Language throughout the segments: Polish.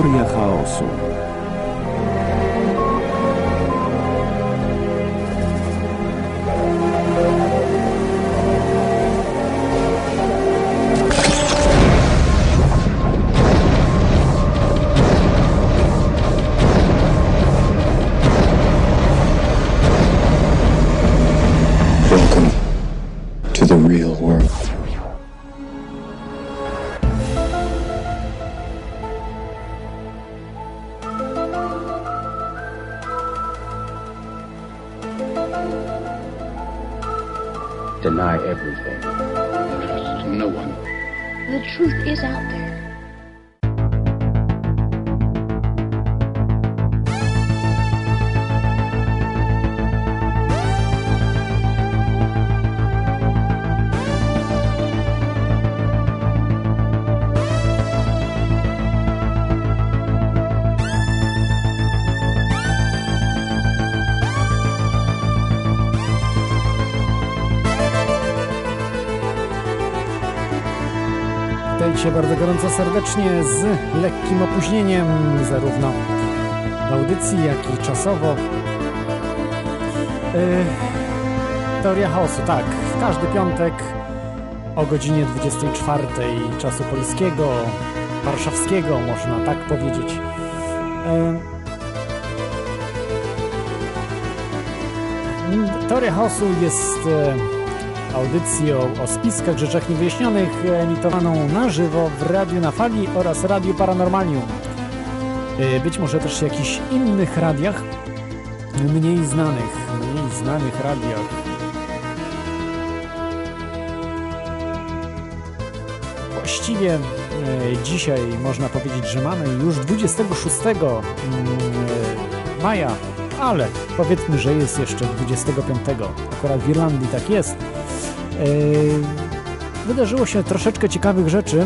Teoria chaosu. Witajcie bardzo gorąco serdecznie z lekkim opóźnieniem, zarówno audycji, jak i czasowo. Yy, teoria chaosu, tak. W każdy piątek o godzinie 24 czasu polskiego, warszawskiego, można tak powiedzieć. Yy, teoria chaosu jest. Yy, audycją o spiskach rzeczach niewyjaśnionych emitowaną na żywo w Radiu na Fali oraz Radiu Paranormalium. Y, Być może też jakichś innych radiach, mniej znanych, mniej znanych radiach. Właściwie e, dzisiaj można powiedzieć, że mamy już 26 mm, e, maja, ale powiedzmy, że jest jeszcze 25. Akurat w Irlandii tak jest. Yy, wydarzyło się troszeczkę ciekawych rzeczy.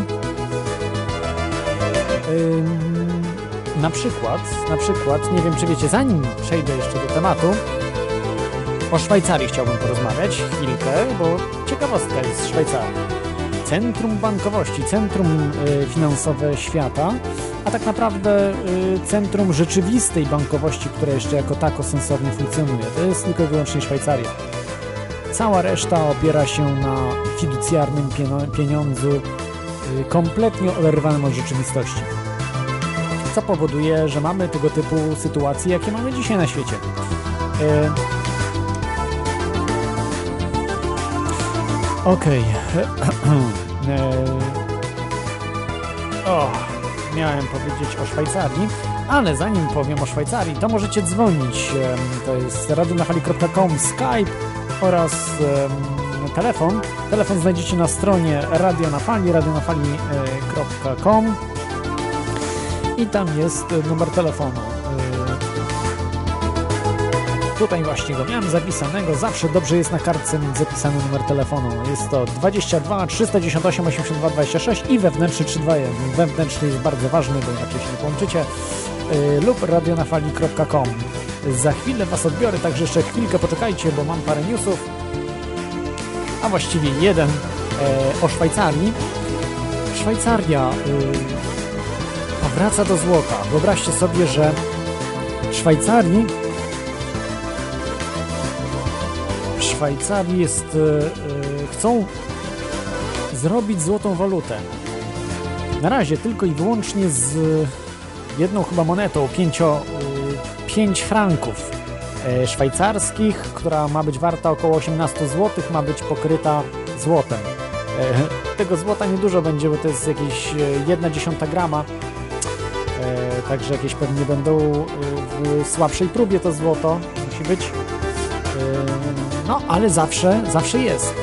Yy, na przykład, na przykład, nie wiem czy wiecie, zanim przejdę jeszcze do tematu, o Szwajcarii chciałbym porozmawiać chwilkę, bo ciekawostka jest z Szwajcarii. Centrum bankowości, centrum y, finansowe świata, a tak naprawdę centrum rzeczywistej bankowości, która jeszcze jako tako sensownie funkcjonuje. To jest tylko i wyłącznie Szwajcaria. Cała reszta opiera się na fiducjarnym pieniądzu y, kompletnie oderwanym od rzeczywistości. Co powoduje, że mamy tego typu sytuacje, jakie mamy dzisiaj na świecie. Y, Okej. Okay. o, miałem powiedzieć o Szwajcarii, ale zanim powiem o Szwajcarii, to możecie dzwonić. To jest radionafali.com, Skype, oraz telefon. Telefon znajdziecie na stronie Radio na Fali, radionafali.com i tam jest numer telefonu. Tutaj właśnie go miałem zapisanego, zawsze dobrze jest na kartce mieć zapisany numer telefonu. Jest to 22 398 82 26 i wewnętrzny 321. Wewnętrzny jest bardzo ważny, bo inaczej się nie połączycie. lub radionafali.com. Za chwilę Was odbiorę, także jeszcze chwilkę poczekajcie, bo mam parę newsów, a właściwie jeden e, o Szwajcarii. Szwajcaria y, powraca do złota. Wyobraźcie sobie, że w Szwajcarii w Szwajcarii jest y, y, chcą zrobić złotą walutę. Na razie tylko i wyłącznie z jedną chyba monetą, pięcio, 5 franków e, szwajcarskich, która ma być warta około 18 zł, ma być pokryta złotem. E, tego złota niedużo będzie, bo to jest jakieś 1 dziesiąta grama, e, także jakieś pewnie będą w słabszej próbie to złoto, musi być. No, ale zawsze, zawsze jest.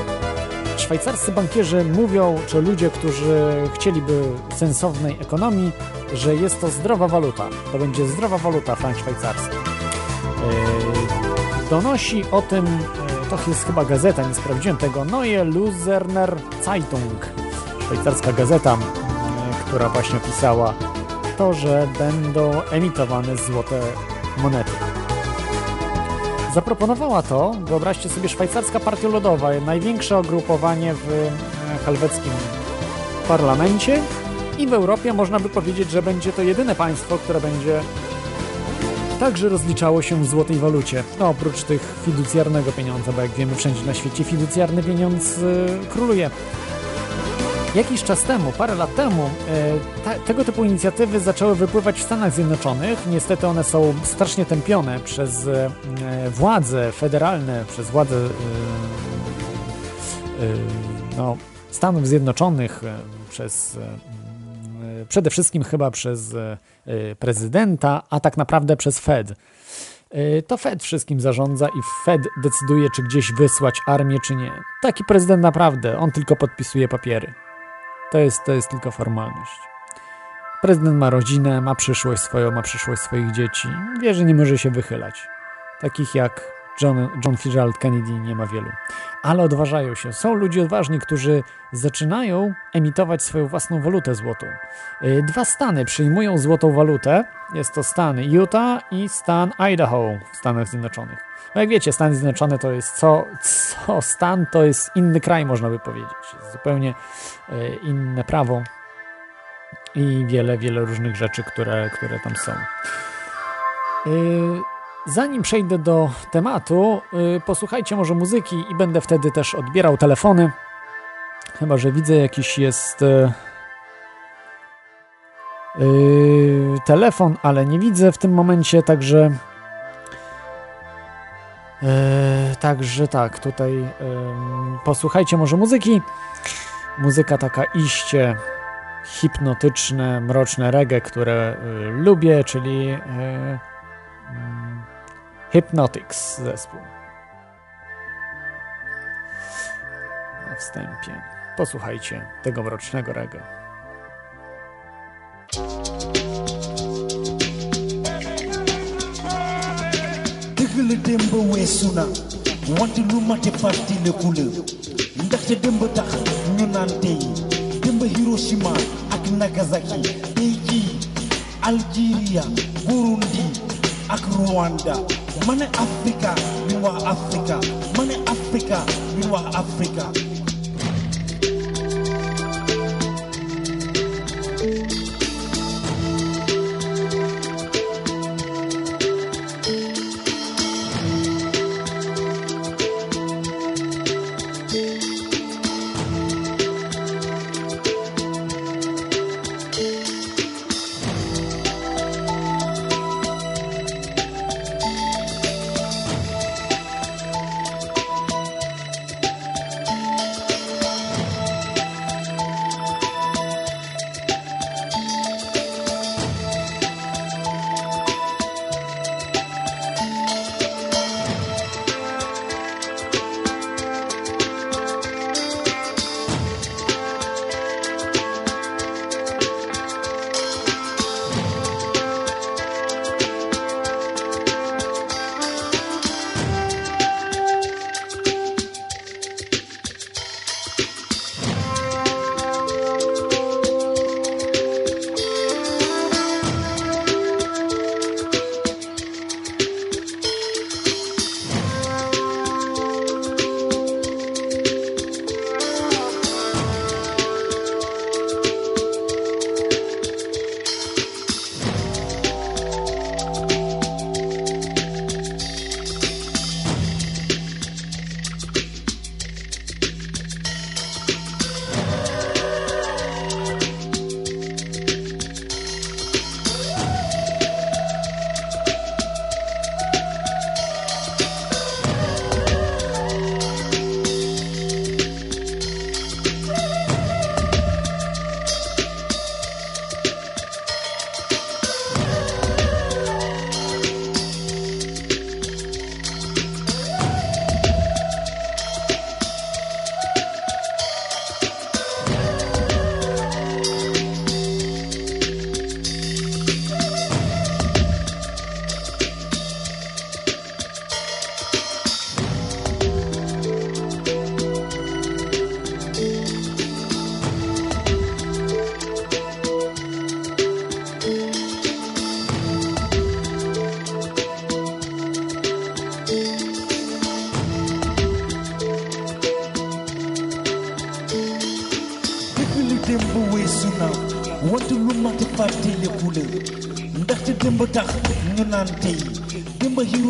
Szwajcarscy bankierzy mówią, czy ludzie, którzy chcieliby sensownej ekonomii, że jest to zdrowa waluta. To będzie zdrowa waluta frank szwajcarski. Yy, donosi o tym, yy, to jest chyba gazeta, nie sprawdziłem tego, Neue Luzerner Zeitung, szwajcarska gazeta, która właśnie opisała to, że będą emitowane złote monety. Zaproponowała to, wyobraźcie sobie, szwajcarska partia ludowa, największe ugrupowanie w helweckim parlamencie I w Europie można by powiedzieć, że będzie to jedyne państwo, które będzie także rozliczało się w złotej walucie. No, oprócz tych fiducjarnego pieniądza, bo jak wiemy, wszędzie na świecie fiducjarny pieniądz yy, króluje. Jakiś czas temu, parę lat temu, e, tego typu inicjatywy zaczęły wypływać w Stanach Zjednoczonych. Niestety one są strasznie tępione przez e, władze federalne, przez władze no, Stanów Zjednoczonych, przez przede wszystkim chyba przez prezydenta, a tak naprawdę przez Fed. To Fed wszystkim zarządza i Fed decyduje, czy gdzieś wysłać armię, czy nie. Taki prezydent naprawdę, on tylko podpisuje papiery. To jest, to jest tylko formalność. Prezydent ma rodzinę, ma przyszłość swoją, ma przyszłość swoich dzieci. Wie, że nie może się wychylać. Takich jak John, John Fitzgerald Kennedy nie ma wielu. Ale odważają się. Są ludzie odważni, którzy zaczynają emitować swoją własną walutę złotą. Y, dwa stany przyjmują złotą walutę. Jest to stan Utah i stan Idaho w Stanach Zjednoczonych. No jak wiecie, Stany Zjednoczone to jest co, co stan, to jest inny kraj, można by powiedzieć. Jest zupełnie e, inne prawo i wiele, wiele różnych rzeczy, które, które tam są. E, zanim przejdę do tematu, e, posłuchajcie może muzyki i będę wtedy też odbierał telefony. Chyba, że widzę jakiś jest telefon, ale nie widzę w tym momencie, także E, także tak, tutaj posłuchajcie może muzyki. Muzyka taka iście hipnotyczne, mroczne reggae, które lubię, czyli Hypnotics zespół. Na wstępie. Posłuchajcie tego mrocznego reggae. la démb weesu na wante lu mate le couleur ndaxte démb tax ñu Hiroshima ak Nagasaki tey Algeria ak Rwanda Africa ñu wa Africa mane Africa ñu wa Africa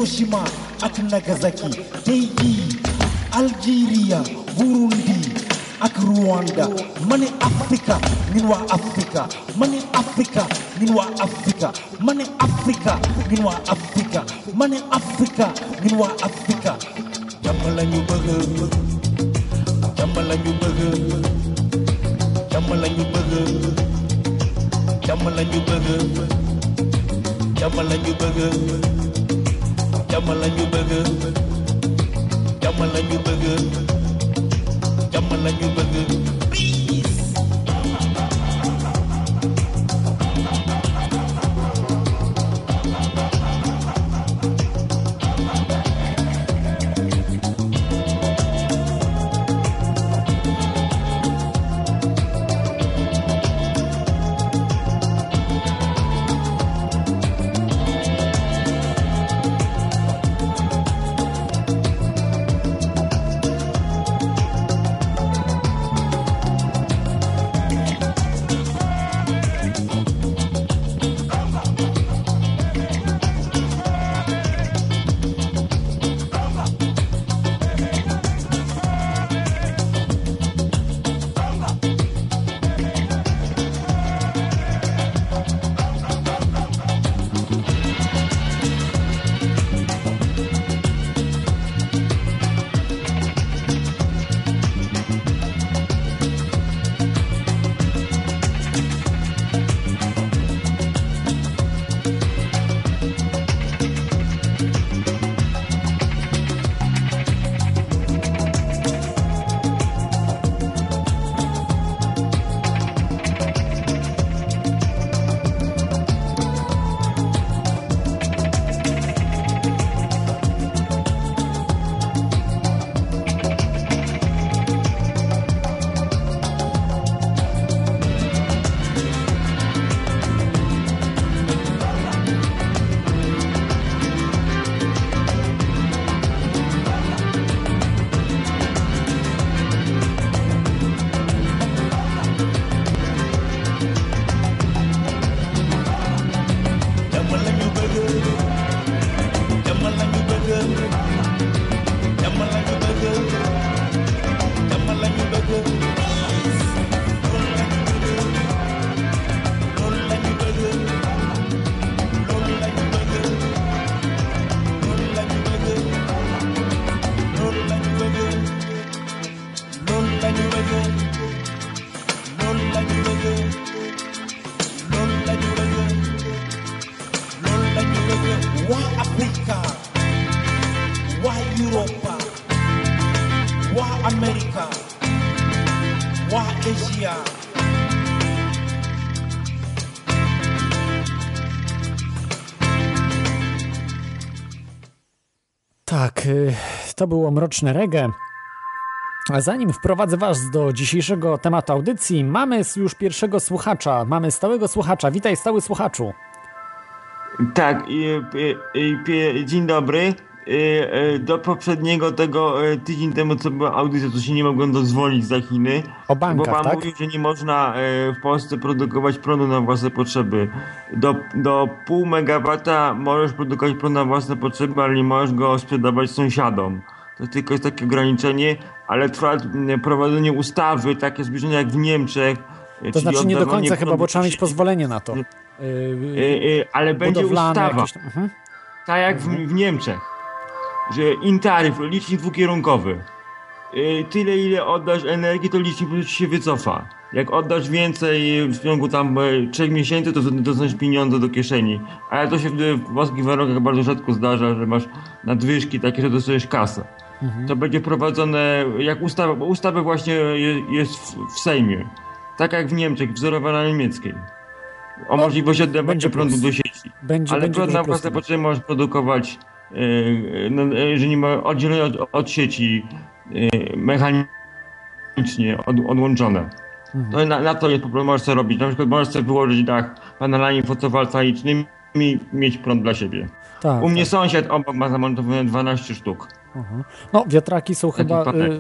Hiroshima ak Nagasaki tey Algeria Burundi ak Rwanda. Ma ne Afrika ñun waa Afrika. Ma ne Afrika ñun waa Afrika. Ma ne Afrika ñun waa Afrika. Ma ne Afrika ñun waa Afrika. Jàmm la ñu bëgg. Jàmm la jàmm la ñu bëgg jàmm la ñu bëgg jàmm la ñu bëgg to było mroczne reggae. A zanim wprowadzę Was do dzisiejszego tematu audycji, mamy już pierwszego słuchacza. Mamy stałego słuchacza. Witaj, stały słuchaczu. Tak, dzień dobry. I, e, Do poprzedniego tego e, tydzień temu, co była audycja, to się nie mogłem dozwolić za Chiny. O bankach, bo pan tak? mówił, że nie można w Polsce produkować prądu na własne potrzeby. Do, do pół megawata możesz produkować prąd na własne potrzeby, ale nie możesz go sprzedawać sąsiadom. To tylko jest takie ograniczenie, ale trwa prowadzenie ustawy, takie zbliżone jak w Niemczech. To czyli znaczy nie do końca chyba, bo trzeba mieć pozwolenie na to. E, Yy, e, ale będzie ustawa. jakieś. Mhm. Tak jak w, w Niemczech, że intaryf, licznik dwukierunkowy. Y, Tyle ile oddasz energii, to licznik się wycofa. Jak oddasz więcej w ciągu tam e, trzech miesięcy, to dostaniesz pieniądze do kieszeni. Ale to się w, polskich warunkach bardzo rzadko zdarza, że masz nadwyżki takie, że dostajesz kasę. To będzie prowadzone jak ustawa, bo ustawa właśnie je, jest w, w Sejmie. Tak jak w Niemczech, wzorowana na niemieckiej. O możliwości będzie oddawania prądu do sieci. Będzie, Ale będzie prąd na własne potrzeby możesz produkować, no, yy, że nie ma oddzielone od, od sieci yy, mechanicznie od, odłączone. Mhm. To na, na to jest po prostu możesz robić. Na przykład możesz sobie wyłożyć dach panelami fotowoltaicznymi i mieć prąd dla siebie. Tak, U mnie tak. sąsiad obok ma zamontowane 12 sztuk. Mhm. No, wiatraki są chyba. Y, y,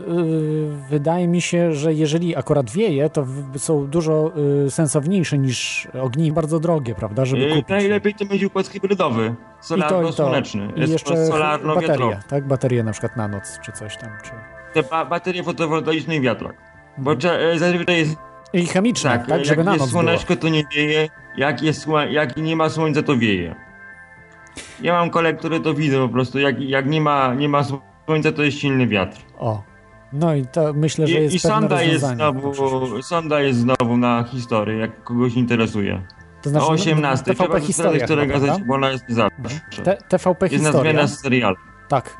wydaje mi się, że jeżeli akurat wieje, to w, są dużo y, sensowniejsze niż ogni, bardzo drogie, prawda? Żeby kupić. najlepiej to mieć układ hybrydowy. Solarno-słoneczny. Jest jeszcze solarno-wiatrowy. tak? Baterie na przykład na noc, czy coś tam. Czy... Te ba baterie fotowoltaiczne i wiatrak. Bo e, zazwyczaj jest I chemiczne, tak, tak, żeby jak na jest noc było. słoneczko, to nie wieje, jak, jest, jak nie ma słońca, to wieje. Ja mam kolegę, które to widzę po prostu, jak, jak nie, ma, nie ma słońca, to jest silny wiatr. O. No i to myślę, że jest I, i sonda jest, znowu, sonda jest znowu na historię, jak kogoś interesuje. To znaczy, o no, 18, TVP trzeba historia sprawdzać, które chyba, gazecie, jest zawsze. T- TVP Jest historia. nazwana z serialu. Tak.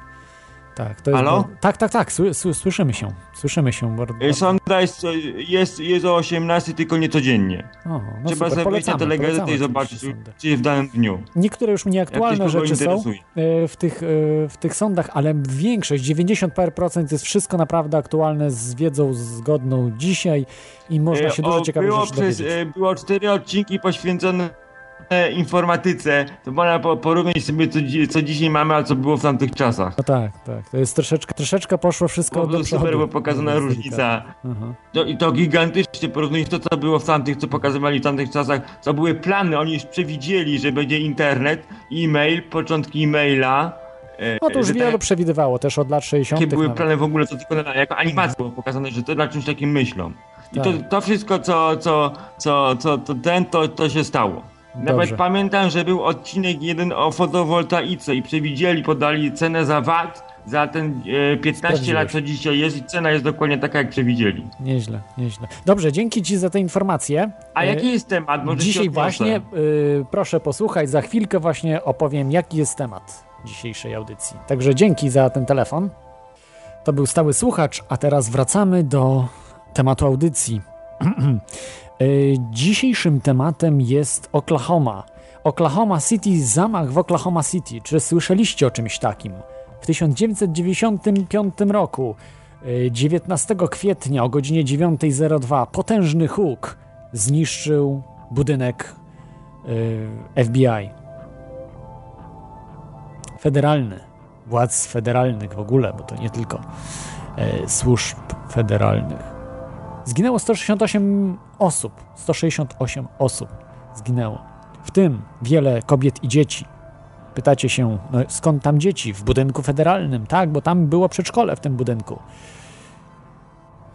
Tak, to jest Halo? bardzo- Tak, tak, tak, sły, sły, słyszymy się. Słyszymy się bardzo. Sonda jest, jest, jest o 18, tylko nie codziennie. O, no Trzeba super, wejść na telegazetę i zobaczyć, czy w danym dniu. Niektóre już nieaktualne rzeczy są interesuje. e, w tych, e, w tych sądach, ale większość, 90 parę procent jest wszystko naprawdę aktualne z wiedzą zgodną dzisiaj i można się E, dużo o, ciekawych było rzeczy przez, dowiedzieć. Było cztery odcinki poświęcone informatyce. To można po- porównać sobie, co, co dzisiaj mamy, a co było w tamtych czasach. No tak, tak, to jest troszeczkę, troszeczkę poszło wszystko do przodu. super, bo pokazana Mówiąc różnica. To, I to gigantycznie porównując to, co było w tamtych, co pokazywali w tamtych czasach, co były plany. Oni już przewidzieli, że będzie internet, e-mail, początki e-maila. e, No to już że wielu tak- przewidywało, też od lat 60. Jakie były nawet. plany w ogóle, co tylko na, jako animacja było pokazane, że to na czymś takim myślą. I to, Tak. to wszystko, co, co, co, co to ten, to, to się stało. Nawet Dobrze. pamiętam, że był odcinek jeden o fotowoltaice i przewidzieli, podali cenę za VAT za ten e, 15 Sprawdziłeś. lat, co dzisiaj jest i cena jest dokładnie taka, jak przewidzieli. Nieźle, nieźle. Dobrze, dzięki Ci za te informacje. A E, jaki jest temat? Może Dzisiaj właśnie, y, proszę posłuchać, za chwilkę właśnie opowiem, jaki jest temat dzisiejszej audycji. Także dzięki za ten telefon. To był stały słuchacz, a teraz wracamy do tematu audycji. Y, Dzisiejszym tematem jest Oklahoma. Oklahoma City, zamach w Oklahoma City. Czy słyszeliście o czymś takim? W 1995 roku, y, 19 kwietnia o godzinie 9.02, potężny huk zniszczył budynek y, FBI. Federalny. Władz federalnych w ogóle, bo to nie tylko służb federalnych. Zginęło 168 osób. 168 osób zginęło. W tym wiele kobiet i dzieci. Pytacie się, no skąd tam dzieci? W budynku federalnym. Tak, bo tam było przedszkole w tym budynku.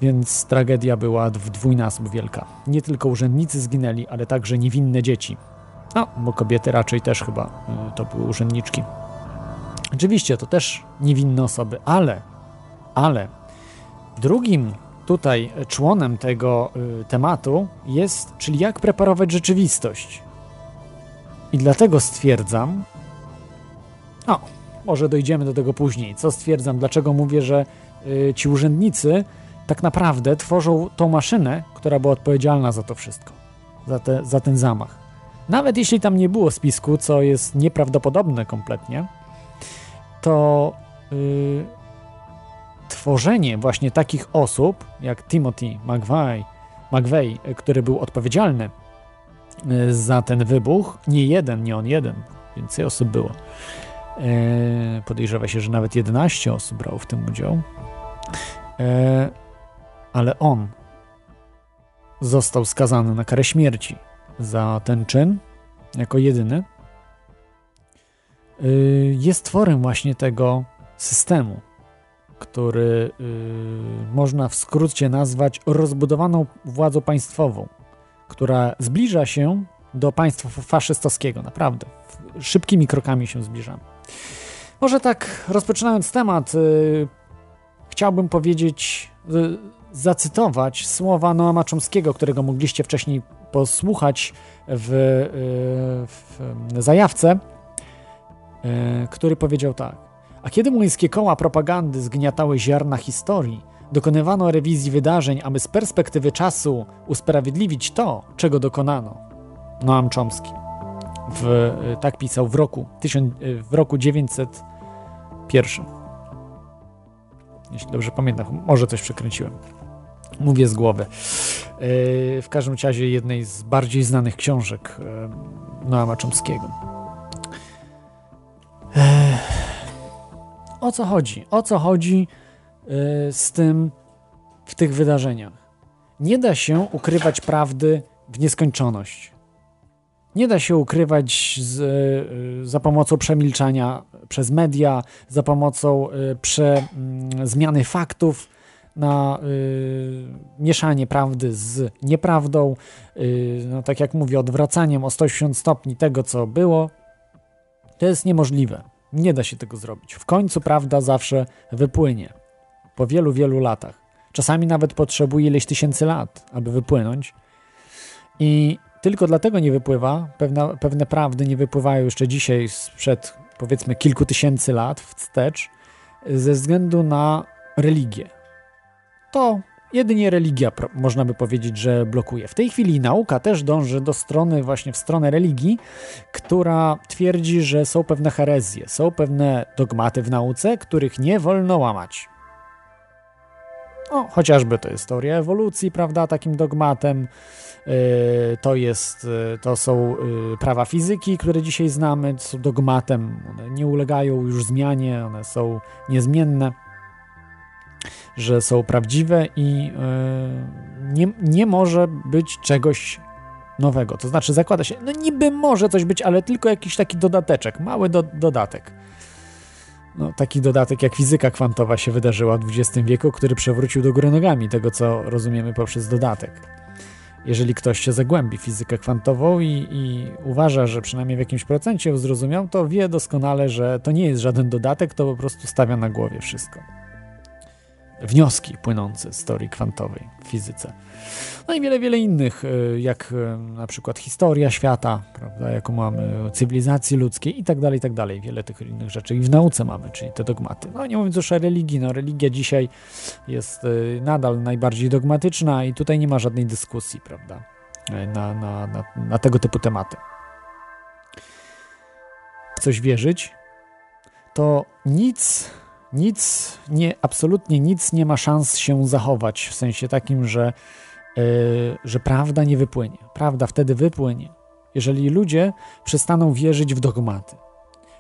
Więc tragedia była w dwójnasób wielka. Nie tylko urzędnicy zginęli, ale także niewinne dzieci. No, bo kobiety raczej też chyba y, to były urzędniczki. Oczywiście, to też niewinne osoby, ale, ale drugim tutaj członem tego y, tematu jest, czyli jak preparować rzeczywistość. I dlatego stwierdzam, o, może dojdziemy do tego później, co stwierdzam, dlaczego mówię, że y, ci urzędnicy tak naprawdę tworzą tą maszynę, która była odpowiedzialna za to wszystko, za, te, za ten zamach. Nawet jeśli tam nie było spisku, co jest nieprawdopodobne kompletnie, to y, tworzenie właśnie takich osób, jak Timothy McVeigh, McVeigh, y, który był odpowiedzialny y, za ten wybuch, nie jeden, nie on jeden, więcej osób było. E, podejrzewa się, że nawet 11 osób brało w tym udział. E, ale on został skazany na karę śmierci za ten czyn, jako jedyny. Jest tworem właśnie tego systemu, który y, można w skrócie nazwać rozbudowaną władzą państwową, która zbliża się do państwa faszystowskiego, naprawdę. Szybkimi krokami się zbliżamy. Może tak, rozpoczynając temat, y, chciałbym powiedzieć, y, zacytować słowa Noama Chomskiego, którego mogliście wcześniej posłuchać w, w zajawce, który powiedział tak. A kiedy młyńskie koła propagandy zgniatały ziarna historii, dokonywano rewizji wydarzeń, aby z perspektywy czasu usprawiedliwić to, czego dokonano. Noam Chomsky. W, y, tak pisał w roku, tysiąc, y, w roku 901. Jeśli dobrze pamiętam, może coś przekręciłem. Mówię z głowy. Yy, w każdym razie jednej z bardziej znanych książek Noama Chomskiego. O co chodzi? O co chodzi y, z tym w tych wydarzeniach? Nie da się ukrywać prawdy w nieskończoność. Nie da się ukrywać z, y, za pomocą przemilczania przez media, za pomocą y, prze, y, zmiany faktów na y, mieszanie prawdy z nieprawdą, y, no, tak jak mówię, odwracaniem o 180 stopni tego, co było. To jest niemożliwe. Nie da się tego zrobić. W końcu prawda zawsze wypłynie. Po wielu, wielu latach. Czasami nawet potrzebuje ileś tysięcy lat, aby wypłynąć. I tylko dlatego nie wypływa, pewne, pewne prawdy nie wypływają jeszcze dzisiaj sprzed powiedzmy kilku tysięcy lat wstecz, ze względu na religię. To jedynie religia, można by powiedzieć, że blokuje. W tej chwili nauka też dąży do strony, właśnie w stronę religii, która twierdzi, że są pewne herezje, są pewne dogmaty w nauce, których nie wolno łamać. O, chociażby to jest teoria ewolucji, prawda, takim dogmatem. Yy, to, jest, yy, to są yy, prawa fizyki, które dzisiaj znamy, są dogmatem, one nie ulegają już zmianie, one są niezmienne, że są prawdziwe i nie, nie może być czegoś nowego. To znaczy zakłada się, no niby może coś być, ale tylko jakiś taki dodateczek, mały do, dodatek. No, taki dodatek jak fizyka kwantowa się wydarzyła w XX wieku, który przewrócił do góry nogami tego, co rozumiemy poprzez dodatek. Jeżeli ktoś się zagłębi w fizykę kwantową i, i uważa, że przynajmniej w jakimś procencie ją zrozumiał, to wie doskonale, że to nie jest żaden dodatek, to po prostu stawia na głowie wszystko wnioski płynące z teorii kwantowej w fizyce. No i wiele, wiele innych, y, jak y, na przykład historia świata, prawda, jaką mamy, cywilizacji ludzkiej i tak dalej, i tak dalej. Wiele tych innych rzeczy i w nauce mamy, czyli te dogmaty. No nie mówiąc już o religii, no religia dzisiaj jest y, nadal najbardziej dogmatyczna i tutaj nie ma żadnej dyskusji, prawda, na, na, na, na tego typu tematy. W coś wierzyć, to nic nic, nie, absolutnie nic nie ma szans się zachować, w sensie takim, że, yy, że prawda nie wypłynie. Prawda wtedy wypłynie, jeżeli ludzie przestaną wierzyć w dogmaty,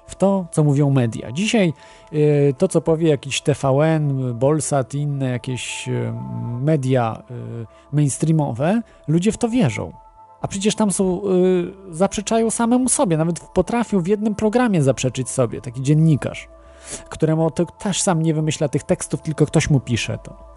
w to, co mówią media. Dzisiaj yy, to, co powie jakiś TVN, Bolsat i inne jakieś yy, media mainstreamowe, ludzie w to wierzą. A przecież tam są, zaprzeczają samemu sobie, nawet potrafią w jednym programie zaprzeczyć sobie, taki dziennikarz któremu to też sam nie wymyśla tych tekstów, tylko ktoś mu pisze to.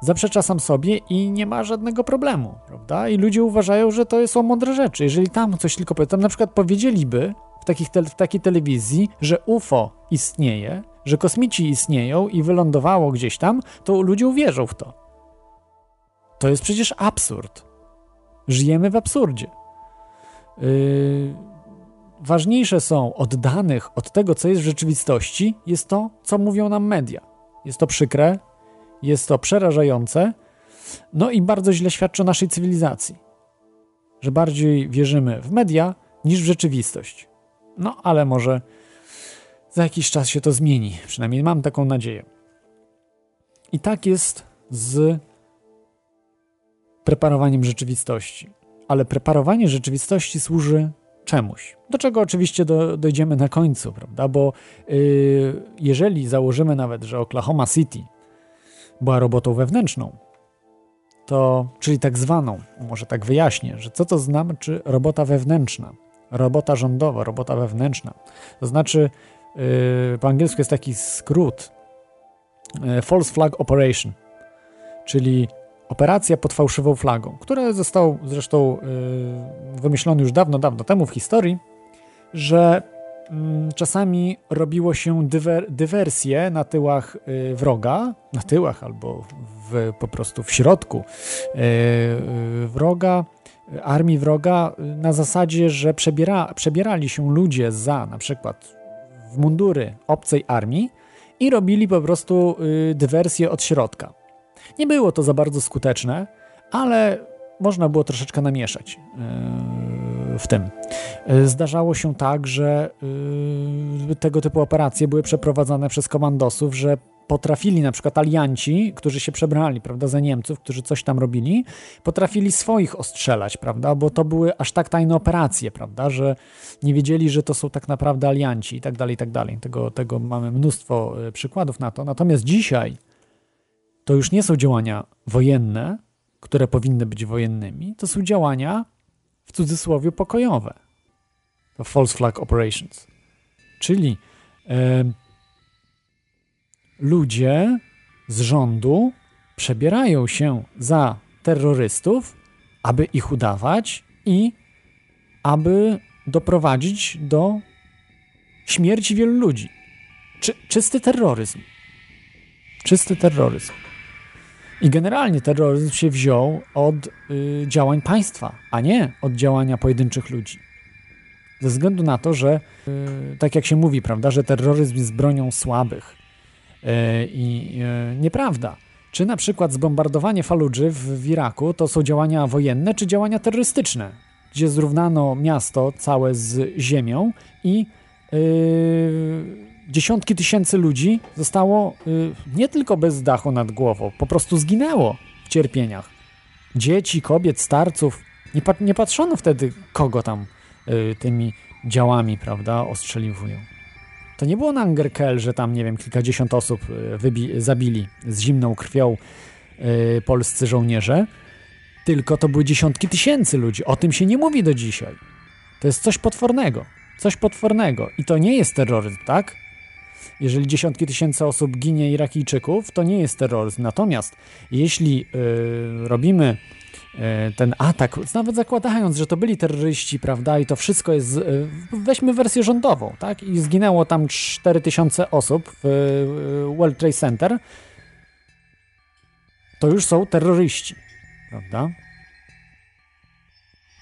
Zaprzecza sam sobie i nie ma żadnego problemu, prawda? I ludzie uważają, że to są mądre rzeczy. Jeżeli tam coś tylko powie, tam na przykład powiedzieliby w, takich w takiej telewizji, że UFO istnieje, że kosmici istnieją i wylądowało gdzieś tam, to ludzie uwierzą w to. To jest przecież absurd. Żyjemy w absurdzie. Yy, ważniejsze są od danych, od tego, co jest w rzeczywistości, jest to, co mówią nam media. Jest to przykre, jest to przerażające, no i bardzo źle świadczy o naszej cywilizacji. Że bardziej wierzymy w media niż w rzeczywistość. No ale może za jakiś czas się to zmieni. Przynajmniej mam taką nadzieję. I tak jest z preparowaniem rzeczywistości. Ale preparowanie rzeczywistości służy czemuś. Do czego oczywiście do, dojdziemy na końcu, prawda? Bo yy, jeżeli założymy nawet, że Oklahoma City była robotą wewnętrzną, to, czyli tak zwaną, może tak wyjaśnię, że co to znaczy robota wewnętrzna, robota rządowa, robota wewnętrzna. To znaczy, yy, po angielsku jest taki skrót yy, False Flag Operation, czyli Operacja pod fałszywą flagą, która został zresztą yy, wymyślony już dawno, dawno temu w historii, że yy, czasami robiło się dywer, dywersje na tyłach yy, wroga, na tyłach albo w, po prostu w środku y, y, wroga, armii wroga, na zasadzie, że przebiera, przebierali się ludzie za na przykład w mundury obcej armii i robili po prostu y, dywersję od środka. Nie było to za bardzo skuteczne, ale można było troszeczkę namieszać w tym. Y, Zdarzało się tak, że y, tego typu operacje były przeprowadzane przez komandosów, że potrafili na przykład alianci, którzy się przebrali, prawda, za Niemców, którzy coś tam robili, potrafili swoich ostrzelać, prawda, bo to były aż tak tajne operacje, prawda, że nie wiedzieli, że to są tak naprawdę alianci i tak dalej, i tak dalej. Tego, tego mamy mnóstwo przykładów na to. Natomiast dzisiaj to już nie są działania wojenne, które powinny być wojennymi, to są działania w cudzysłowie pokojowe. To false flag operations. Czyli e, ludzie z rządu przebierają się za terrorystów, aby ich udawać i aby doprowadzić do śmierci wielu ludzi. Czy, czysty terroryzm. Czysty terroryzm. I generalnie terroryzm się wziął od y, działań państwa, a nie od działania pojedynczych ludzi. Ze względu na to, że y, tak jak się mówi, prawda, że terroryzm jest bronią słabych. Y, I y, nieprawda. Czy na przykład zbombardowanie Faludży w, w Iraku to są działania wojenne, czy działania terrorystyczne, gdzie zrównano miasto całe z ziemią i yy, dziesiątki tysięcy ludzi zostało y, nie tylko bez dachu nad głową, po prostu zginęło w cierpieniach. Dzieci, kobiet, starców. Nie, pat nie patrzono wtedy, kogo tam y, tymi działami, prawda, ostrzeliwują. To nie było na Angerkel, że tam, nie wiem, kilkadziesiąt osób y, zabili z zimną krwią y, polscy żołnierze, tylko to były dziesiątki tysięcy ludzi. O tym się nie mówi do dzisiaj. To jest coś potwornego. Coś potwornego. I to nie jest terroryzm, tak? Jeżeli dziesiątki tysięcy osób ginie Irakijczyków, to nie jest terroryzm. Natomiast jeśli y, robimy y, ten atak, nawet zakładając, że to byli terroryści, prawda, i to wszystko jest, y, weźmy wersję rządową, tak, i zginęło tam 4000 osób w World Trade Center, to już są terroryści, prawda?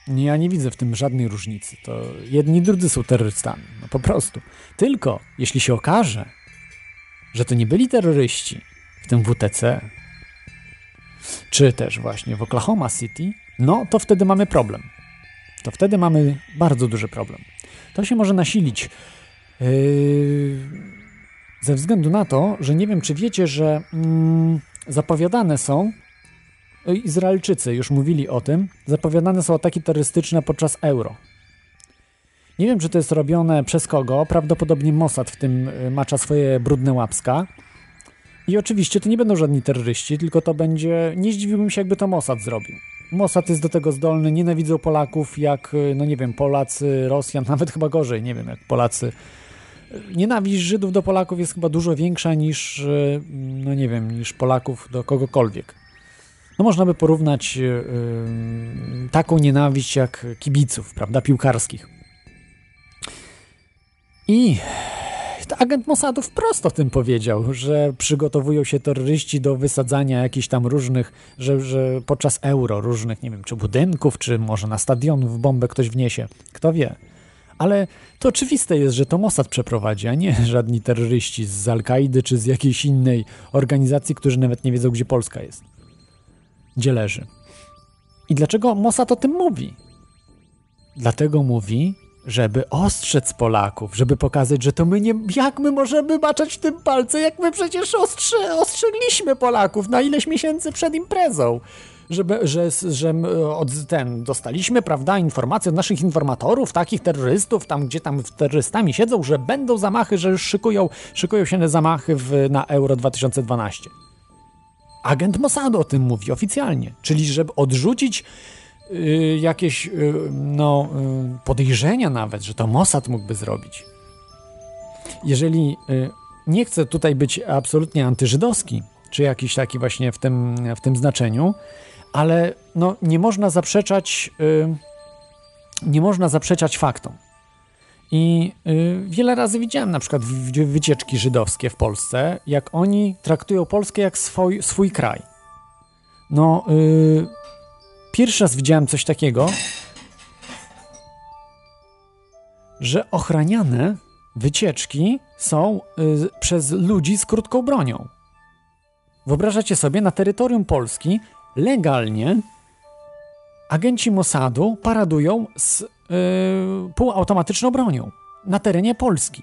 Nie, ja nie widzę w tym żadnej różnicy. To jedni i drudzy są terrorystami. No po prostu. Tylko jeśli się okaże, że to nie byli terroryści w tym WTC, czy też właśnie w Oklahoma City, no to wtedy mamy problem. To wtedy mamy bardzo duży problem. To się może nasilić yy, ze względu na to, że nie wiem, czy wiecie, że mm, zapowiadane są Izraelczycy już mówili o tym, zapowiadane są ataki terrorystyczne podczas euro. Nie wiem, czy to jest robione przez kogo, prawdopodobnie Mossad w tym y, macza swoje brudne łapska. I oczywiście to nie będą żadni terroryści, tylko to będzie, nie zdziwiłbym się, jakby to Mossad zrobił. Mossad jest do tego zdolny, nienawidzą Polaków jak, y, no nie wiem, Polacy, Rosjan, nawet chyba gorzej, nie wiem, jak Polacy. Nienawiść Żydów do Polaków jest chyba dużo większa niż, y, no nie wiem, niż Polaków do kogokolwiek. No można by porównać yy, taką nienawiść jak kibiców, prawda, piłkarskich. I agent Mossadu wprost o tym powiedział, że przygotowują się terroryści do wysadzania jakichś tam różnych, że, że podczas euro różnych, nie wiem, czy budynków, czy może na stadionów bombę ktoś wniesie. Kto wie. Ale to oczywiste jest, że to Mossad przeprowadzi, a nie żadni terroryści z Al-Kaidy czy z jakiejś innej organizacji, którzy nawet nie wiedzą, gdzie Polska jest gdzie leży. I dlaczego Mossad o tym mówi? Dlatego mówi, żeby ostrzec Polaków, żeby pokazać, że to my nie. Jak my możemy maczać w tym palce, jak my przecież ostrze, ostrzegliśmy Polaków na ileś miesięcy przed imprezą. Żeby, że, że od, ten, dostaliśmy, prawda, informacje od naszych informatorów, takich terrorystów, tam gdzie tam terrorystami siedzą, że będą zamachy, że już szykują, szykują się na zamachy w, na Euro 2012. Agent Mossadu o tym mówi oficjalnie, czyli żeby odrzucić y, jakieś y, no, y, podejrzenia nawet, że to Mossad mógłby zrobić. Jeżeli y, nie chcę tutaj być absolutnie antyżydowski, czy jakiś taki właśnie w tym, w tym znaczeniu, ale no, nie można zaprzeczać y, nie można zaprzeczać faktom. I y, wiele razy widziałem na przykład wycieczki żydowskie w Polsce, jak oni traktują Polskę jak swój, swój kraj. No, y, pierwszy raz widziałem coś takiego, że ochraniane wycieczki są y, przez ludzi z krótką bronią. Wyobrażacie sobie, na terytorium Polski legalnie agenci Mossadu paradują z półautomatyczną bronią na terenie Polski.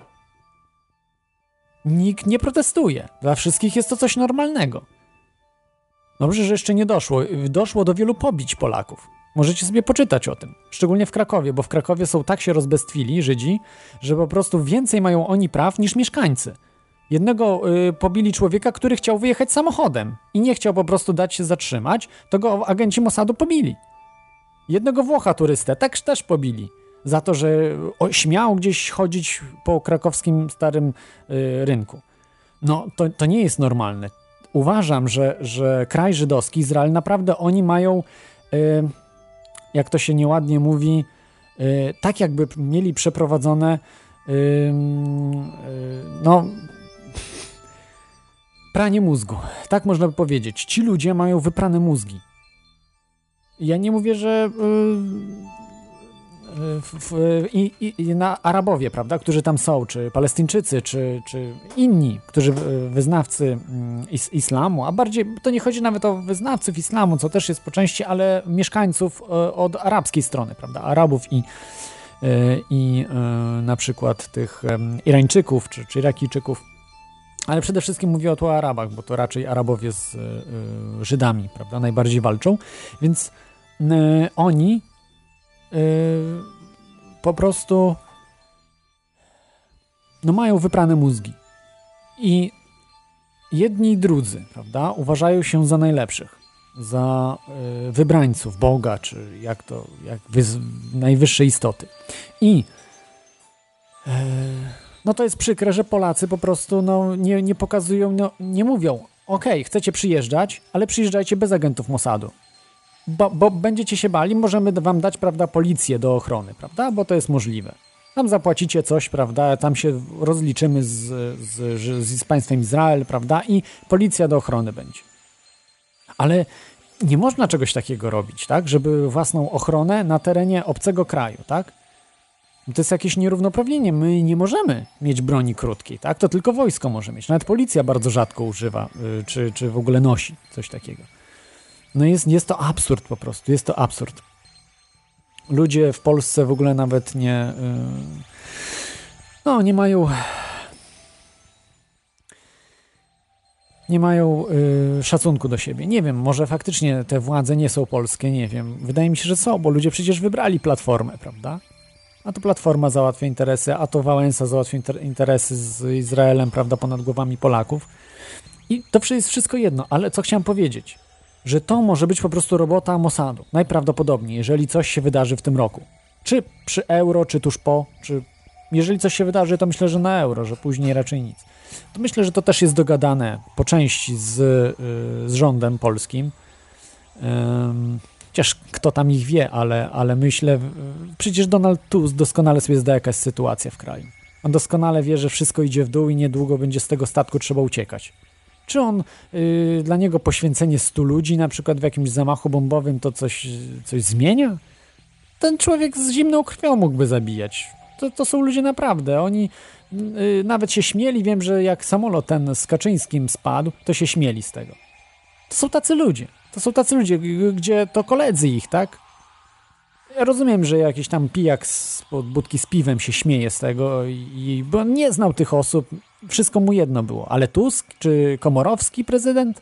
Nikt nie protestuje. Dla wszystkich jest to coś normalnego. Dobrze, że jeszcze nie doszło. Doszło do wielu pobić Polaków. Możecie sobie poczytać o tym. Szczególnie w Krakowie, bo w Krakowie są tak się rozbestwili Żydzi, że po prostu więcej mają oni praw niż mieszkańcy. Jednego y, pobili człowieka, który chciał wyjechać samochodem i nie chciał po prostu dać się zatrzymać, to go agenci Mossadu pobili. Jednego Włocha turystę tak też pobili za to, że śmiał gdzieś chodzić po krakowskim starym y, rynku. No, to, to nie jest normalne. Uważam, że, że kraj żydowski, Izrael, naprawdę oni mają, y, jak to się nieładnie mówi, y, tak jakby mieli przeprowadzone y, y, no pranie mózgu. Tak można by powiedzieć. Ci ludzie mają wyprane mózgi. Ja nie mówię, że y, w, w, i, i, na Arabowie, prawda, którzy tam są, czy Palestyńczycy, czy, czy inni, którzy wyznawcy mm, is, islamu, a bardziej to nie chodzi nawet o wyznawców islamu, co też jest po części, ale mieszkańców y, od arabskiej strony, prawda, Arabów i, y, i na przykład tych Irańczyków, czy, czy Irakijczyków. Ale przede wszystkim mówię o tu Arabach, bo to raczej Arabowie z Żydami, prawda, najbardziej walczą, więc oni Yy, po prostu no mają wyprane mózgi. I jedni i drudzy, prawda, uważają się za najlepszych, za y, wybrańców Boga, czy jak to, jak najwyższe istoty. I y, no to jest przykre, że Polacy po prostu no, nie, nie pokazują, no, nie mówią, ok, chcecie przyjeżdżać, ale przyjeżdżajcie bez agentów Mossadu bo, bo, będziecie się bali, możemy wam dać, prawda, policję do ochrony, prawda, bo to jest możliwe. Tam zapłacicie coś, prawda, tam się rozliczymy z, z, z, z państwem Izrael, prawda, i policja do ochrony będzie. Ale nie można czegoś takiego robić, tak, żeby własną ochronę na terenie obcego kraju, tak? To jest jakieś nierównoprawnienie. My nie możemy mieć broni krótkiej, tak? To tylko wojsko może mieć. Nawet policja bardzo rzadko używa, y, czy, czy w ogóle nosi coś takiego. No jest, jest to absurd po prostu, jest to absurd. Ludzie w Polsce w ogóle nawet nie. Yy, no, nie mają. Nie mają yy, szacunku do siebie. Nie wiem, może faktycznie te władze nie są polskie, nie wiem. Wydaje mi się, że są, bo ludzie przecież wybrali platformę, prawda? A to platforma załatwia interesy, a to Wałęsa załatwia interesy z Izraelem, prawda, ponad głowami Polaków. I to jest wszystko jedno, ale co chciałem powiedzieć? Że to może być po prostu robota Mossadu. Najprawdopodobniej, jeżeli coś się wydarzy w tym roku. Czy przy euro, czy tuż po, czy jeżeli coś się wydarzy, to myślę, że na euro, że później raczej nic. To myślę, że to też jest dogadane po części z, y, z rządem polskim. Chociaż kto tam ich wie, ale, ale myślę, przecież Donald Tusk doskonale sobie zda, jaka jest sytuacja w kraju. On doskonale wie, że wszystko idzie w dół i niedługo będzie z tego statku trzeba uciekać. Czy on, y, dla niego poświęcenie 100 ludzi na przykład w jakimś zamachu bombowym to coś, coś zmienia? Ten człowiek z zimną krwią mógłby zabijać. To, to są ludzie naprawdę. Oni y, nawet się śmieli. Wiem, że jak samolot ten z Kaczyńskim spadł, to się śmieli z tego. To są tacy ludzie. To są tacy ludzie, gdzie to koledzy ich, tak? Ja rozumiem, że jakiś tam pijak z budki z piwem się śmieje z tego, i, bo nie znał tych osób, wszystko mu jedno było. Ale Tusk czy Komorowski prezydent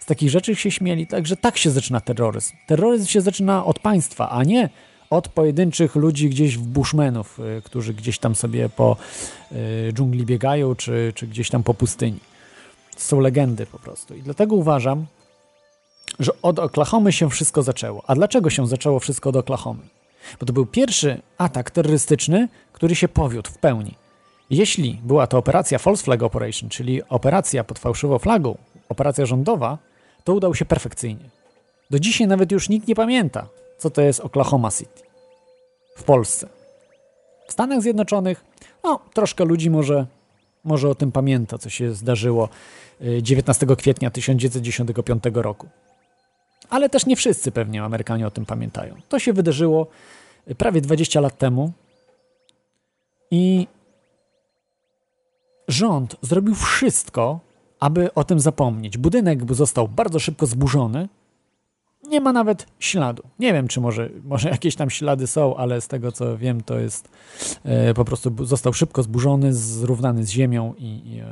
z takich rzeczy się śmieli. Także tak się zaczyna terroryzm. Terroryzm się zaczyna od państwa, a nie od pojedynczych ludzi gdzieś w bushmenów, y, którzy gdzieś tam sobie po y, dżungli biegają, czy, czy gdzieś tam po pustyni. To są legendy po prostu. I dlatego uważam, że od Oklahomy się wszystko zaczęło. A dlaczego się zaczęło wszystko od Oklahomy? Bo to był pierwszy atak terrorystyczny, który się powiódł w pełni. Jeśli była to operacja False Flag Operation, czyli operacja pod fałszywą flagą, operacja rządowa, to udał się perfekcyjnie. Do dzisiaj nawet już nikt nie pamięta, co to jest Oklahoma City w Polsce. W Stanach Zjednoczonych, no, troszkę ludzi może, może o tym pamięta, co się zdarzyło 19 y, kwietnia 1995 roku. Ale też nie wszyscy pewnie Amerykanie o tym pamiętają. To się wydarzyło prawie 20 lat temu i rząd zrobił wszystko, aby o tym zapomnieć. Budynek został bardzo szybko zburzony. Nie ma nawet śladu. Nie wiem, czy może, może jakieś tam ślady są, ale z tego co wiem, to jest e, po prostu został szybko zburzony, zrównany z ziemią i, i e,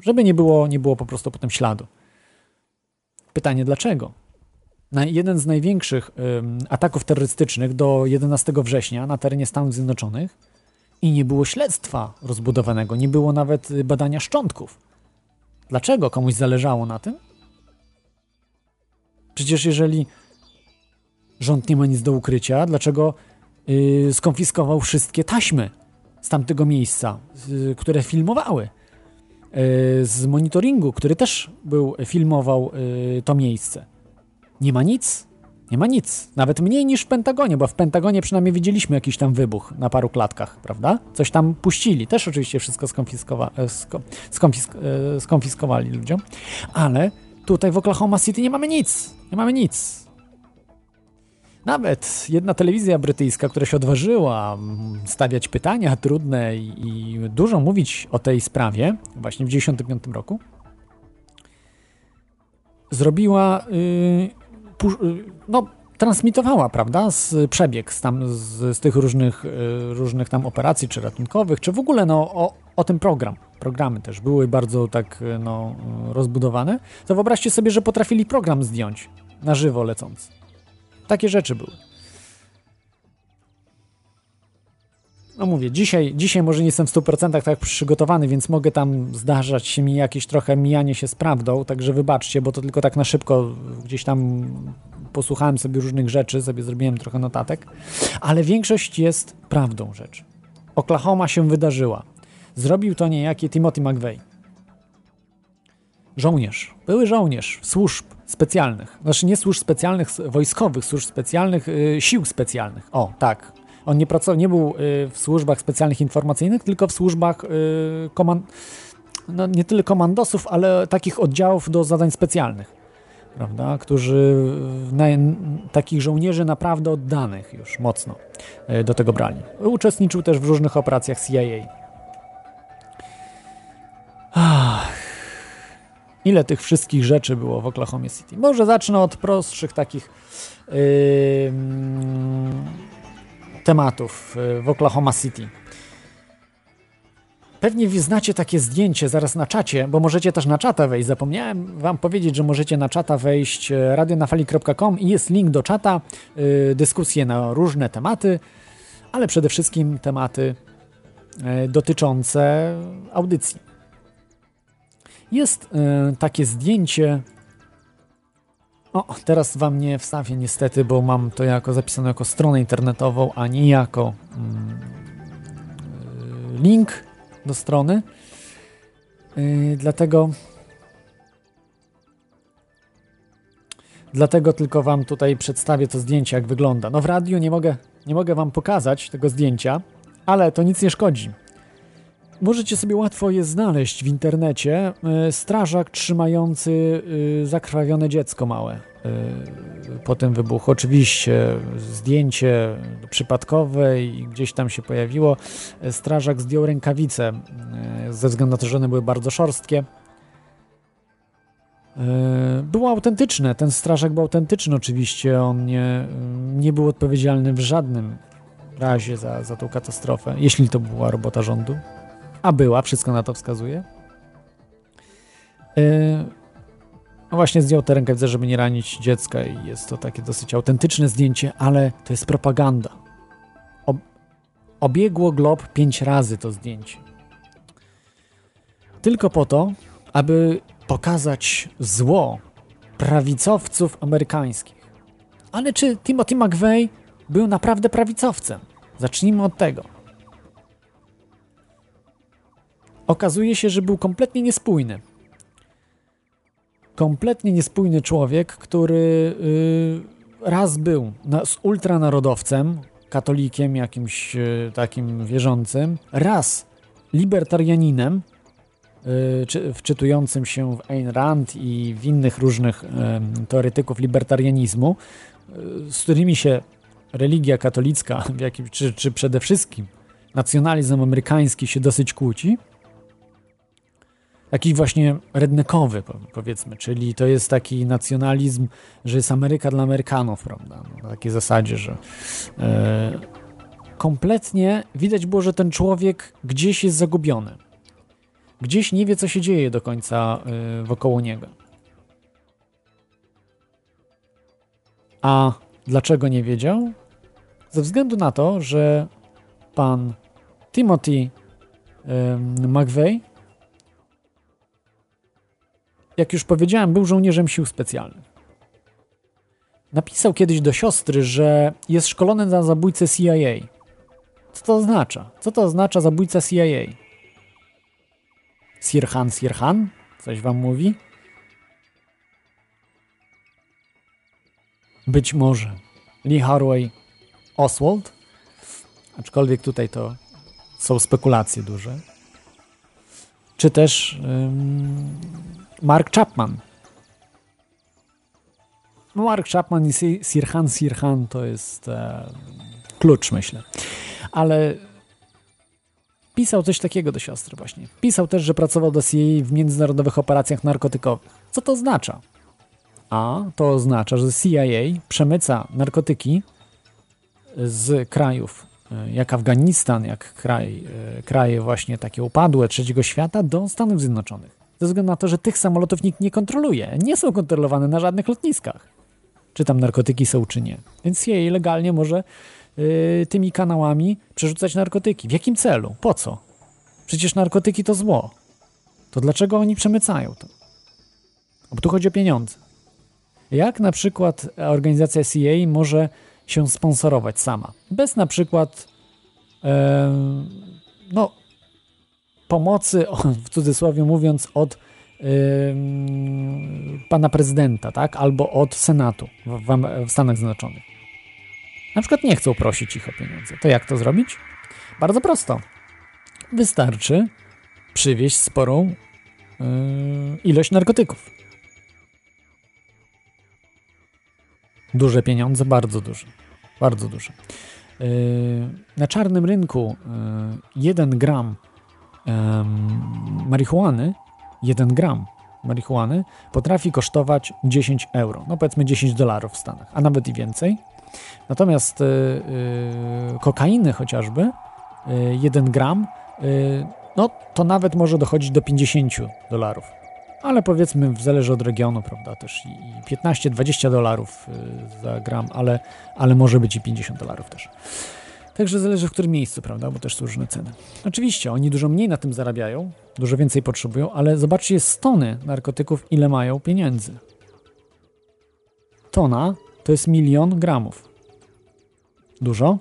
żeby nie było, nie było po prostu potem śladu. Pytanie dlaczego? Jeden z największych ataków terrorystycznych do 11 września na terenie Stanów Zjednoczonych i nie było śledztwa rozbudowanego, nie było nawet y, badania szczątków. Dlaczego komuś zależało na tym? Przecież jeżeli rząd nie ma nic do ukrycia, dlaczego yy, skonfiskował wszystkie taśmy z tamtego miejsca, y, które filmowały? Yy, z monitoringu, który też był, filmował yy, to miejsce. Nie ma nic? Nie ma nic. Nawet mniej niż w Pentagonie, bo w Pentagonie przynajmniej widzieliśmy jakiś tam wybuch na paru klatkach, prawda? Coś tam puścili. Też oczywiście wszystko skonfiskowa- e, sko- skonfisk- e, skonfiskowali ludziom. Ale tutaj w Oklahoma City nie mamy nic. Nie mamy nic. Nawet jedna telewizja brytyjska, która się odważyła mm, stawiać pytania trudne i, dużo mówić o tej sprawie, właśnie w 1995 roku, zrobiła, y, pu- y, no, transmitowała, prawda, z przebieg z, tam, z, z tych różnych, y, różnych tam operacji, czy ratunkowych, czy w ogóle, no, o, o tym program. Programy też były bardzo tak, y, no, rozbudowane. To wyobraźcie sobie, że potrafili program zdjąć na żywo lecąc. Takie rzeczy były. No mówię, dzisiaj, dzisiaj może nie jestem w 100% tak przygotowany, więc mogę tam zdarzać się mi jakieś trochę mijanie się z prawdą, także wybaczcie, bo to tylko tak na szybko gdzieś tam posłuchałem sobie różnych rzeczy, sobie zrobiłem trochę notatek, ale większość jest prawdą rzecz. Oklahoma się wydarzyła. Zrobił to niejaki Timothy McVeigh. Żołnierz. Były żołnierz służb specjalnych. Znaczy nie służb specjalnych, wojskowych, służb specjalnych, y, sił specjalnych. O, tak. On nie, pracował, nie był y, w służbach specjalnych informacyjnych, tylko w służbach y, koman- no, nie tyle komandosów, ale takich oddziałów do zadań specjalnych. Prawda? Którzy takich żołnierzy naprawdę oddanych już mocno y, do tego brali. Uczestniczył też w różnych operacjach CIA. Ach. Ile tych wszystkich rzeczy było w Oklahoma City? Może zacznę od prostszych takich yy, tematów yy, w Oklahoma City. Pewnie znacie takie zdjęcie zaraz na czacie, bo możecie też na czata wejść. Zapomniałem wam powiedzieć, że możecie na czata wejść e, radionafali.com i jest link do czata, yy, dyskusje na różne tematy, ale przede wszystkim tematy dotyczące audycji. Jest y, takie zdjęcie. O, teraz wam nie wstawię niestety, bo mam to jako zapisane jako stronę internetową, a nie jako mm, y, link do strony. Y, dlatego Dlatego tylko wam tutaj przedstawię to zdjęcie, jak wygląda. No w radiu nie mogę, nie mogę wam pokazać tego zdjęcia, ale to nic nie szkodzi. Możecie sobie łatwo je znaleźć w internecie. E, Strażak trzymający e, zakrwawione dziecko małe e, po tym wybuchu. Oczywiście zdjęcie przypadkowe i gdzieś tam się pojawiło. Strażak zdjął rękawice ze względu na to, że one były bardzo szorstkie. Było autentyczne. Ten strażak był autentyczny oczywiście. On nie, nie był odpowiedzialny w żadnym razie za, za tą katastrofę, jeśli to była robota rządu a była, wszystko na to wskazuje. Yy, właśnie zdjął tę rękawicę, żeby nie ranić dziecka i jest to takie dosyć autentyczne zdjęcie, ale to jest propaganda. Ob obiegło glob pięć razy to zdjęcie. Tylko po to, aby pokazać zło prawicowców amerykańskich. Ale czy Timothy McVeigh był naprawdę prawicowcem? Zacznijmy od tego. Okazuje się, że był kompletnie niespójny. Kompletnie niespójny człowiek, który yy, raz był na, z ultranarodowcem, katolikiem jakimś yy, takim wierzącym, raz libertarianinem, yy, czy, wczytującym się w Ayn Rand i w innych różnych teoretyków libertarianizmu, yy, z którymi się religia katolicka, w jakim, czy, czy przede wszystkim nacjonalizm amerykański się dosyć kłóci. Jakiś właśnie rednekowy, powiedzmy, czyli to jest taki nacjonalizm, że jest Ameryka dla Amerykanów, prawda? No, na takiej zasadzie, że e, kompletnie widać było, że ten człowiek gdzieś jest zagubiony. Gdzieś nie wie, co się dzieje do końca e, wokoło niego. A dlaczego nie wiedział? Ze względu na to, że pan Timothy McVeigh, jak już powiedziałem, był żołnierzem sił specjalnych. Napisał kiedyś do siostry, że jest szkolony na zabójcę CIA. Co to oznacza? Co to oznacza zabójca CIA? Sirhan Sirhan? Coś wam mówi? Być może Lee Harvey Oswald, aczkolwiek tutaj to są spekulacje duże. Czy też Mark Chapman. No, Mark Chapman i Sirhan Sirhan to jest e, klucz, myślę. Ale pisał coś takiego do siostry właśnie. Pisał też, że pracował do CIA w międzynarodowych operacjach narkotykowych. Co to oznacza? A to oznacza, że CIA przemyca narkotyki z krajów e, jak Afganistan, jak kraj, e, kraje właśnie takie upadłe trzeciego świata do Stanów Zjednoczonych. Ze względu na to, że tych samolotów nikt nie kontroluje. Nie są kontrolowane na żadnych lotniskach. Czy tam narkotyki są, czy nie. Więc CIA legalnie może yy, tymi kanałami przerzucać narkotyki. W jakim celu? Po co? Przecież narkotyki to zło. To dlaczego oni przemycają to? Bo tu chodzi o pieniądze. Jak na przykład organizacja CIA może się sponsorować sama, bez na przykład e, no, pomocy, w cudzysłowie mówiąc, od e, pana prezydenta, tak, albo od Senatu w, w Stanach Zjednoczonych. Na przykład nie chcą prosić ich o pieniądze. To jak to zrobić? Bardzo prosto. Wystarczy przywieźć sporą yy, ilość narkotyków. Duże pieniądze, bardzo duże. Bardzo duże. Yy, na czarnym rynku 1 yy, gram marihuany, 1 gram marihuany potrafi kosztować 10 euro, no powiedzmy 10 dolarów w Stanach, a nawet i więcej. Natomiast yy, kokainy chociażby, 1 gram, no to nawet może dochodzić do 50 dolarów ale powiedzmy, zależy od regionu, prawda, też i 15-20 dolarów y, za gram, ale, ale może być i 50 dolarów też. Także zależy w którym miejscu, prawda, bo też są różne ceny. Oczywiście, oni dużo mniej na tym zarabiają, dużo więcej potrzebują, ale zobaczcie, jest tony narkotyków, ile mają pieniędzy. Tona to jest milion gramów. Dużo?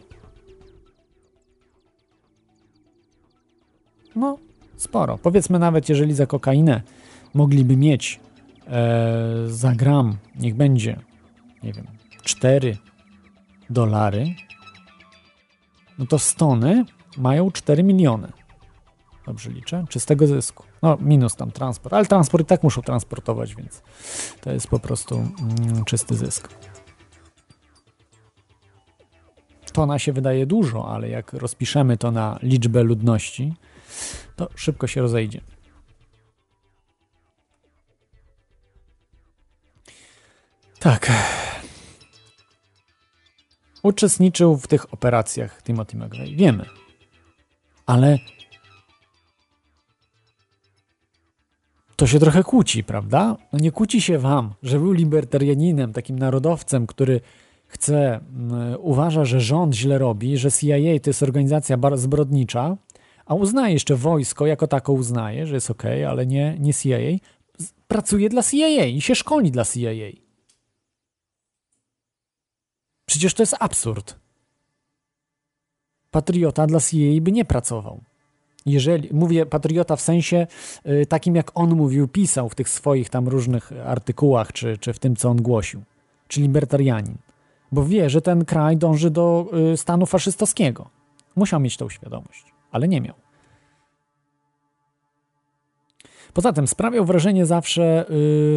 No, sporo. Powiedzmy nawet, jeżeli za kokainę mogliby mieć e, za gram, niech będzie, nie wiem, 4 dolary, no to Stony mają 4 miliony. Dobrze liczę? Czystego zysku. No, minus tam transport, ale transport i tak muszą transportować, więc to jest po prostu mm, czysty zysk. Tona się wydaje dużo, ale jak rozpiszemy to na liczbę ludności, to szybko się rozejdzie. Tak. Uczestniczył w tych operacjach Timothy McVeigh. Wiemy. Ale to się trochę kłóci, prawda? No nie kłóci się wam, że był libertarianinem, takim narodowcem, który chce, um, uważa, że rząd źle robi, że CIA to jest organizacja zbrodnicza, a uznaje jeszcze wojsko jako tako uznaje, że jest ok, ale nie, nie CIA. Pracuje dla CIA i się szkoli dla CIA. Przecież to jest absurd. Patriota dla CIA by nie pracował. Jeżeli, mówię patriota w sensie y, takim, jak on mówił, pisał w tych swoich tam różnych artykułach, czy, czy w tym, co on głosił, czy libertarianin, bo wie, że ten kraj dąży do y, stanu faszystowskiego. Musiał mieć tą świadomość, ale nie miał. Poza tym sprawiał wrażenie zawsze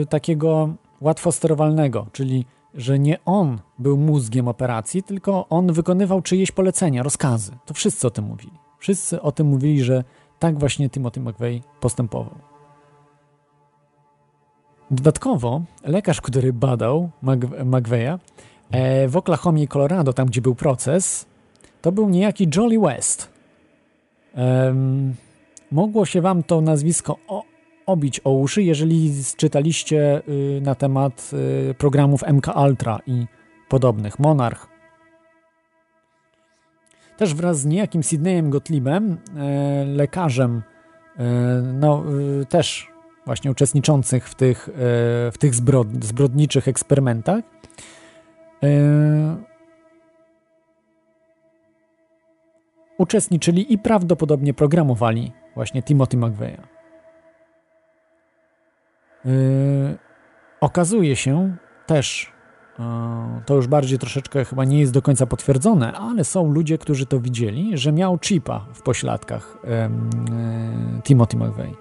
y, takiego łatwo sterowalnego, czyli że nie on był mózgiem operacji, tylko on wykonywał czyjeś polecenia, rozkazy. To wszyscy o tym mówili. Wszyscy o tym mówili, że tak właśnie Timothy McVeigh postępował. Dodatkowo lekarz, który badał McVeya e, w Oklahomie i Colorado, tam gdzie był proces, to był niejaki Jolly West. Um, mogło się wam to nazwisko obić o uszy, jeżeli czytaliście y, na temat y, programów MK Ultra i podobnych. Monarch. Też wraz z niejakim Sidneyem Gottliebem, e, lekarzem, no y, też właśnie uczestniczących w tych, w tych zbrod, zbrodniczych eksperymentach, uczestniczyli i prawdopodobnie programowali właśnie Timothy McVeigha. Yy, okazuje się też, yy, to już bardziej troszeczkę chyba nie jest do końca potwierdzone, ale są ludzie, którzy to widzieli, że miał chipa w pośladkach yy, Timothy McVeigh.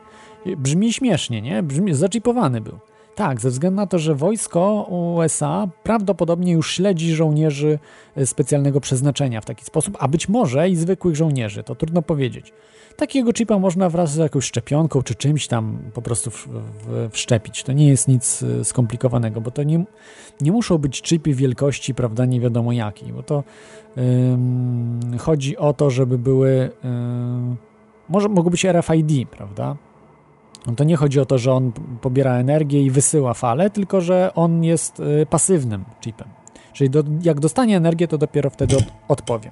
Brzmi śmiesznie, nie? Brzmi, zaczipowany był. Tak, ze względu na to, że wojsko USA prawdopodobnie już śledzi żołnierzy e, specjalnego przeznaczenia w taki sposób, a być może i zwykłych żołnierzy, to trudno powiedzieć. Takiego chipa można wraz z jakąś szczepionką czy czymś tam po prostu w, w, wszczepić. To nie jest nic e, skomplikowanego, bo to nie, nie muszą być chipy wielkości, prawda, nie wiadomo jakiej, bo to ym, chodzi o to, żeby były, ym, może mogą być RFID, prawda, no to nie chodzi o to, że on pobiera energię i wysyła falę, tylko że on jest y, pasywnym chipem. Czyli do, jak dostanie energię, to dopiero wtedy od, odpowie.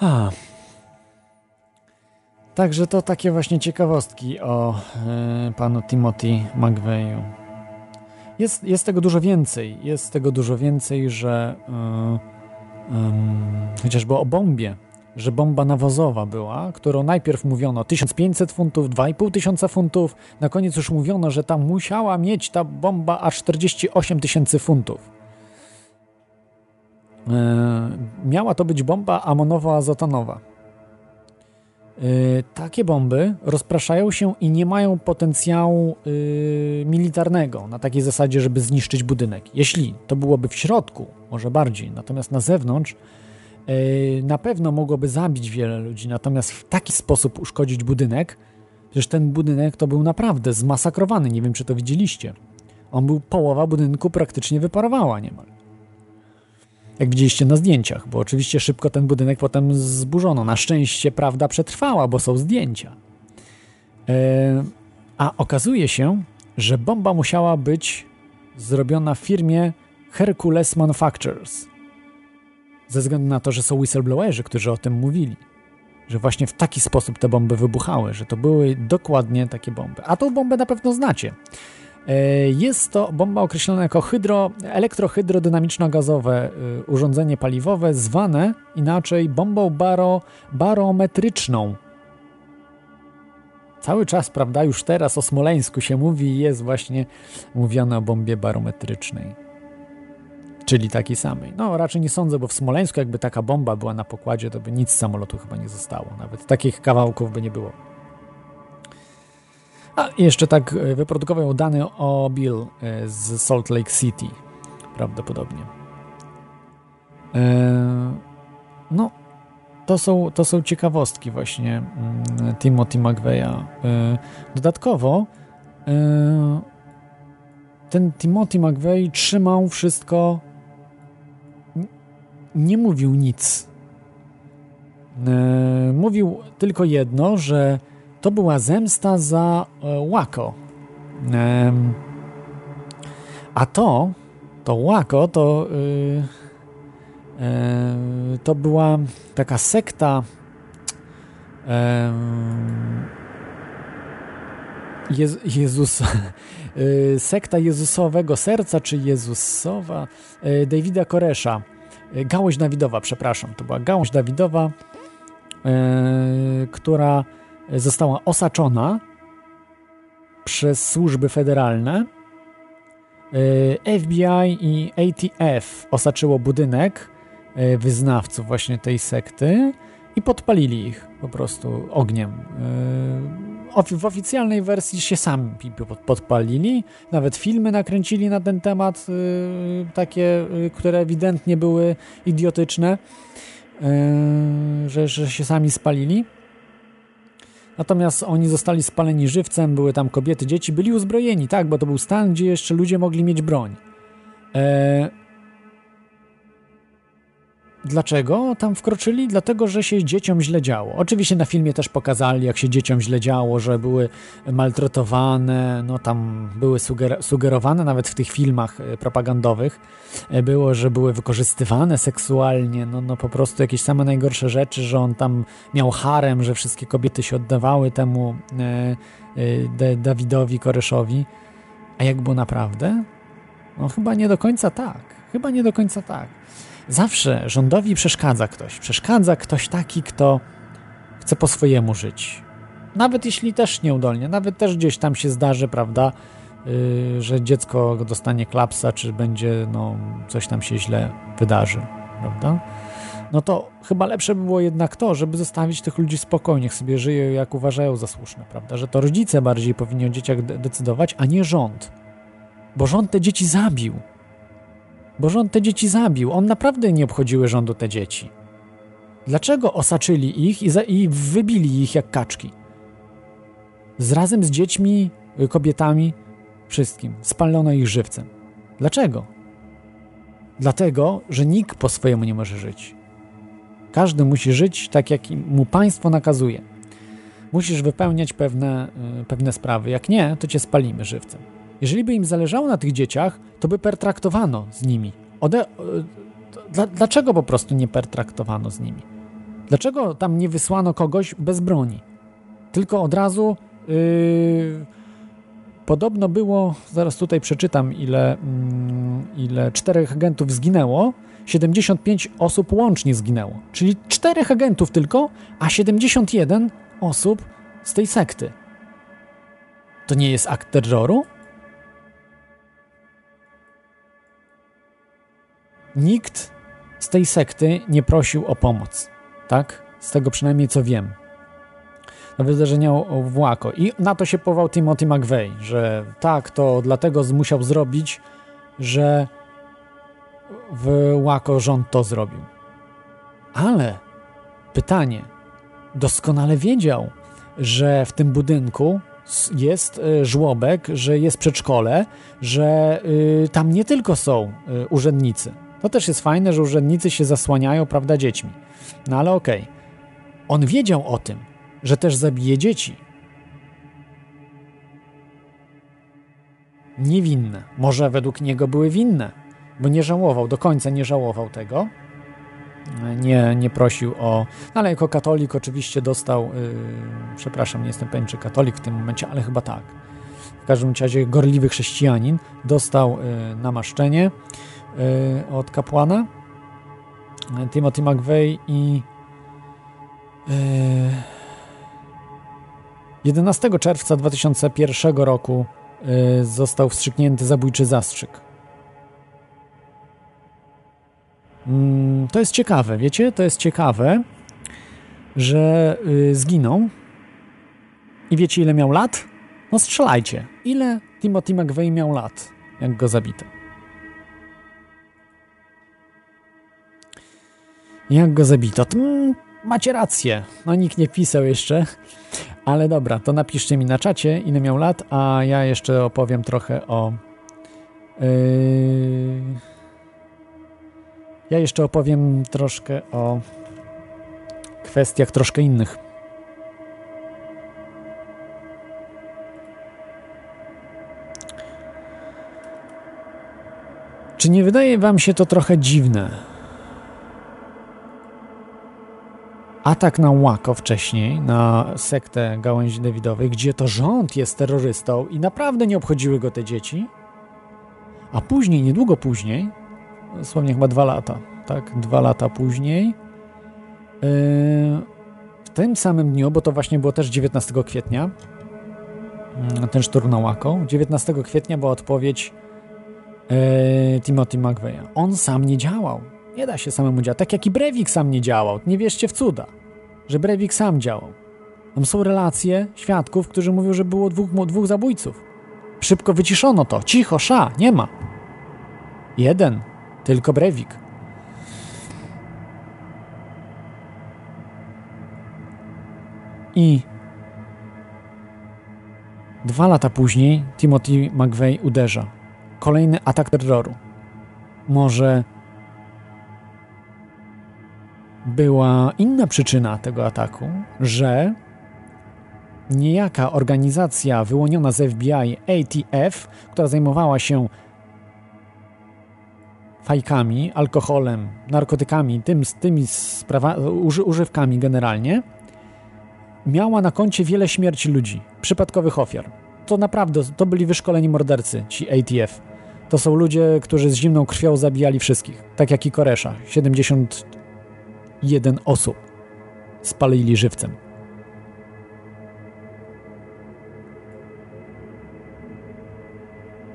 A. Także to takie właśnie ciekawostki o y, panu Timothy McVeighu. Jest, jest tego dużo więcej. Jest tego dużo więcej, że y, um, chociażby o bombie, że bomba nawozowa była, którą najpierw mówiono 1500 funtów, 2500 funtów, na koniec już mówiono, że tam musiała mieć ta bomba aż 48 tysięcy funtów. E, miała to być bomba amonowo-azotonowa. E, takie bomby rozpraszają się i nie mają potencjału e, militarnego na takiej zasadzie, żeby zniszczyć budynek. Jeśli to byłoby w środku, może bardziej, natomiast na zewnątrz na pewno mogłoby zabić wiele ludzi, natomiast w taki sposób uszkodzić budynek, przecież ten budynek to był naprawdę zmasakrowany, nie wiem czy to widzieliście. On był, połowa budynku praktycznie wyparowała niemal jak widzieliście na zdjęciach, bo oczywiście szybko ten budynek potem zburzono. Na szczęście prawda przetrwała, bo są zdjęcia. E, a okazuje się, że bomba musiała być zrobiona w firmie Hercules Manufacturers. Ze względu na to, że są whistleblowerzy, którzy o tym mówili. Że właśnie w taki sposób te bomby wybuchały, że to były dokładnie takie bomby. A tą bombę na pewno znacie. E, jest to bomba określona jako hydro, elektrohydrodynamiczno-gazowe e, urządzenie paliwowe, zwane inaczej bombą baro, barometryczną. Cały czas, prawda, już teraz o Smoleńsku się mówi i jest właśnie mówione o bombie barometrycznej. Czyli takiej samej. No, raczej nie sądzę, bo w Smoleńsku jakby taka bomba była na pokładzie, to by nic z samolotu chyba nie zostało. Nawet takich kawałków by nie było. A jeszcze tak e, wyprodukował dane o Bill e, z Salt Lake City, prawdopodobnie. E, no, to są, to są ciekawostki właśnie mm, Timothy McVeigha. Dodatkowo ten Timothy McVeigh trzymał wszystko, nie mówił nic. Mówił tylko jedno, że to była zemsta za e, Łako. A to, to Łako, to, y, e, to była taka sekta Jezus, y, sekta Jezusowego Serca, czy Jezusowa, e, Davida Koresza. Gałąź Dawidowa, przepraszam, to była gałąź Dawidowa, która została osaczona przez służby federalne. E, FBI i ATF osaczyło budynek e, wyznawców właśnie tej sekty i podpalili ich po prostu ogniem. E, w oficjalnej wersji się sami podpalili, nawet filmy nakręcili na ten temat, takie, które ewidentnie były idiotyczne, że, że się sami spalili. Natomiast oni zostali spaleni żywcem, były tam kobiety, dzieci, byli uzbrojeni, tak, bo to był stan, gdzie jeszcze ludzie mogli mieć broń. E... Dlaczego tam wkroczyli? Dlatego, że się dzieciom źle działo. Oczywiście na filmie też pokazali, jak się dzieciom źle działo, że były maltretowane, no tam były suger sugerowane nawet w tych filmach e, propagandowych, e, było, że były wykorzystywane seksualnie, no, no po prostu jakieś same najgorsze rzeczy, że on tam miał harem, że wszystkie kobiety się oddawały temu e, e, Dawidowi Koreszowi. A jak było naprawdę? No chyba nie do końca tak. Chyba nie do końca tak. Zawsze rządowi przeszkadza ktoś. Przeszkadza ktoś taki, kto chce po swojemu żyć. Nawet jeśli też nieudolnie, nawet też gdzieś tam się zdarzy, prawda, yy, że dziecko dostanie klapsa, czy będzie, no, coś tam się źle wydarzy, prawda? No to chyba lepsze by było jednak to, żeby zostawić tych ludzi spokojnie, niech sobie żyją jak uważają za słuszne, prawda? Że to rodzice bardziej powinni o dzieciach decydować, a nie rząd. Bo rząd te dzieci zabił bo rząd te dzieci zabił. On naprawdę nie obchodziły rządu te dzieci. Dlaczego osaczyli ich i, za, i wybili ich jak kaczki? Z razem z dziećmi, kobietami, wszystkim. Spalono ich żywcem. Dlaczego? Dlatego, że nikt po swojemu nie może żyć. Każdy musi żyć tak, jak mu państwo nakazuje. Musisz wypełniać pewne, y, pewne sprawy. Jak nie, to cię spalimy żywcem. Jeżeli by im zależało na tych dzieciach, to by pertraktowano z nimi. Ode... E, dla, dlaczego po prostu nie pertraktowano z nimi? Dlaczego tam nie wysłano kogoś bez broni? Tylko od razu yy... podobno było, zaraz tutaj przeczytam, ile, yy, ile czterech agentów zginęło. 75 osób łącznie zginęło. Czyli czterech agentów tylko, a 71 osób z tej sekty. To nie jest akt terroru? Nikt z tej sekty nie prosił o pomoc. Tak? Z tego przynajmniej co wiem. Na wydarzeniu w Łako. I na to się pował Timothy McVeigh, że tak, to dlatego musiał zrobić, że w Łako rząd to zrobił. Ale pytanie, doskonale wiedział, że w tym budynku jest e, żłobek, że jest przedszkole, że y, tam nie tylko są y, urzędnicy, to też jest fajne, że urzędnicy się zasłaniają, prawda, dziećmi. No ale okej. Okay. On wiedział o tym, że też zabije dzieci. Niewinne. Może według niego były winne, bo nie żałował, do końca nie żałował tego. Nie, nie prosił o. No ale jako katolik oczywiście dostał. Yy, przepraszam, nie jestem pewien, czy katolik w tym momencie, ale chyba tak. W każdym razie gorliwy chrześcijanin dostał yy, namaszczenie od kapłana Timothy McVeigh i 11 y, czerwca 2001 roku y, został wstrzyknięty zabójczy zastrzyk. Mm, to jest ciekawe, wiecie? To jest ciekawe, że zginął. I wiecie, ile miał lat? No strzelajcie. Ile Timothy McVeigh miał lat, jak go zabito? Jak go zabito? To, mm, macie rację. No nikt nie pisał jeszcze. Ale dobra, to napiszcie mi na czacie, ile miał lat, a ja jeszcze opowiem trochę o... Yy... Ja jeszcze opowiem troszkę o kwestiach troszkę innych. Czy nie wydaje wam się to trochę dziwne? Atak na Łako wcześniej, na sektę gałęzi Dawidowej, gdzie to rząd jest terrorystą i naprawdę nie obchodziły go te dzieci, a później, niedługo później, dosłownie chyba dwa lata, tak, dwa lata później, yy, w tym samym dniu, bo to właśnie było też 19 kwietnia, yy, ten szturm na Łako, 19 kwietnia była odpowiedź yy, Timothy McVeigha. On sam nie działał. Nie da się samemu działać. Tak jak i Brewik sam nie działał. Nie wierzcie w cuda, że Brewik sam działał. Tam są relacje świadków, którzy mówią, że było dwóch, dwóch zabójców. Szybko wyciszono to. Cicho, sza, nie ma. Jeden, tylko Brewik. I Dwa lata później Timothy McVeigh uderza. Kolejny atak terroru. Może była inna przyczyna tego ataku, że niejaka organizacja wyłoniona z FBI ATF, która zajmowała się fajkami, alkoholem, narkotykami, tym, tymi sprawa, uży, używkami generalnie, miała na koncie wiele śmierci ludzi, przypadkowych ofiar. To naprawdę, to byli wyszkoleni mordercy, ci ATF. To są ludzie, którzy z zimną krwią zabijali wszystkich, tak jak i Koresza. 71 osób spalili żywcem.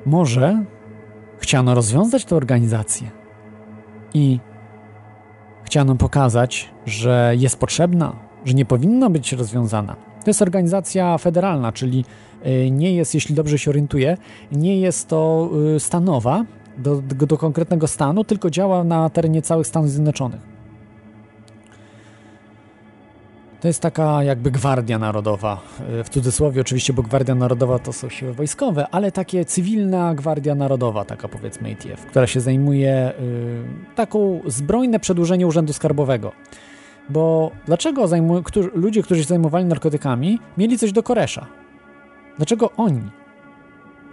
Może chciano rozwiązać tę organizację i chciano pokazać, że jest potrzebna, że nie powinna być rozwiązana. To jest organizacja federalna, czyli y, nie jest, jeśli dobrze się orientuję, nie jest to y, stanowa do, do konkretnego stanu, tylko działa na terenie całych Stanów Zjednoczonych. To jest taka jakby gwardia narodowa, w cudzysłowie oczywiście, bo gwardia narodowa to są siły wojskowe, ale takie cywilna gwardia narodowa, taka powiedzmy ATF, która się zajmuje y, taką zbrojne przedłużenie urzędu skarbowego. Bo dlaczego ludzie, którzy się zajmowali narkotykami, mieli coś do Koresza? Dlaczego oni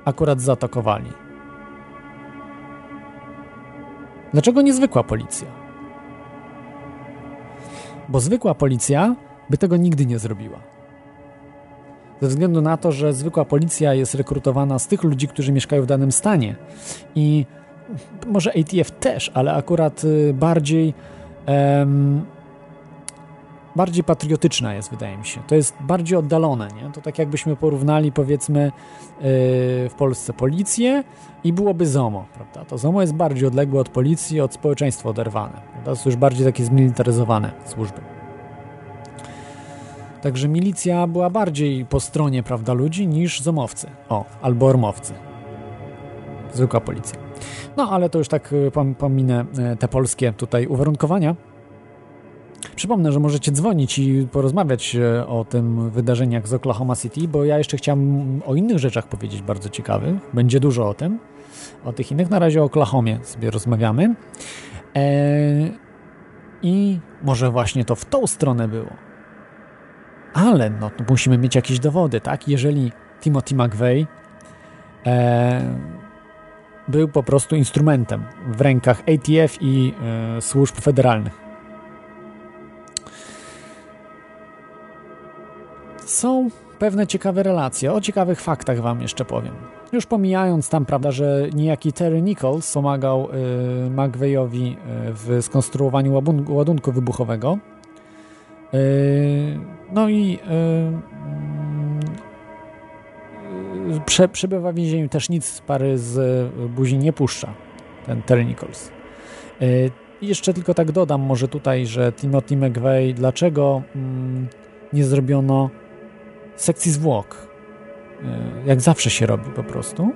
akurat zaatakowali? Dlaczego niezwykła policja? Bo zwykła policja by tego nigdy nie zrobiła. Ze względu na to, że zwykła policja jest rekrutowana z tych ludzi, którzy mieszkają w danym stanie i może ATF też, ale akurat y, bardziej um, bardziej patriotyczna jest, wydaje mi się. To jest bardziej oddalone, nie? To tak jakbyśmy porównali, powiedzmy, yy, w Polsce policję i byłoby ZOMO, prawda? To ZOMO jest bardziej odległe od policji, od społeczeństwa oderwane. To są już bardziej takie zmilitaryzowane służby. Także milicja była bardziej po stronie, prawda, ludzi niż zomowcy. O, albo ormowcy. Zwykła policja. No, ale to już tak y, pominę y, te polskie tutaj uwarunkowania. Przypomnę, że możecie dzwonić i porozmawiać y, o tym wydarzeniach z Oklahoma City, bo ja jeszcze chciałem o innych rzeczach powiedzieć bardzo ciekawych. Będzie dużo o tym. O tych innych. Na razie o Oklahomie sobie rozmawiamy. Eee, I może właśnie to w tą stronę było ale no, musimy mieć jakieś dowody, tak? Jeżeli Timothy McVeigh e, był po prostu instrumentem w rękach ATF i e, służb federalnych. Są pewne ciekawe relacje. O ciekawych faktach wam jeszcze powiem. Już pomijając tam, prawda, że niejaki Terry Nichols pomagał y, McVeighowi w skonstruowaniu ładunku wybuchowego, no i yy, yy, prze, przebywa w więzieniu też nic pary z buzi nie puszcza, ten Terry Nichols. Jeszcze tylko tak dodam może tutaj, że Timothy McVeigh, dlaczego mm, nie zrobiono sekcji zwłok, jak zawsze się robi po prostu,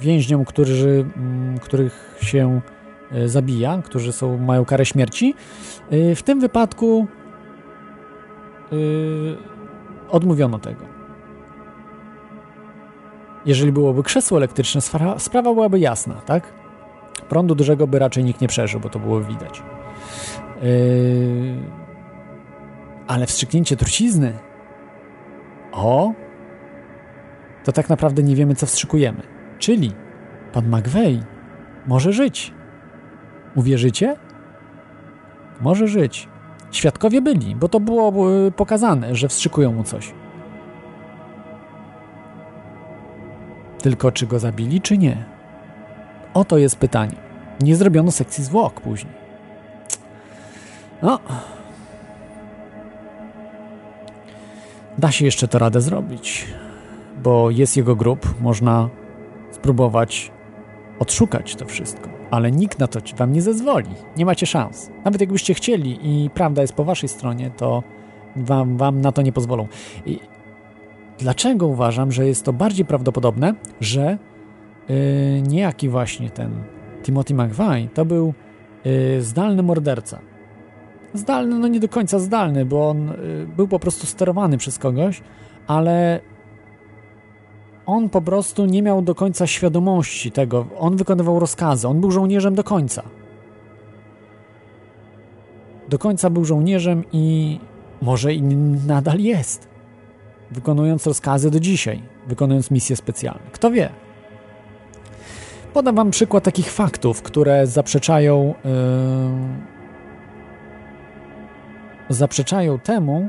więźniom, którzy, mm, których się E, zabija, którzy są, mają karę śmierci. E, w tym wypadku e, odmówiono tego. Jeżeli byłoby krzesło elektryczne, sprawa byłaby jasna, tak? Prądu dużego by raczej nikt nie przeżył, bo to było widać. Ale wstrzyknięcie trucizny o to tak naprawdę nie wiemy, co wstrzykujemy. Czyli pan McVeigh może żyć. Uwierzycie? Może żyć. Świadkowie byli, bo to było e, pokazane, że wstrzykują mu coś. Tylko czy go zabili, czy nie? Oto jest pytanie. Nie zrobiono sekcji zwłok później. No. Da się jeszcze to radę zrobić, bo jest jego grup, można spróbować odszukać to wszystko ale nikt na to wam nie zezwoli. Nie macie szans. Nawet jakbyście chcieli i prawda jest po waszej stronie, to wam, wam na to nie pozwolą. I dlaczego uważam, że jest to bardziej prawdopodobne, że yy, niejaki właśnie ten Timothy McVeigh to był yy, zdalny morderca. zdalny, no nie do końca zdalny, bo on y, był po prostu sterowany przez kogoś, ale on po prostu nie miał do końca świadomości tego. On wykonywał rozkazy, on był żołnierzem do końca. Do końca był żołnierzem i może i nadal jest. Wykonując rozkazy do dzisiaj, wykonując misje specjalne. Kto wie? Podam Wam przykład takich faktów, które zaprzeczają. Yy, zaprzeczają temu,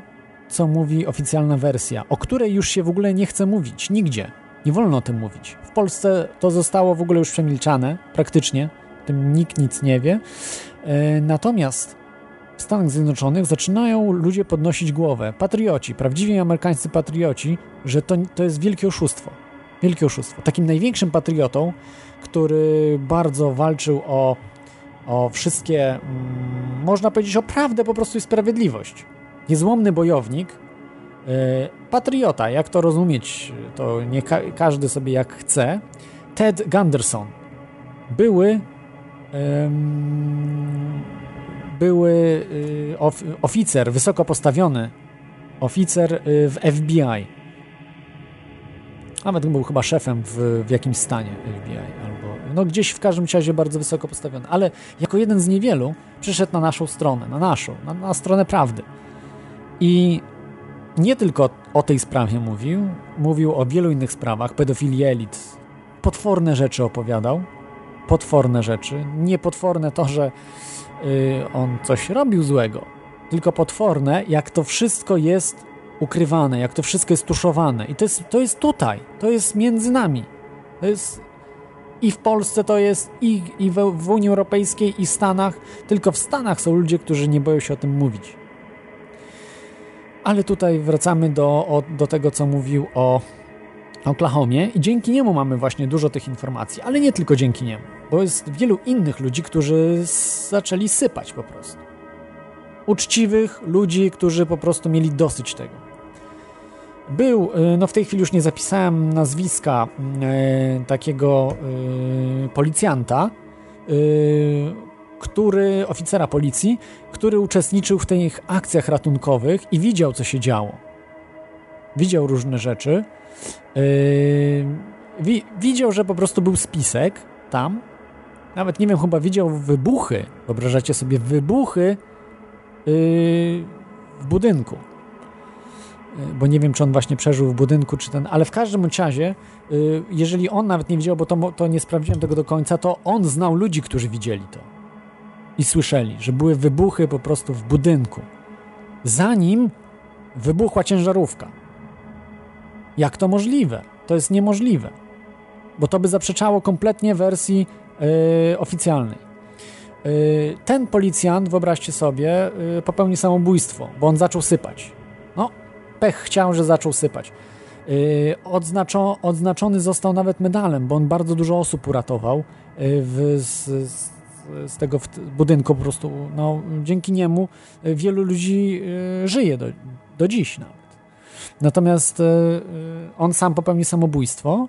co mówi oficjalna wersja, o której już się w ogóle nie chce mówić nigdzie. Nie wolno o tym mówić. W Polsce to zostało w ogóle już przemilczane, praktycznie. O tym nikt nic nie wie. Yy, natomiast w Stanach Zjednoczonych zaczynają ludzie podnosić głowę. Patrioci, prawdziwi amerykańscy patrioci, że to, to jest wielkie oszustwo. Wielkie oszustwo. Takim największym patriotą, który bardzo walczył o, o wszystkie, mm, można powiedzieć, o prawdę po prostu i sprawiedliwość. Niezłomny bojownik, patriota, jak to rozumieć, to nie ka każdy sobie jak chce. Ted Gunderson, były yy, były y, of, oficer, wysoko postawiony oficer y, w FBI. Nawet był chyba szefem w, w jakimś stanie FBI, albo no gdzieś w każdym razie bardzo wysoko postawiony, ale jako jeden z niewielu przyszedł na naszą stronę, na naszą, na, na stronę prawdy. I nie tylko o tej sprawie mówił, mówił o wielu innych sprawach, pedofilii elit, potworne rzeczy opowiadał, potworne rzeczy, nie potworne to, że Y, on coś robił złego, tylko potworne, jak to wszystko jest ukrywane, jak to wszystko jest tuszowane. I to jest, to jest tutaj, to jest między nami. To jest i w Polsce to jest, i, i w, w Unii Europejskiej, i w Stanach. Tylko w Stanach są ludzie, którzy nie boją się o tym mówić. Ale tutaj wracamy do, o, do tego, co mówił o Oklahomie i dzięki niemu mamy właśnie dużo tych informacji, ale nie tylko dzięki niemu, bo jest wielu innych ludzi, którzy zaczęli sypać po prostu. Uczciwych ludzi, którzy po prostu mieli dosyć tego. Był, y, no w tej chwili już nie zapisałem nazwiska e, takiego e, policjanta, e, który, oficera policji, który uczestniczył w tych akcjach ratunkowych i widział, co się działo. Widział różne rzeczy Yy, wi widział, że po prostu był spisek tam. Nawet nie wiem, chyba widział wybuchy. Wyobrażacie sobie wybuchy yy, w budynku. Yy, bo nie wiem, czy on właśnie przeżył w budynku, czy ten, ale w każdym razie, yy, jeżeli on nawet nie widział, bo to, to nie sprawdziłem tego do końca, to on znał ludzi, którzy widzieli to i słyszeli, że były wybuchy po prostu w budynku. Zanim wybuchła ciężarówka. Jak to możliwe? To jest niemożliwe, bo to by zaprzeczało kompletnie wersji yy, oficjalnej. Yy, ten policjant, wyobraźcie sobie, yy, popełnił samobójstwo, bo on zaczął sypać. No, pech chciał, że zaczął sypać. Odznaczo, odznaczony został nawet medalem, bo on bardzo dużo osób uratował w, z, z, z, tego budynku po prostu. No, dzięki niemu wielu ludzi yy, żyje do, do dziś nawet. Natomiast e, e, on sam popełnił samobójstwo.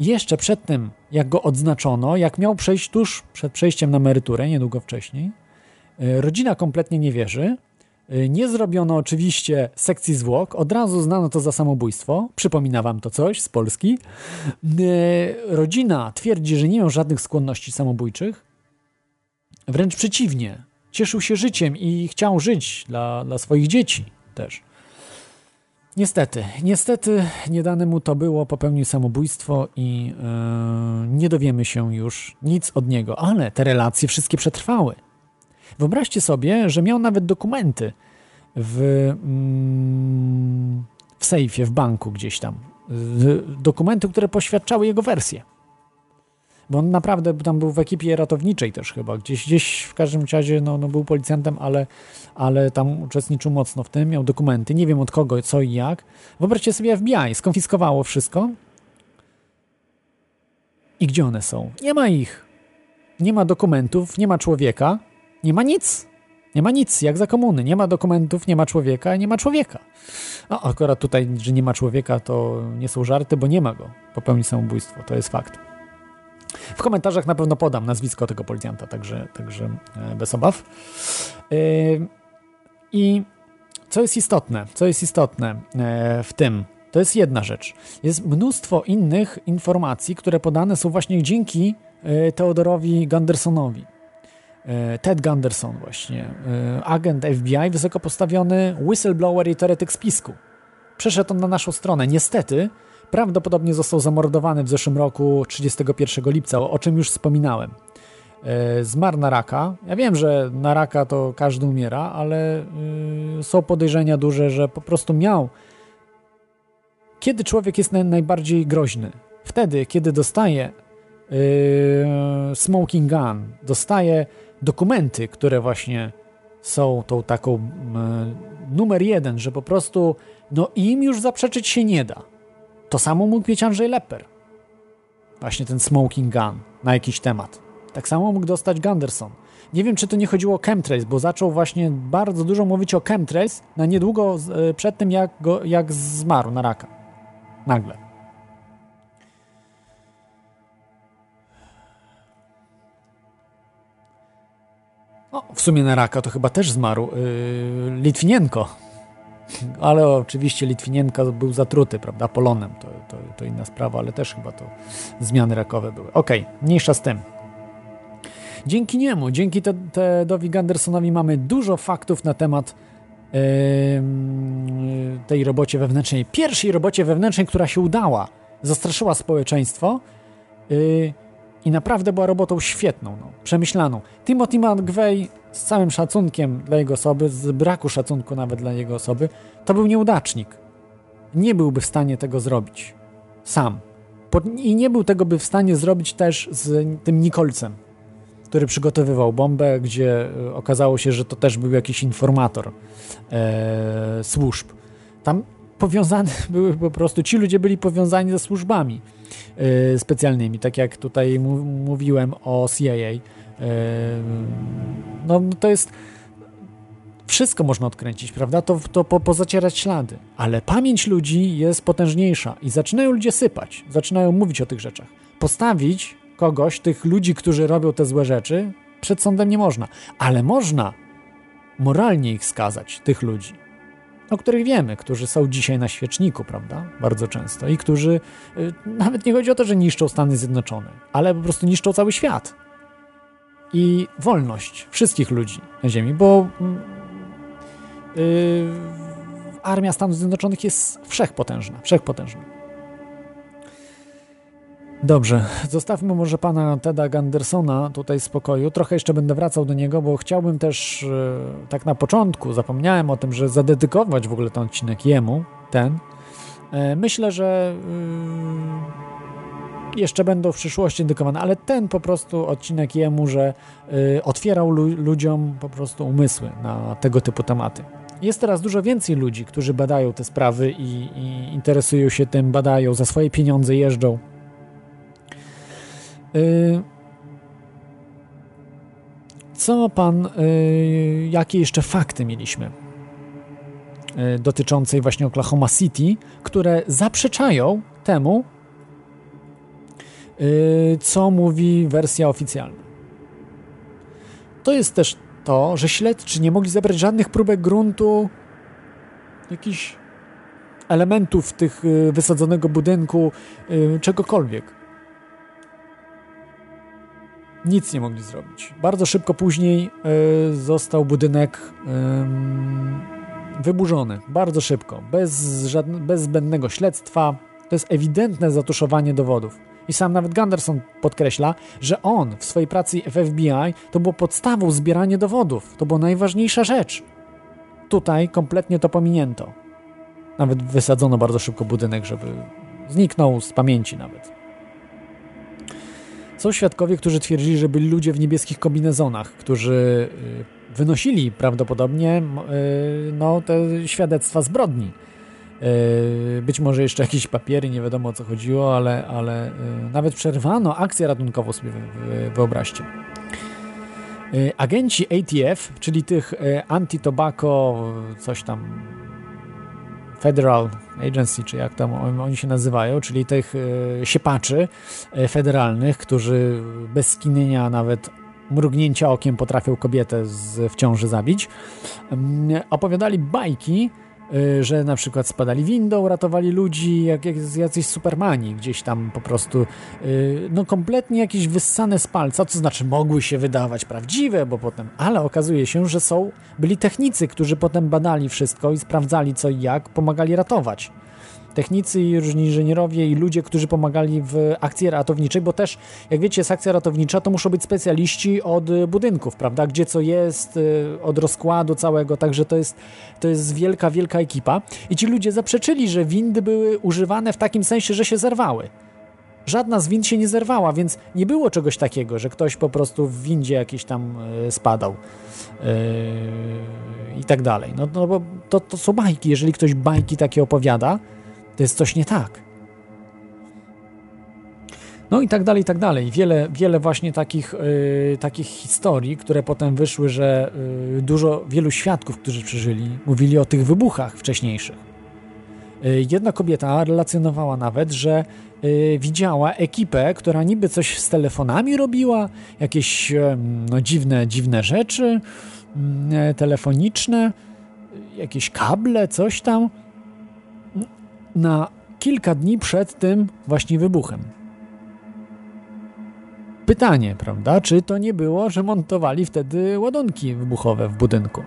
Jeszcze przed tym, jak go odznaczono, jak miał przejść tuż przed przejściem na emeryturę, niedługo wcześniej, e, rodzina kompletnie nie wierzy. Nie zrobiono oczywiście sekcji zwłok, od razu znano to za samobójstwo. Przypomina wam to coś z Polski. Rodzina twierdzi, że nie miał żadnych skłonności samobójczych. Wręcz przeciwnie, cieszył się życiem i chciał żyć dla, dla swoich dzieci też. Niestety, niestety nie dane mu to było, popełnił samobójstwo i yy, nie dowiemy się już nic od niego, ale te relacje wszystkie przetrwały. Wyobraźcie sobie, że miał nawet dokumenty w, mm, w sejfie, w banku gdzieś tam. Dokumenty, które poświadczały jego wersję bo on naprawdę tam był w ekipie ratowniczej też chyba, gdzieś, gdzieś w każdym razie no, no był policjantem, ale, ale tam uczestniczył mocno w tym, miał dokumenty, nie wiem od kogo, co i jak. Wyobraźcie sobie FBI, skonfiskowało wszystko i gdzie one są? Nie ma ich. Nie ma dokumentów, nie ma człowieka, nie ma nic. Nie ma nic, jak za komuny. Nie ma dokumentów, nie ma człowieka, nie ma człowieka. No, akurat tutaj, że nie ma człowieka, to nie są żarty, bo nie ma go. Popełni samobójstwo, to jest fakt. W komentarzach na pewno podam nazwisko tego policjanta, także, także e, bez obaw. E, I co jest istotne, co jest istotne e, w tym, to jest jedna rzecz. Jest mnóstwo innych informacji, które podane są właśnie dzięki Teodorowi Gundersonowi. E, Ted Gunderson właśnie, agent FBI, wysoko postawiony whistleblower i teoretyk spisku. Przeszedł on na naszą stronę. Niestety, prawdopodobnie został zamordowany w zeszłym roku 31 lipca, o, czym już wspominałem. E, Zmarł na raka. Ja wiem, że na raka to każdy umiera, ale y, są podejrzenia duże, że po prostu miał. Kiedy człowiek jest naj, najbardziej groźny? Wtedy, kiedy dostaje y, smoking gun, dostaje dokumenty, które właśnie są tą taką y, numer jeden, że po prostu no im już zaprzeczyć się nie da. To samo mógł mieć Andrzej Lepper. Właśnie ten smoking gun na jakiś temat. Tak samo mógł dostać Gunderson. Nie wiem, czy to nie chodziło o chemtrails, bo zaczął właśnie bardzo dużo mówić o chemtrails na niedługo z- przed tym, jak, go, jak zmarł na raka. Nagle. O, w sumie na raka to chyba też zmarł yy, Litwinienko. Ale oczywiście Litwinienko był zatruty, prawda, polonem. To, to, to inna sprawa, ale też chyba to zmiany rakowe były. Okej, mniejsza z tym. Dzięki niemu, dzięki Te- Tedowi Gundersonowi mamy dużo faktów na temat em, tej robocie wewnętrznej. Pierwszej robocie wewnętrznej, która się udała, zastraszyła społeczeństwo yy, i naprawdę była robotą świetną, no, przemyślaną. Timothy McVeigh z całym szacunkiem dla jego osoby, z braku szacunku nawet dla jego osoby, to był nieudacznik. Nie byłby w stanie tego zrobić sam. I nie był tego by w stanie zrobić też z tym Nikolcem który przygotowywał bombę, gdzie e, okazało się, że to też był jakiś informator e, służb. Tam powiązane były po prostu, ci ludzie byli powiązani ze służbami e, specjalnymi, tak jak tutaj mówiłem o CIA. No no to jest wszystko można odkręcić, prawda? To, to po, pozacierać ślady. Ale pamięć ludzi jest potężniejsza i zaczynają ludzie sypać, zaczynają mówić o tych rzeczach. Postawić kogoś, tych ludzi, którzy robią te złe rzeczy, przed sądem nie można. Ale można moralnie ich skazać, tych ludzi, o których wiemy, którzy są dzisiaj na świeczniku, prawda? Bardzo często. I którzy, y, nawet nie chodzi o to, że niszczą Stany Zjednoczone, ale po prostu niszczą cały świat. I wolność wszystkich ludzi na Ziemi, bo mm, y, armia Stanów Zjednoczonych jest wszechpotężna, wszechpotężna. Dobrze, zostawmy może pana Teda Gandersona tutaj w spokoju. Trochę jeszcze będę wracał do niego, bo chciałbym też e, tak na początku, zapomniałem o tym, że zadedykować w ogóle ten odcinek jemu, ten. E, Myślę, że y, jeszcze będą w przyszłości dedykowane, ale ten po prostu odcinek jemu, że y, otwierał lu ludziom po prostu umysły na tego typu tematy. Jest teraz dużo więcej ludzi, którzy badają te sprawy i, i interesują się tym, badają, za swoje pieniądze jeżdżą. Y, Co pan, y, jakie jeszcze fakty mieliśmy y, dotyczącej właśnie Oklahoma City, które zaprzeczają temu, co mówi wersja oficjalna? To jest też to, że śledczy nie mogli zebrać żadnych próbek gruntu, jakichś elementów tych y, wysadzonego budynku, y, czegokolwiek. Nic nie mogli zrobić. Bardzo szybko później y, został budynek wyburzony. Bardzo szybko. Bez, żadne, bez zbędnego śledztwa. To jest ewidentne zatuszowanie dowodów. I sam nawet Gunderson podkreśla, że on w swojej pracy w FBI to było podstawą zbierania dowodów. To była najważniejsza rzecz. Tutaj kompletnie to pominięto. Nawet wysadzono bardzo szybko budynek, żeby zniknął z pamięci nawet. Są świadkowie, którzy twierdzili, że byli ludzie w niebieskich kombinezonach, którzy y, wynosili prawdopodobnie y, no, te świadectwa zbrodni. Y, Być może jeszcze jakieś papiery, nie wiadomo o co chodziło, ale, ale y, nawet przerwano akcję ratunkową sobie wy- wy- wyobraźcie. Y, Agenci ATF, czyli tych anti-tobacco, coś tam Federal Agency, czy jak tam on- oni się nazywają, czyli tych e, siepaczy e, federalnych, którzy bez skinienia nawet mrugnięcia okiem potrafią kobietę z, w ciąży zabić. Mm, Opowiadali bajki, że na przykład spadali windą, ratowali ludzi, jak, jak jacyś supermani gdzieś tam po prostu, y, no kompletnie jakieś wyssane z palca, to znaczy mogły się wydawać prawdziwe, bo potem, ale okazuje się, że są, byli technicy, którzy potem badali wszystko i sprawdzali co i jak, pomagali ratować technicy i różni inżynierowie i ludzie, którzy pomagali w akcji ratowniczej, bo też, jak wiecie, jest akcja ratownicza, to muszą być specjaliści od y, budynków, prawda? Gdzie co jest, y, od rozkładu całego, także to jest, to jest wielka, wielka ekipa. I ci ludzie zaprzeczyli, że windy były używane w takim sensie, że się zerwały. Żadna z wind się nie zerwała, więc nie było czegoś takiego, że ktoś po prostu w windzie jakiś tam y, spadał yy, i tak dalej. No, no bo to, to są bajki. Jeżeli ktoś bajki takie opowiada, jest coś nie tak. No i tak dalej, i tak dalej. Wiele, wiele właśnie takich, yy, takich historii, które potem wyszły, że yy, dużo, wielu świadków, którzy przeżyli, mówili o tych wybuchach wcześniejszych. Yy, jedna kobieta relacjonowała nawet, że yy, widziała ekipę, która niby coś z telefonami robiła, jakieś no, dziwne, dziwne rzeczy yy, telefoniczne, jakieś kable, coś tam na kilka dni przed tym właśnie wybuchem. Pytanie, prawda? Czy to nie było, że montowali wtedy ładunki wybuchowe w budynku?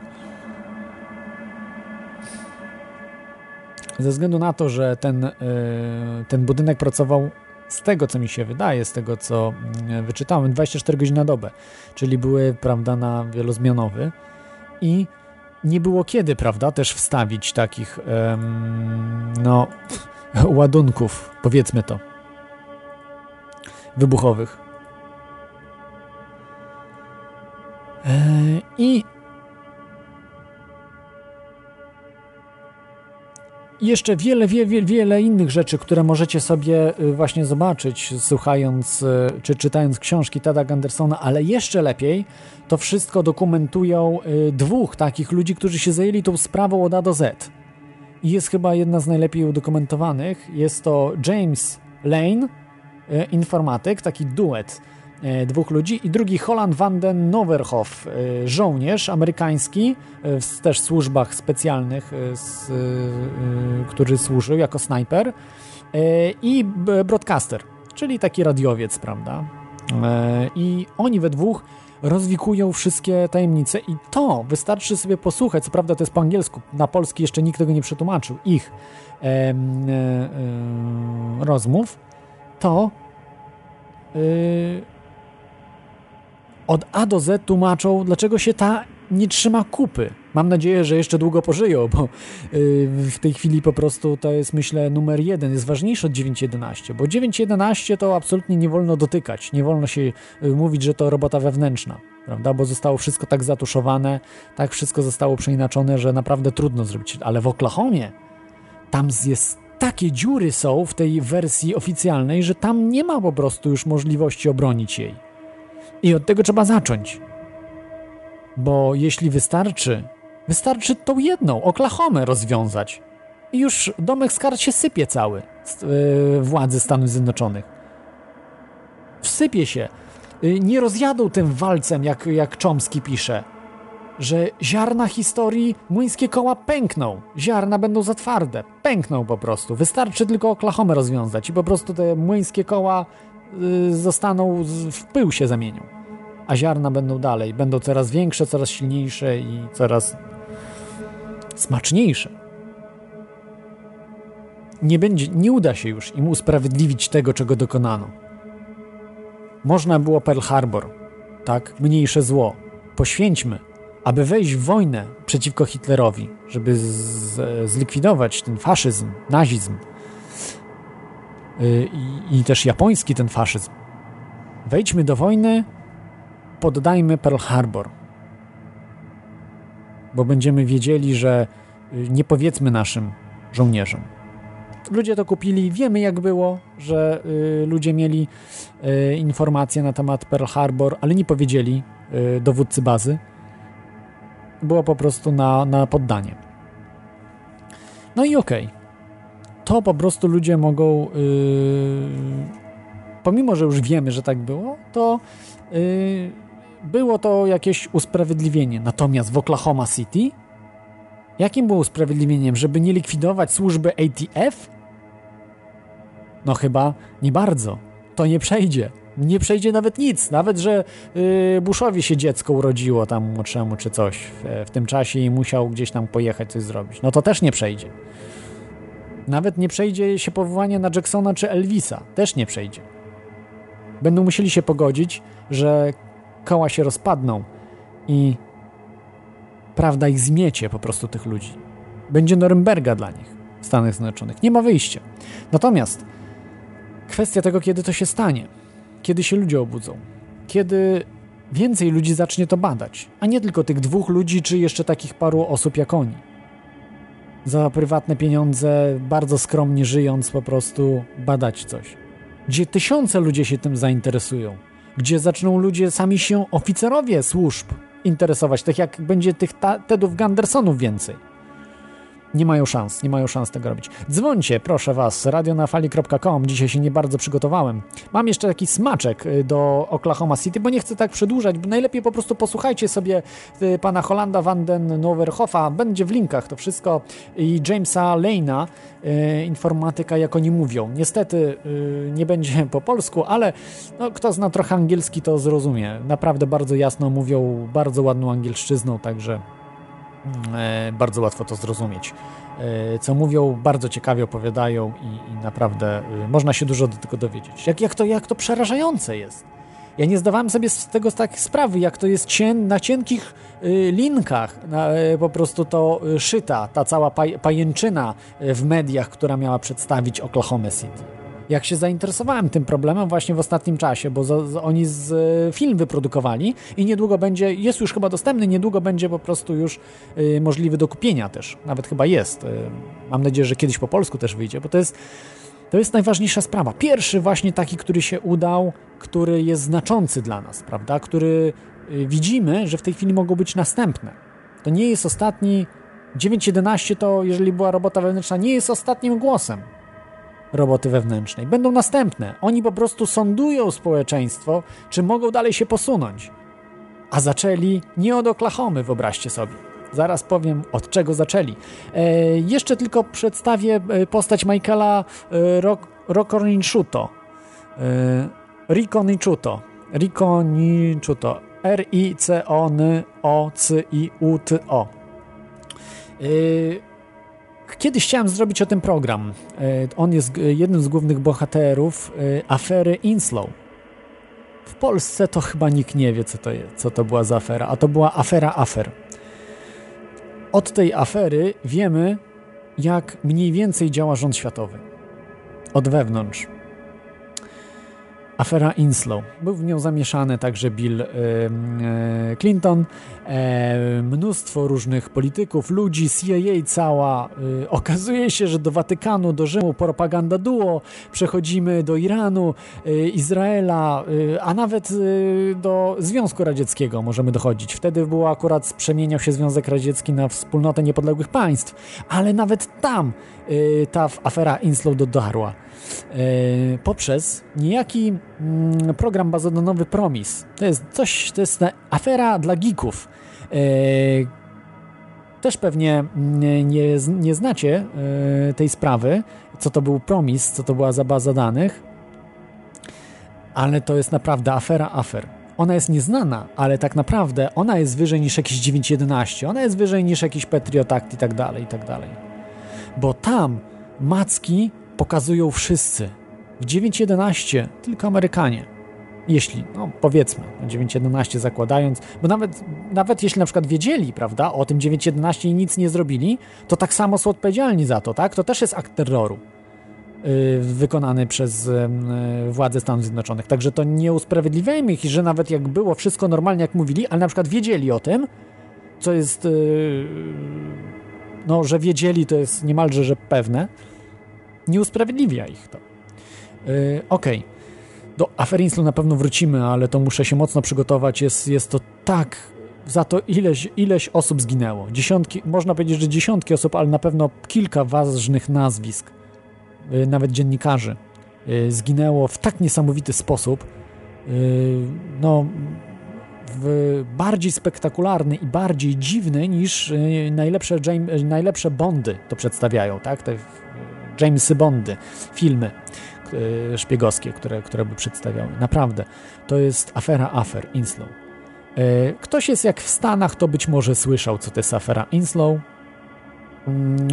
Ze względu na to, że ten, yy, ten budynek pracował z tego, co mi się wydaje, z tego, co yy, wyczytałem, 24 godziny na dobę, czyli były, prawda, na wielozmianowy i nie było kiedy, prawda, też wstawić takich, no, ładunków, powiedzmy to, wybuchowych. E, I jeszcze wiele, wiele, wiele innych rzeczy, które możecie sobie y, właśnie zobaczyć, słuchając y, czy czytając książki Tada Andersona, ale jeszcze lepiej to wszystko dokumentują y, dwóch takich ludzi, którzy się zajęli tą sprawą od A do Z. I jest chyba jedna z najlepiej udokumentowanych. Jest to James Lane, informatyk, taki duet dwóch ludzi i drugi Holland van den Noverhof, żołnierz amerykański w też służbach specjalnych, z, który służył jako snajper i broadcaster, czyli taki radiowiec, prawda? I oni we dwóch rozwikują wszystkie tajemnice i to wystarczy sobie posłuchać, co prawda to jest po angielsku, na polski jeszcze nikt tego nie przetłumaczył, ich e, e, rozmów, to e, od A do Z tłumaczą, dlaczego się ta nie trzyma kupy. Mam nadzieję, że jeszcze długo pożyją, bo w tej chwili po prostu to jest, myślę, numer jeden, jest ważniejszy od 9.11, bo 9.11 to absolutnie nie wolno dotykać, nie wolno się mówić, że to robota wewnętrzna, prawda, bo zostało wszystko tak zatuszowane, tak wszystko zostało przeinaczone, że naprawdę trudno zrobić, ale w Oklahomie tam jest takie dziury są w tej wersji oficjalnej, że tam nie ma po prostu już możliwości obronić jej. I od tego trzeba zacząć. Bo jeśli wystarczy, wystarczy tą jedną, Oklahomę rozwiązać. I już domek z kart się sypie cały yy, władzy Stanów Zjednoczonych. Wsypie się. Yy, nie rozjadą tym walcem, jak, jak Chomsky pisze, że ziarna historii, młyńskie koła pękną. Ziarna będą za twarde. Pękną po prostu. Wystarczy tylko Oklahomę rozwiązać i po prostu te młyńskie koła yy, zostaną, w pył się zamienią a ziarna będą dalej. Będą coraz większe, coraz silniejsze i coraz smaczniejsze. Nie, będzie, nie uda się już im usprawiedliwić tego, czego dokonano. Można było Pearl Harbor, tak, mniejsze zło. Poświęćmy, aby wejść w wojnę przeciwko Hitlerowi, żeby z, zlikwidować ten faszyzm, nazizm yy, i, i też japoński ten faszyzm. Wejdźmy do wojny poddajmy Pearl Harbor. Bo będziemy wiedzieli, że y, nie powiedzmy naszym żołnierzom. Ludzie to kupili, wiemy jak było, że y, ludzie mieli y, informacje na temat Pearl Harbor, ale nie powiedzieli y, dowódcy bazy. Było po prostu na, na poddanie. No i okej. Okay. To po prostu ludzie mogą, y, pomimo że już wiemy, że tak było, to y, było to jakieś usprawiedliwienie. Natomiast w Oklahoma City jakim było usprawiedliwieniem, żeby nie likwidować służby ATF? No chyba nie bardzo. To nie przejdzie. Nie przejdzie nawet nic. Nawet, że yy, Bushowi się dziecko urodziło tam młodszemu czy coś w, w tym czasie i musiał gdzieś tam pojechać coś zrobić. No to też nie przejdzie. Nawet nie przejdzie się powołanie na Jacksona czy Elvisa. Też nie przejdzie. Będą musieli się pogodzić, że koła się rozpadną i prawda ich zmiecie po prostu tych ludzi. Będzie Norymberga dla nich w Stanach Zjednoczonych. Nie ma wyjścia. Natomiast kwestia tego, kiedy to się stanie, kiedy się ludzie obudzą, kiedy więcej ludzi zacznie to badać, a nie tylko tych dwóch ludzi, czy jeszcze takich paru osób jak oni. Za prywatne pieniądze, bardzo skromnie żyjąc, po prostu badać coś. Gdzie tysiące ludzi się tym zainteresują, gdzie zaczną ludzie, sami się oficerowie służb interesować, tak jak będzie tych Tedów Gandersonów więcej. Nie mają szans, nie mają szans tego robić. Dzwońcie, proszę was, radionafali.com. Dzisiaj się nie bardzo przygotowałem. Mam jeszcze taki smaczek y, do Oklahoma City, bo nie chcę tak przedłużać. Najlepiej po prostu posłuchajcie sobie y, pana Holanda van den Noverhoffa. Będzie w linkach to wszystko. I Jamesa Lane'a, y, informatyka, jak oni mówią. Niestety nie będzie po polsku, ale no, kto zna trochę angielski, to zrozumie. Naprawdę bardzo jasno mówią, bardzo ładną angielszczyzną, także bardzo łatwo to zrozumieć. E, co mówią, bardzo ciekawie opowiadają i, i naprawdę e, można się dużo do tego dowiedzieć. Jak, jak, to, jak to przerażające jest. Ja nie zdawałem sobie z tego tak sprawy, jak to jest cien, na cienkich linkach na, po prostu to szyta, ta cała pajęczyna w mediach, która miała przedstawić Oklahoma City jak się zainteresowałem tym problemem właśnie w ostatnim czasie, bo z, z, oni z, film wyprodukowali i niedługo będzie, jest już chyba dostępny, niedługo będzie po prostu już y, możliwy do kupienia też. Nawet chyba jest. Y, mam nadzieję, że kiedyś po polsku też wyjdzie, bo to jest to jest najważniejsza sprawa. Pierwszy właśnie taki, który się udał, który jest znaczący dla nas, prawda? Który widzimy, że w tej chwili mogą być następne. To nie jest ostatni 9.11 to, jeżeli była robota wewnętrzna, nie jest ostatnim głosem roboty wewnętrznej. Będą następne. Oni po prostu sądują społeczeństwo, czy mogą dalej się posunąć. A zaczęli nie od Oklahomy, wyobraźcie sobie. Zaraz powiem, od czego zaczęli. E, jeszcze tylko przedstawię e, postać Michaela e, Rok E, Rico Nichuto. Rico Nichuto. R-I-C-O-N-O-C-I-U-T-O. E, Kiedyś chciałem zrobić o tym program. E, on jest jednym z głównych bohaterów e, afery Inslow. W Polsce to chyba nikt nie wie, co to, jest, co to była za afera, a to była afera afer. Od tej afery wiemy, jak mniej więcej działa rząd światowy. Od wewnątrz. Afera Inslow. Był w nią zamieszany także Bill e, Clinton, e, mnóstwo różnych polityków, ludzi, CIA cała. E, okazuje się, że do Watykanu, do Rzymu propaganda duo, przechodzimy do Iranu, Izraela, a nawet do Związku Radzieckiego możemy dochodzić. Wtedy było akurat, przemieniał się Związek Radziecki na wspólnotę niepodległych państw, ale nawet tam ta afera Inslow dotarła. E, poprzez niejaki mm, program bazodanowy Promis. To jest coś, to jest afera dla geeków. E, też pewnie mm, nie, nie znacie tej sprawy, co to był Promis, co to była za baza danych, ale to jest naprawdę afera afer. Ona jest nieznana, ale tak naprawdę ona jest wyżej niż jakiś 911, ona jest wyżej niż jakiś Patriot Act i tak dalej, i tak dalej. Bo tam macki pokazują wszyscy. W 9.11 tylko Amerykanie. Jeśli, no powiedzmy, 9.11 zakładając, bo nawet, nawet jeśli na przykład wiedzieli, prawda, o tym 9.11 i nic nie zrobili, to tak samo są odpowiedzialni za to, tak? To też jest akt terroru yy, wykonany przez yy, władze Stanów Zjednoczonych. Także to nie usprawiedliwiajmy ich, że nawet jak było wszystko normalnie, jak mówili, ale na przykład wiedzieli o tym, co jest, no, że wiedzieli, to jest niemalże, że pewne, nie usprawiedliwia ich to. Yy, Okej. Okay. Do afery Inslu na pewno wrócimy, ale to muszę się mocno przygotować. Jest, jest to tak za to ileś, ileś osób zginęło. Dziesiątki, można powiedzieć, że dziesiątki osób, ale na pewno kilka ważnych nazwisk, yy, nawet dziennikarzy, yy, zginęło w tak niesamowity sposób. Yy, no, bardziej spektakularny i bardziej dziwny niż y, najlepsze, James, najlepsze Bondy to przedstawiają, tak? Te Jamesy Bondy, filmy y, szpiegowskie, które, które by przedstawiały. Naprawdę, to jest afera afer, Inslow. Ktoś jest jak w Stanach, to być może słyszał, co to jest afera Inslow. Mm,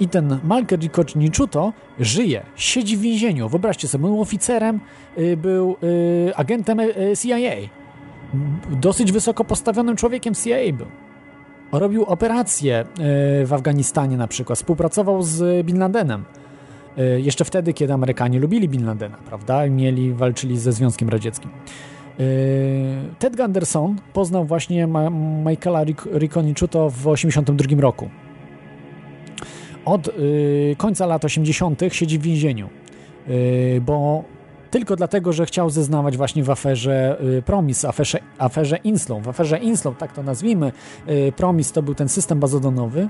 I ten Malker Ricocnichuto żyje, siedzi w więzieniu. Wyobraźcie sobie, był oficerem, był agentem CIA. Dosyć wysoko postawionym człowiekiem CIA był. Robił operacje y, w Afganistanie na przykład, współpracował z Bin Ladenem. Y, Jeszcze wtedy, kiedy Amerykanie lubili Bin Ladena, prawda? Mieli, walczyli ze Związkiem Radzieckim. Y, Ted Gunderson poznał właśnie Ma Michaela Ric- Riconichuto w 1982 roku. Od końca lat 80. siedzi w więzieniu, bo tylko dlatego, że chciał zeznawać właśnie w aferze y, Promis, aferze, aferze Inslow. W aferze Inslow, tak to nazwijmy, y, Promis to był ten system bazodonowy,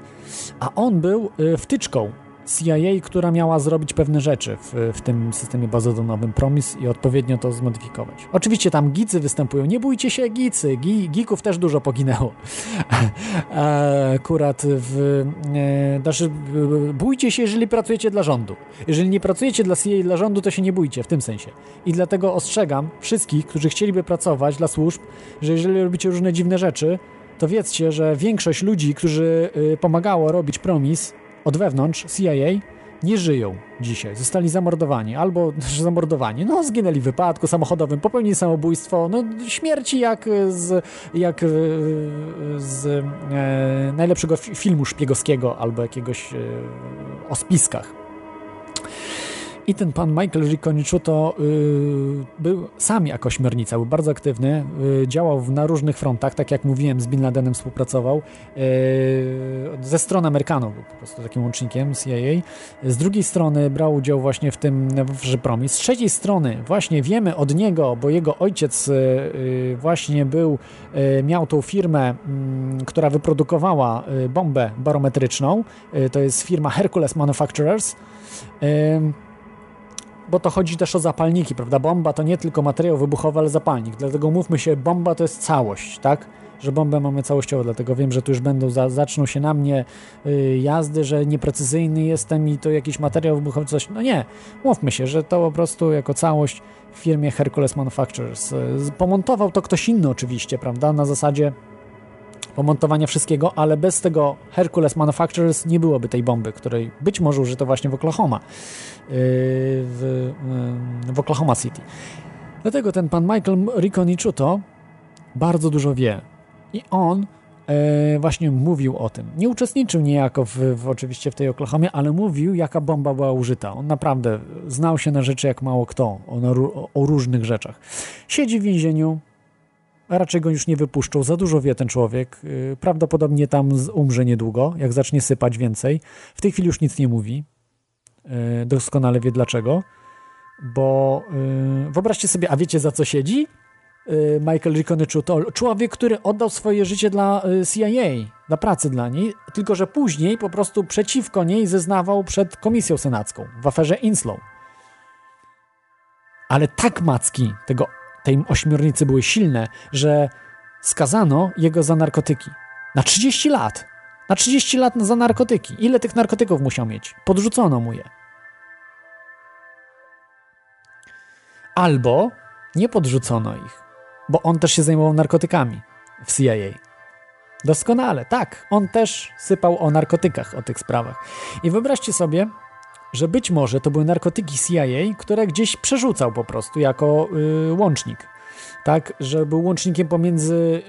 a on był y, wtyczką CIA, która miała zrobić pewne rzeczy w, w tym systemie bazodonowym Promis i odpowiednio to zmodyfikować. Oczywiście tam gicy występują. Nie bójcie się gicy. Gi, gików też dużo poginęło. E, Akurat w... E, znaczy, e, bójcie się, jeżeli pracujecie dla rządu. Jeżeli nie pracujecie dla CIA dla rządu, to się nie bójcie w tym sensie. I dlatego ostrzegam wszystkich, którzy chcieliby pracować dla służb, że jeżeli robicie różne dziwne rzeczy, to wiedzcie, że większość ludzi, którzy y, pomagało robić Promis od wewnątrz CIA nie żyją dzisiaj. Zostali zamordowani albo zamordowani. No, zginęli w wypadku samochodowym, popełnili samobójstwo. No, śmierci jak z, jak e, z e, najlepszego fi- filmu szpiegowskiego albo jakiegoś e, o spiskach. I ten pan Michael Riconichuto y, był sam jako ośmiornica, był bardzo aktywny, y, działał w, na różnych frontach, tak jak mówiłem, z Bin Ladenem współpracował. Y, ze strony Amerykanów był po prostu takim łącznikiem CIA. Z drugiej strony brał udział właśnie w tym w Promis. Z trzeciej strony właśnie wiemy od niego, bo jego ojciec y, właśnie był, miał tą firmę, mm, która wyprodukowała bombę barometryczną. To jest firma Hercules Manufacturers. Bo to chodzi też o zapalniki, prawda? Bomba to nie tylko materiał wybuchowy, ale zapalnik. Dlatego mówmy się, bomba to jest całość, tak? Że bombę mamy całościowo, dlatego wiem, że tu już będą, za, zaczną się na mnie y, jazdy, że nieprecyzyjny jestem i to jakiś materiał wybuchowy, coś. No nie, mówmy się, że to po prostu jako całość w firmie Hercules Manufacturers. Y, Pomontował to ktoś inny oczywiście, prawda? Na zasadzie pomontowania wszystkiego, ale bez tego Hercules Manufacturers nie byłoby tej bomby, której być może użyto właśnie w Oklahoma, yy, w, yy, w Oklahoma City. Dlatego ten pan Michael Riconichuto bardzo dużo wie i on e, właśnie mówił o tym. Nie uczestniczył niejako w, w, oczywiście w tej Oklahomie, ale mówił, jaka bomba była użyta. On naprawdę znał się na rzeczy jak mało kto, o, o różnych rzeczach. Siedzi w więzieniu, a raczej go już nie wypuszczą. Za dużo wie ten człowiek. Yy, Prawdopodobnie tam umrze niedługo, jak zacznie sypać więcej. W tej chwili już nic nie mówi. Yy, Doskonale wie dlaczego. Bo yy, wyobraźcie sobie, a wiecie za co siedzi? Michael Riconichu to człowiek, który oddał swoje życie dla CIA, dla pracy dla niej, tylko że później po prostu przeciwko niej zeznawał przed komisją senacką w aferze Inslow. Ale tak macki tego tej ośmiornicy były silne, że skazano jego za narkotyki. Na 30 lat. Na 30 lat za narkotyki. Ile tych narkotyków musiał mieć? Podrzucono mu je. Albo nie podrzucono ich, bo on też się zajmował narkotykami w CIA. Doskonale, tak. On też sypał o narkotykach, o tych sprawach. I wyobraźcie sobie, że być może to były narkotyki CIA, które gdzieś przerzucał po prostu jako y, łącznik. Tak, że był łącznikiem pomiędzy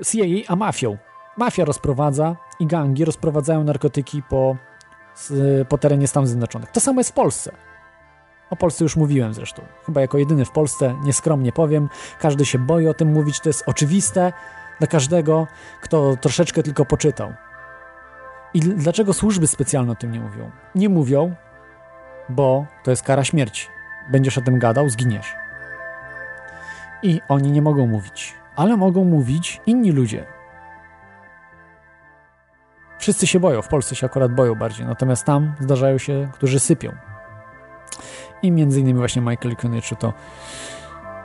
y, CIA a mafią. Mafia rozprowadza i gangi rozprowadzają narkotyki po, s- po terenie Stanów Zjednoczonych. To samo jest w Polsce. O Polsce już mówiłem zresztą. Chyba jako jedyny w Polsce, nieskromnie powiem. Każdy się boi o tym mówić, to jest oczywiste dla każdego, kto troszeczkę tylko poczytał. I dl- dlaczego służby specjalne o tym nie mówią? Nie mówią, bo to jest kara śmierci. Będziesz o tym gadał, zginiesz. I oni nie mogą mówić, ale mogą mówić inni ludzie. Wszyscy się boją, w Polsce się akurat boją bardziej, natomiast tam zdarzają się, którzy sypią. I między innymi właśnie Michael Koniczy to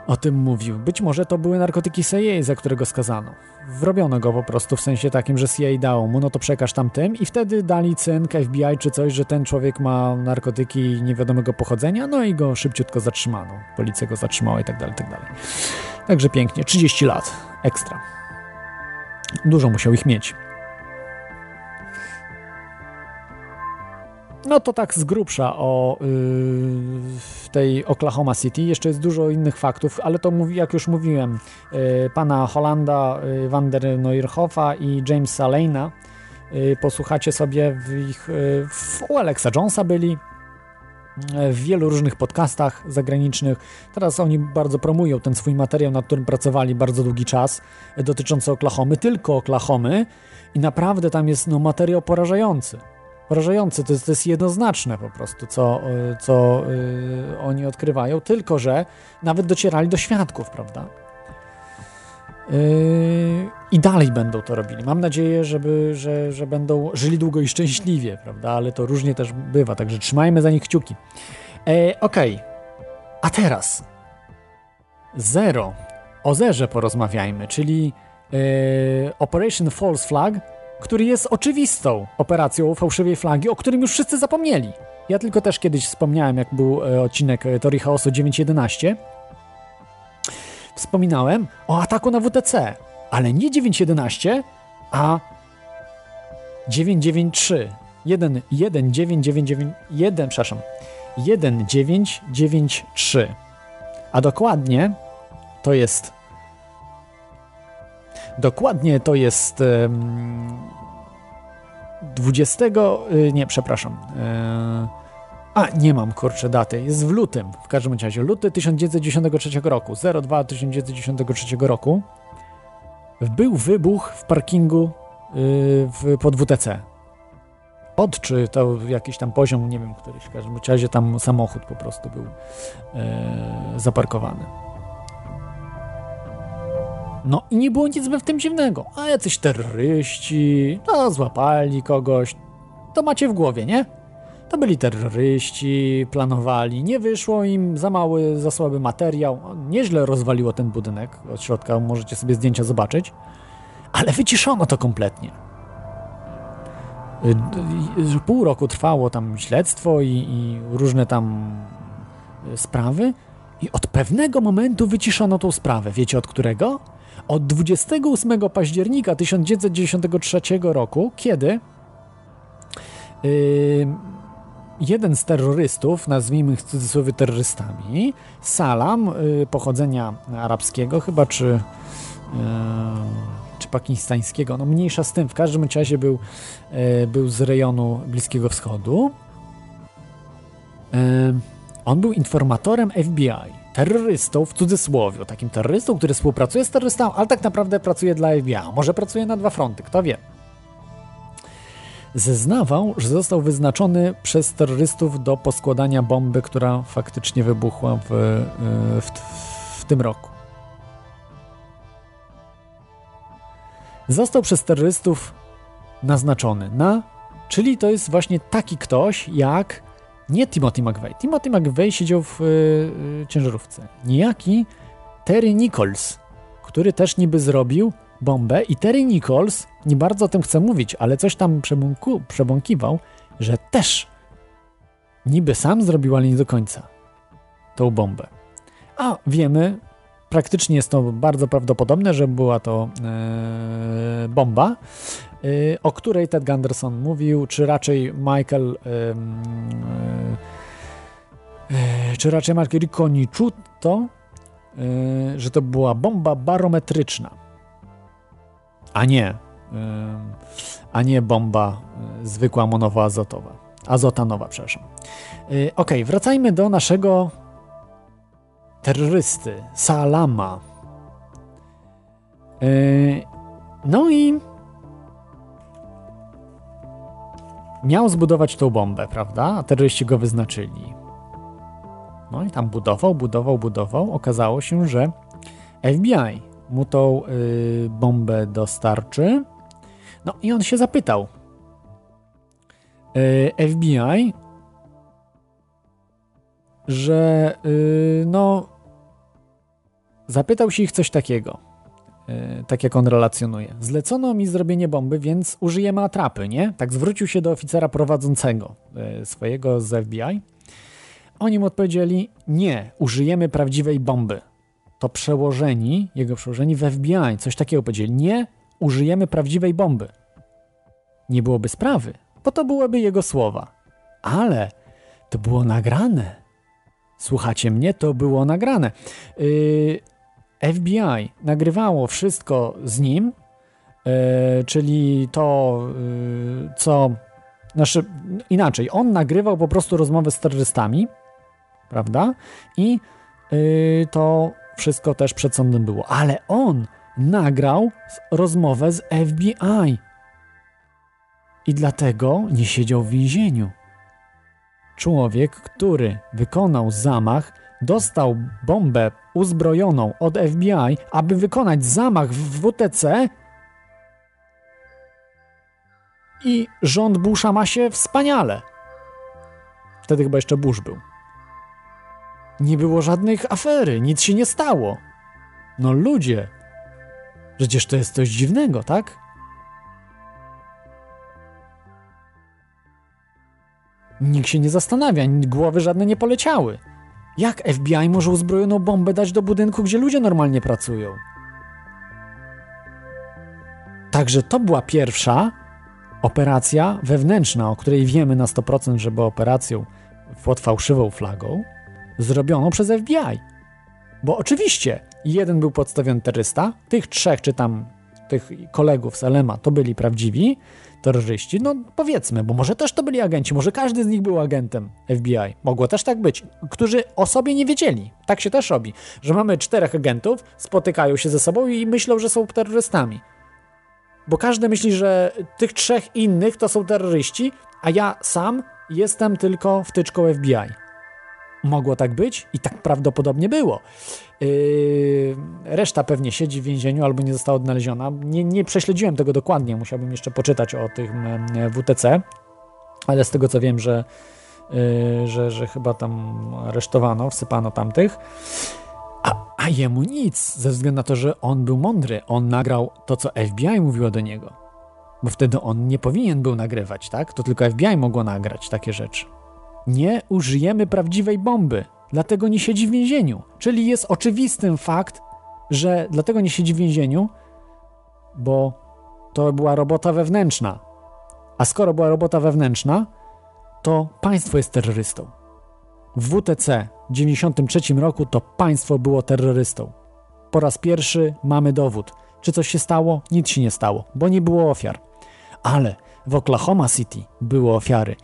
o tym mówił. Być może to były narkotyki CIA, za którego skazano. Wrobiono go po prostu w sensie takim, że CIA dało mu, no to przekaż tam tym i wtedy dali cynk FBI czy coś, że ten człowiek ma narkotyki niewiadomego pochodzenia, no i go szybciutko zatrzymano. Policja go zatrzymała i tak dalej, tak dalej. Także pięknie, 30 lat, ekstra. Dużo musiał ich mieć. No to tak z grubsza o yy, tej Oklahoma City. Jeszcze jest dużo innych faktów, ale to mówi, jak już mówiłem, yy, pana Hollanda, yy, Van der Neuerhoffa i Jamesa Lane'a. Yy, posłuchacie sobie w ich, yy, u Alexa Jonesa byli, yy, w wielu różnych podcastach zagranicznych. Teraz oni bardzo promują ten swój materiał, nad którym pracowali bardzo długi czas, dotyczący Oklahomy, tylko Oklahomy i naprawdę tam jest no, materiał porażający porażające, to jest, to jest jednoznaczne po prostu, co, y, co yy, oni odkrywają, tylko że nawet docierali do świadków, prawda? Yy, I dalej będą to robili. Mam nadzieję, żeby, że, że będą żyli długo i szczęśliwie, prawda? Ale to różnie też bywa, także trzymajmy za nich kciuki. E, Okej, okay. a teraz zero. O zerze porozmawiajmy, czyli yy, Operation False Flag który jest oczywistą operacją fałszywej flagi, o którym już wszyscy zapomnieli. Ja tylko też kiedyś wspomniałem, jak był e, odcinek e, Tori Chaosu 9.11. Wspominałem o ataku na WTC, ale nie 9.11, a 993. 1, 1, 9, 9, 9, 1, przepraszam, 1993. A dokładnie to jest Dokładnie to jest 20. Y, nie, przepraszam. E, a, nie mam kurczę daty. Jest w lutym. W każdym razie luty 1993 roku. 02 1993 roku. Był wybuch w parkingu y, w, pod WTC. Pod czy to jakiś tam poziom, nie wiem, któryś. W każdym razie tam samochód po prostu był e, zaparkowany. No i nie było nic w tym dziwnego. A jacyś terroryści, no złapali kogoś. To macie w głowie, nie? To byli terroryści, planowali, nie wyszło im, za mały, za słaby materiał. Nieźle rozwaliło ten budynek od środka, możecie sobie zdjęcia zobaczyć. Ale wyciszono to kompletnie. Y, pół roku trwało tam śledztwo i, i różne tam y, sprawy i od pewnego momentu wyciszono tą sprawę. Wiecie od którego? Od 28 października 1993 roku, kiedy yy, jeden z terrorystów, nazwijmy w cudzysłowie terrorystami, Salam, yy, pochodzenia arabskiego chyba, czy, yy, czy pakistańskiego, no mniejsza z tym, w każdym razie był, yy, był z rejonu Bliskiego Wschodu. Yy, on był informatorem FBI terrorystą w cudzysłowie, takim terrorystą, który współpracuje z terrorystą, ale tak naprawdę pracuje dla FBI. Może pracuje na dwa fronty, kto wie. Zeznawał, że został wyznaczony przez terrorystów do poskładania bomby, która faktycznie wybuchła w, e, w, w tym roku. Został przez terrorystów naznaczony na, czyli to jest właśnie taki ktoś jak nie Timothy McVeigh. Timothy McVeigh siedział w yy, ciężarówce. Niejaki Terry Nichols, który też niby zrobił bombę i Terry Nichols, nie bardzo o tym chce mówić, ale coś tam przebąku, przebąkiwał, że też niby sam zrobił, ale nie do końca tą bombę. A wiemy, praktycznie jest to bardzo prawdopodobne, że była to e, bomba, o której Ted Gunderson mówił, czy raczej Michael e, czy raczej Michael Riconicuto, że to była bomba barometryczna, a nie a nie bomba zwykła monowoazotowa, azotanowa, przepraszam. Ok, wracajmy do naszego terrorysty, Salama. No i miał zbudować tą bombę, prawda? A terroryści go wyznaczyli. No i tam budował, budował, budował. Okazało się, że FBI mu tą yy, bombę dostarczy. No i on się zapytał. Yy, FBI, że yy, no zapytał się ich coś takiego, tak jak on relacjonuje. Zlecono mi zrobienie bomby, więc użyjemy atrapy, nie? Tak zwrócił się do oficera prowadzącego e, swojego z FBI. Oni mu odpowiedzieli, nie, użyjemy prawdziwej bomby. To przełożeni, jego przełożeni w FBI, coś takiego powiedzieli, nie, użyjemy prawdziwej bomby. Nie byłoby sprawy, bo to byłyby jego słowa. Ale to było nagrane. Słuchacie mnie? To było nagrane. Yy, FBI nagrywało wszystko z nim, yy, czyli to, yy, co. Znaczy, inaczej, on nagrywał po prostu rozmowę z terrorystami, prawda? I yy, to wszystko też przed sądem było. Ale on nagrał rozmowę z FBI. I dlatego nie siedział w więzieniu. Człowiek, który wykonał zamach, dostał bombę uzbrojoną od FBI, aby wykonać zamach w WTC. I rząd Busha ma się wspaniale. Wtedy chyba jeszcze Bush był. Nie było żadnych afery, nic się nie stało. No ludzie, przecież to jest coś dziwnego, tak? Nikt się nie zastanawia, głowy żadne nie poleciały. Jak FBI może uzbrojoną bombę dać do budynku, gdzie ludzie normalnie pracują? Także to była pierwsza operacja wewnętrzna, o której wiemy na 100%, że była operacją pod fałszywą flagą, zrobioną przez FBI. Bo oczywiście jeden był podstawiony terrorysta, tych trzech czy tam tych kolegów z Elema to byli prawdziwi, terroryści, no powiedzmy, bo może też to byli agenci, może każdy z nich był agentem FBI. Mogło też tak być, którzy o sobie nie wiedzieli. Tak się też robi, że mamy czterech agentów, spotykają się ze sobą i myślą, że są terrorystami. Bo każdy myśli, że tych trzech innych to są terroryści, a ja sam jestem tylko wtyczką FBI. Mogło tak być i tak prawdopodobnie było. Yy, reszta pewnie siedzi w więzieniu albo nie została odnaleziona. Nie, nie prześledziłem tego dokładnie, musiałbym jeszcze poczytać o tym WTC, ale z tego co wiem, że, yy, że, że chyba tam aresztowano, wsypano tamtych. A, a jemu nic, ze względu na to, że on był mądry. On nagrał to, co FBI mówiło do niego. Bo wtedy on nie powinien był nagrywać, tak? To tylko FBI mogło nagrać takie rzeczy. Nie użyjemy prawdziwej bomby, dlatego nie siedzi w więzieniu. Czyli jest oczywistym fakt, że dlatego nie siedzi w więzieniu, bo to była robota wewnętrzna. A skoro była robota wewnętrzna, to państwo jest terrorystą. W WTC w 1993 roku to państwo było terrorystą. Po raz pierwszy mamy dowód. Czy coś się stało? Nic się nie stało, bo nie było ofiar. Ale w Oklahoma City były ofiary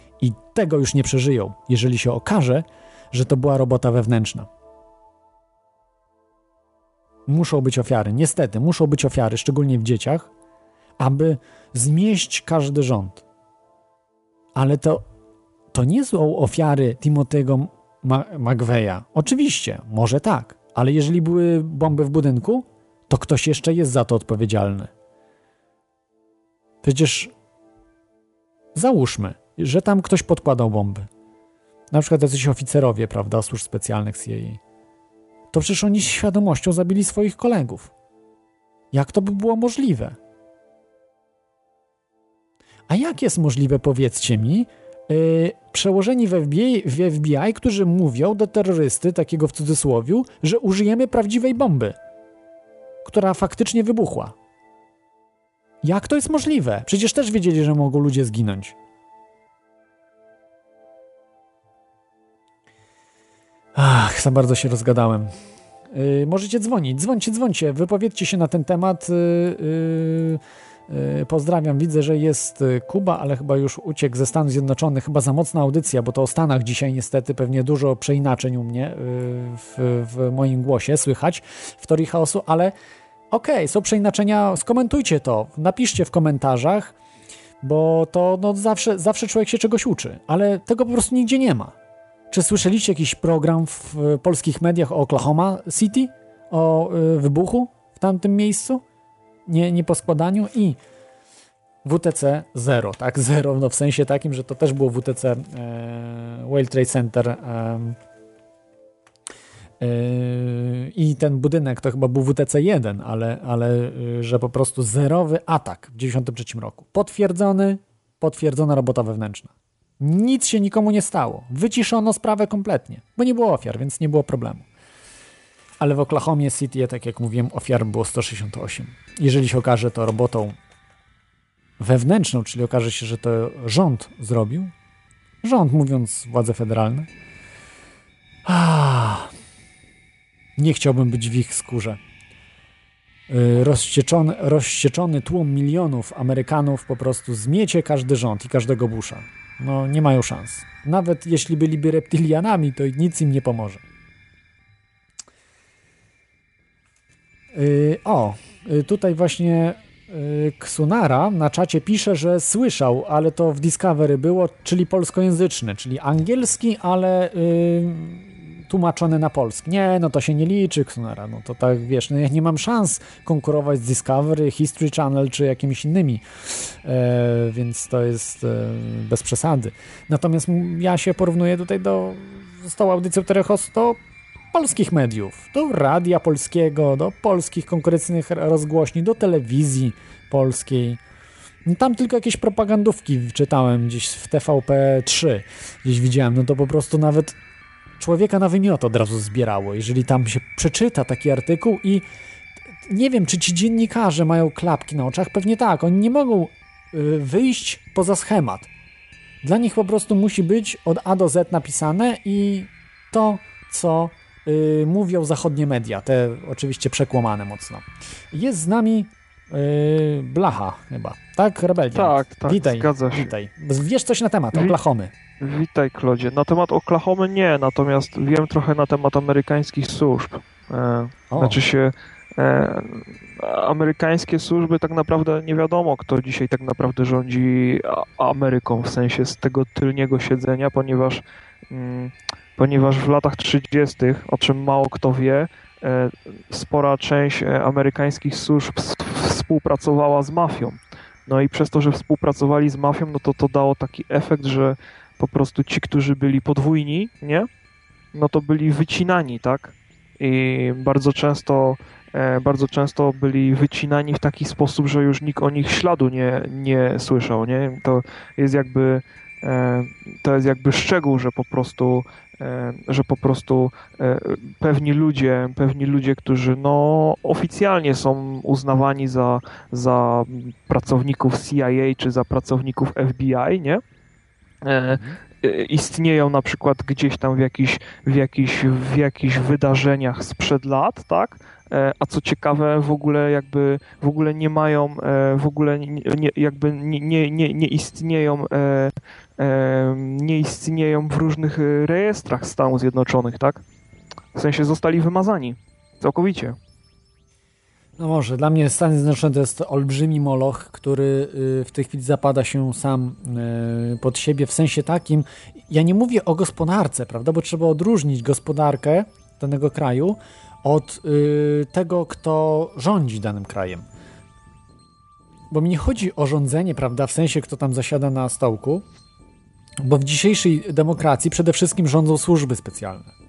tego już nie przeżyją, jeżeli się okaże, że to była robota wewnętrzna. Muszą być ofiary, niestety, muszą być ofiary, szczególnie w dzieciach, aby zmieść każdy rząd. Ale to, to nie są ofiary Timothy'ego McVeya. Oczywiście, może tak, ale jeżeli były bomby w budynku, to ktoś jeszcze jest za to odpowiedzialny. Przecież załóżmy, że tam ktoś podkładał bomby. Na przykład jacyś oficerowie, prawda, służb specjalnych CIA. To przecież oni z świadomością zabili swoich kolegów. Jak to by było możliwe? A jak jest możliwe, powiedzcie mi, yy, przełożeni w FBI, w FBI, którzy mówią do terrorysty, takiego w cudzysłowiu, że użyjemy prawdziwej bomby, która faktycznie wybuchła. Jak to jest możliwe? Przecież też wiedzieli, że mogą ludzie zginąć. Ach, za bardzo się rozgadałem. Yy, możecie dzwonić, dzwońcie, dzwońcie, wypowiedzcie się na ten temat. Yy, yy, pozdrawiam, widzę, że jest Kuba, ale chyba już uciekł ze Stanów Zjednoczonych. Chyba za mocna audycja, bo to o Stanach dzisiaj niestety pewnie dużo przeinaczeń u mnie w, w moim głosie słychać w teorii chaosu, ale okej, okay, są przeinaczenia, skomentujcie to, napiszcie w komentarzach, bo to no, zawsze, zawsze człowiek się czegoś uczy, ale tego po prostu nigdzie nie ma. Czy słyszeliście jakiś program w polskich mediach o Oklahoma City? O y, wybuchu w tamtym miejscu? Nie, nie po składaniu i WTC 0, tak? Zero, no w sensie takim, że to też było WTC e, World Trade Center e, Yy, I ten budynek to chyba był WTC-1, ale, ale yy, że po prostu zerowy atak w 1993 roku. Potwierdzony, potwierdzona robota wewnętrzna. Nic się nikomu nie stało. Wyciszono sprawę kompletnie, bo nie było ofiar, więc nie było problemu. Ale w Oklahomie City, tak jak mówiłem, ofiar było 168. Jeżeli się okaże to robotą wewnętrzną, czyli okaże się, że to rząd zrobił, rząd mówiąc władze federalne, ah, nie chciałbym być w ich skórze. Rozścieczony, rozścieczony tłum milionów Amerykanów po prostu zmiecie każdy rząd i każdego Busha. No, nie mają szans. Nawet jeśli byliby reptilianami, to nic im nie pomoże. Yy, o, yy, tutaj właśnie yy, Ksunara na czacie pisze, że słyszał, ale to w Discovery było, czyli polskojęzyczny, czyli angielski, ale yy, tłumaczony na polski. Nie, no to się nie liczy, Ksunara. No to tak, wiesz, no ja nie mam szans konkurować z Discovery, History Channel czy jakimiś innymi, e, więc to jest e, bez przesady. Natomiast ja się porównuję tutaj do, z tą audycją do polskich mediów, do radia polskiego, do polskich konkurencyjnych rozgłośni, do telewizji polskiej. No tam tylko jakieś propagandówki czytałem gdzieś w TVP3, gdzieś widziałem, no to po prostu nawet człowieka na wymiot od razu zbierało, jeżeli tam się przeczyta taki artykuł i nie wiem, czy ci dziennikarze mają klapki na oczach, pewnie tak, oni nie mogą y, wyjść poza schemat. Dla nich po prostu musi być od A do Z napisane i to, co y, mówią zachodnie media, te oczywiście przekłamane mocno. Jest z nami y, Blacha chyba, tak? Rebelian. Tak, tak, witaj, zgadza się. witaj. Wiesz coś na temat Oklahomy? Witaj, Klodzie. Na temat Oklahomy nie, natomiast wiem trochę na temat amerykańskich służb. E, O. znaczy się, e, amerykańskie służby tak naprawdę nie wiadomo, kto dzisiaj tak naprawdę rządzi Ameryką, w sensie z tego tylniego siedzenia, ponieważ, mm, ponieważ w latach 30., o czym mało kto wie, e, spora część e, amerykańskich służb współpracowała z mafią. No i przez to, że współpracowali z mafią, no to to dało taki efekt, że po prostu ci, którzy byli podwójni, nie? No to byli wycinani, tak? I bardzo często, e, bardzo często byli wycinani w taki sposób, że już nikt o nich śladu nie, nie słyszał, nie? To jest jakby, e, to jest jakby szczegół, że po prostu, e, że po prostu pewni ludzie, pewni ludzie, którzy no oficjalnie są uznawani za, za pracowników CIA czy za pracowników FBI, nie? E, e, istnieją na przykład gdzieś tam w jakichś, w jakichś, w jakichś wydarzeniach sprzed lat, tak? E, A co ciekawe, w ogóle jakby w ogóle nie mają, w ogóle nie, jakby nie, nie, nie, nie istnieją, nie istnieją w różnych rejestrach Stanów Zjednoczonych, tak? W sensie zostali wymazani. Całkowicie. No może, dla mnie Stany Zjednoczone to jest olbrzymi moloch, który y, w tej chwili zapada się sam y, pod siebie w sensie takim, ja nie mówię o gospodarce, prawda, bo trzeba odróżnić gospodarkę danego kraju od y, tego, kto rządzi danym krajem. Bo mi nie chodzi o rządzenie, prawda, w sensie kto tam zasiada na stołku, bo w dzisiejszej demokracji przede wszystkim rządzą służby specjalne.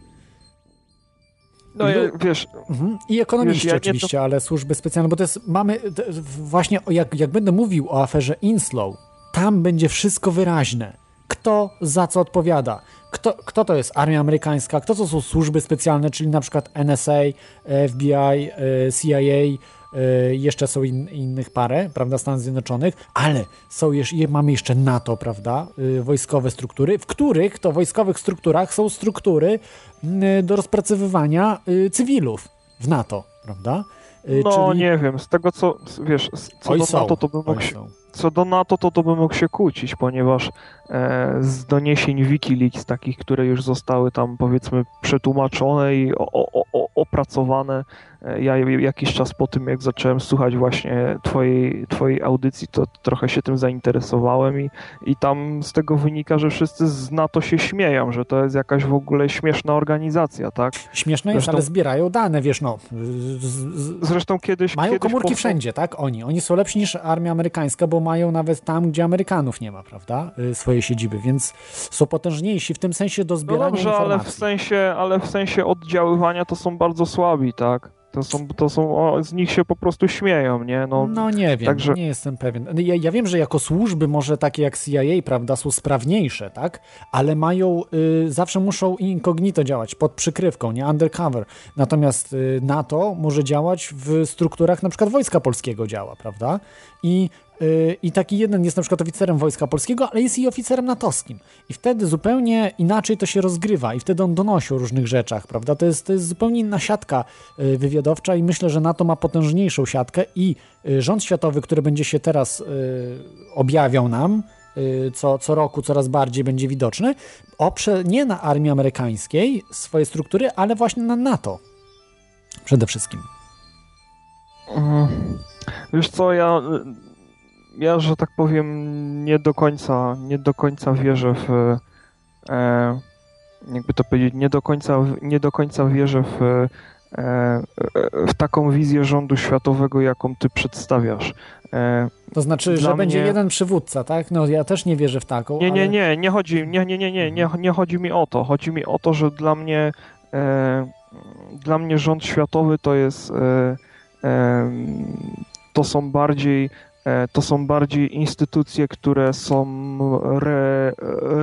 No ja, wiesz, Mhm. I ekonomiści Wiesz, ja oczywiście, ale służby specjalne, bo to jest, mamy, to, właśnie jak, jak będę mówił o aferze Inslow, tam będzie wszystko wyraźne. Kto za co odpowiada. Kto, kto to jest armia amerykańska, kto to są służby specjalne, czyli na przykład NSA, FBI, e, CIA, e, jeszcze są in, innych parę, prawda, Stanów Zjednoczonych, ale są jeszcze, je- mamy jeszcze NATO, prawda, y, wojskowe struktury, w których to wojskowych strukturach są struktury y, do rozpracowywania y, cywilów w NATO, prawda? No nie wiem, z tego co, wiesz, co Oj, do. NATO to bym mógł się, co do NATO to, to bym mógł się kłócić, ponieważ e, z doniesień Wikileaks takich, które już zostały tam powiedzmy przetłumaczone i o, o, o, opracowane. E, Ja jakiś czas po tym, jak zacząłem słuchać właśnie twojej, twojej audycji, to trochę się tym zainteresowałem i, i tam z tego wynika, że wszyscy z NATO się śmieją, że to jest jakaś w ogóle śmieszna organizacja, tak? Śmieszne jest, Zresztą- ale zbierają dane, wiesz, no. z- z- Zresztą kiedyś... Mają kiedyś komórki powstał- wszędzie, tak? Oni. Oni są lepsi niż armia amerykańska, bo mają nawet tam, gdzie Amerykanów nie ma, prawda? Y, Swoje siedziby, więc są potężniejsi w tym sensie do No zbierania dobrze, ale informacji. w sensie, ale w sensie oddziaływania to są bardzo słabi, tak? To są, to są o, z nich się po prostu śmieją, nie? No, No nie wiem, także- nie jestem pewien. Ja, ja wiem, że jako służby może takie jak CIA, prawda, są sprawniejsze, tak? Ale mają, y, zawsze muszą incognito działać, pod przykrywką, nie undercover. Natomiast y, NATO może działać w strukturach, na przykład Wojska Polskiego działa, prawda? I, I taki jeden jest na przykład oficerem Wojska Polskiego, ale jest i oficerem natowskim. I wtedy zupełnie inaczej to się rozgrywa i wtedy on donosi o różnych rzeczach, prawda? To jest, to jest zupełnie inna siatka y, wywiadowcza i myślę, że NATO ma potężniejszą siatkę i y, rząd światowy, który będzie się teraz y, objawiał nam, y, co, co roku coraz bardziej będzie widoczny, oprze nie na armii amerykańskiej swoje struktury, ale właśnie na NATO. Przede wszystkim. Mhm. Wiesz co, ja, ja, że tak powiem, nie do końca, nie do końca wierzę w, e, jakby to powiedzieć, nie do końca, nie do końca wierzę w, e, w taką wizję rządu światowego, jaką ty przedstawiasz. E, To znaczy, że będzie mnie- jeden przywódca, tak? No ja też nie wierzę w taką. Nie, nie, ale... nie, nie chodzi, nie, nie, nie, nie, nie, nie chodzi mi o to. Chodzi mi o to, że dla mnie e, dla mnie rząd światowy to jest e, e, to są bardziej e, to są bardziej instytucje, które są re,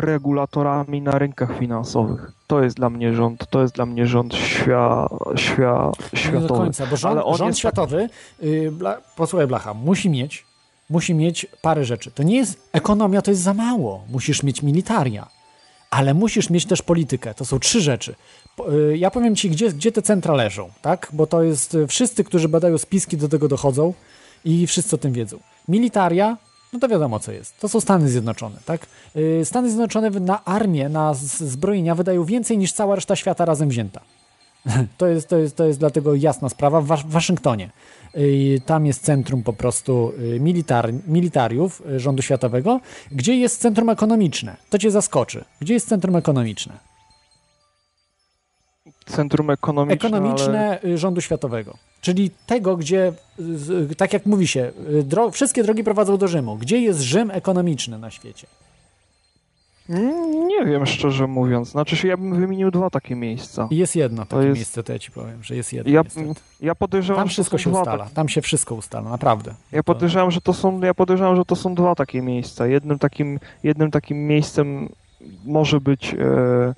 regulatorami na rynkach finansowych. To jest dla mnie rząd, to jest dla mnie rząd świa, świa, Nie światowy. do końca, bo rząd, rząd jest światowy, yy, bla, posłuchaj Blacha, musi mieć, musi mieć parę rzeczy. To nie jest ekonomia, to jest za mało. Musisz mieć militaria, ale musisz mieć też politykę. To są trzy rzeczy. Yy, Ja powiem ci, gdzie, gdzie te centra leżą, tak? Bo to jest, yy, wszyscy, którzy badają spiski, do tego dochodzą i wszyscy o tym wiedzą. Militaria, no to wiadomo co jest. To są Stany Zjednoczone, tak? Yy, Stany Zjednoczone na armię, na zbrojenia wydają więcej niż cała reszta świata razem wzięta. To jest, to jest, to jest dlatego jasna sprawa. W Wasz- w Waszyngtonie y, tam jest centrum po prostu y, militar, militariów y, rządu światowego. Gdzie jest centrum ekonomiczne? To cię zaskoczy. Gdzie jest centrum ekonomiczne? Centrum ekonomiczne, ale... Ekonomiczne y, rządu światowego. Czyli tego, gdzie, tak jak mówi się, dro wszystkie drogi prowadzą do Rzymu. Gdzie jest Rzym ekonomiczny na świecie? Nie wiem, szczerze mówiąc. Znaczy się, ja bym wymienił dwa takie miejsca. Jest jedno takie jest- miejsce, to ja ci powiem, że jest jedno. Ja, ja podejrzewam, Tam wszystko to się ustala. tak- Tam się wszystko ustala, naprawdę. Ja podejrzewam, że to są, ja podejrzewam, że to są dwa takie miejsca. Jednym takim, jednym takim miejscem może być, e,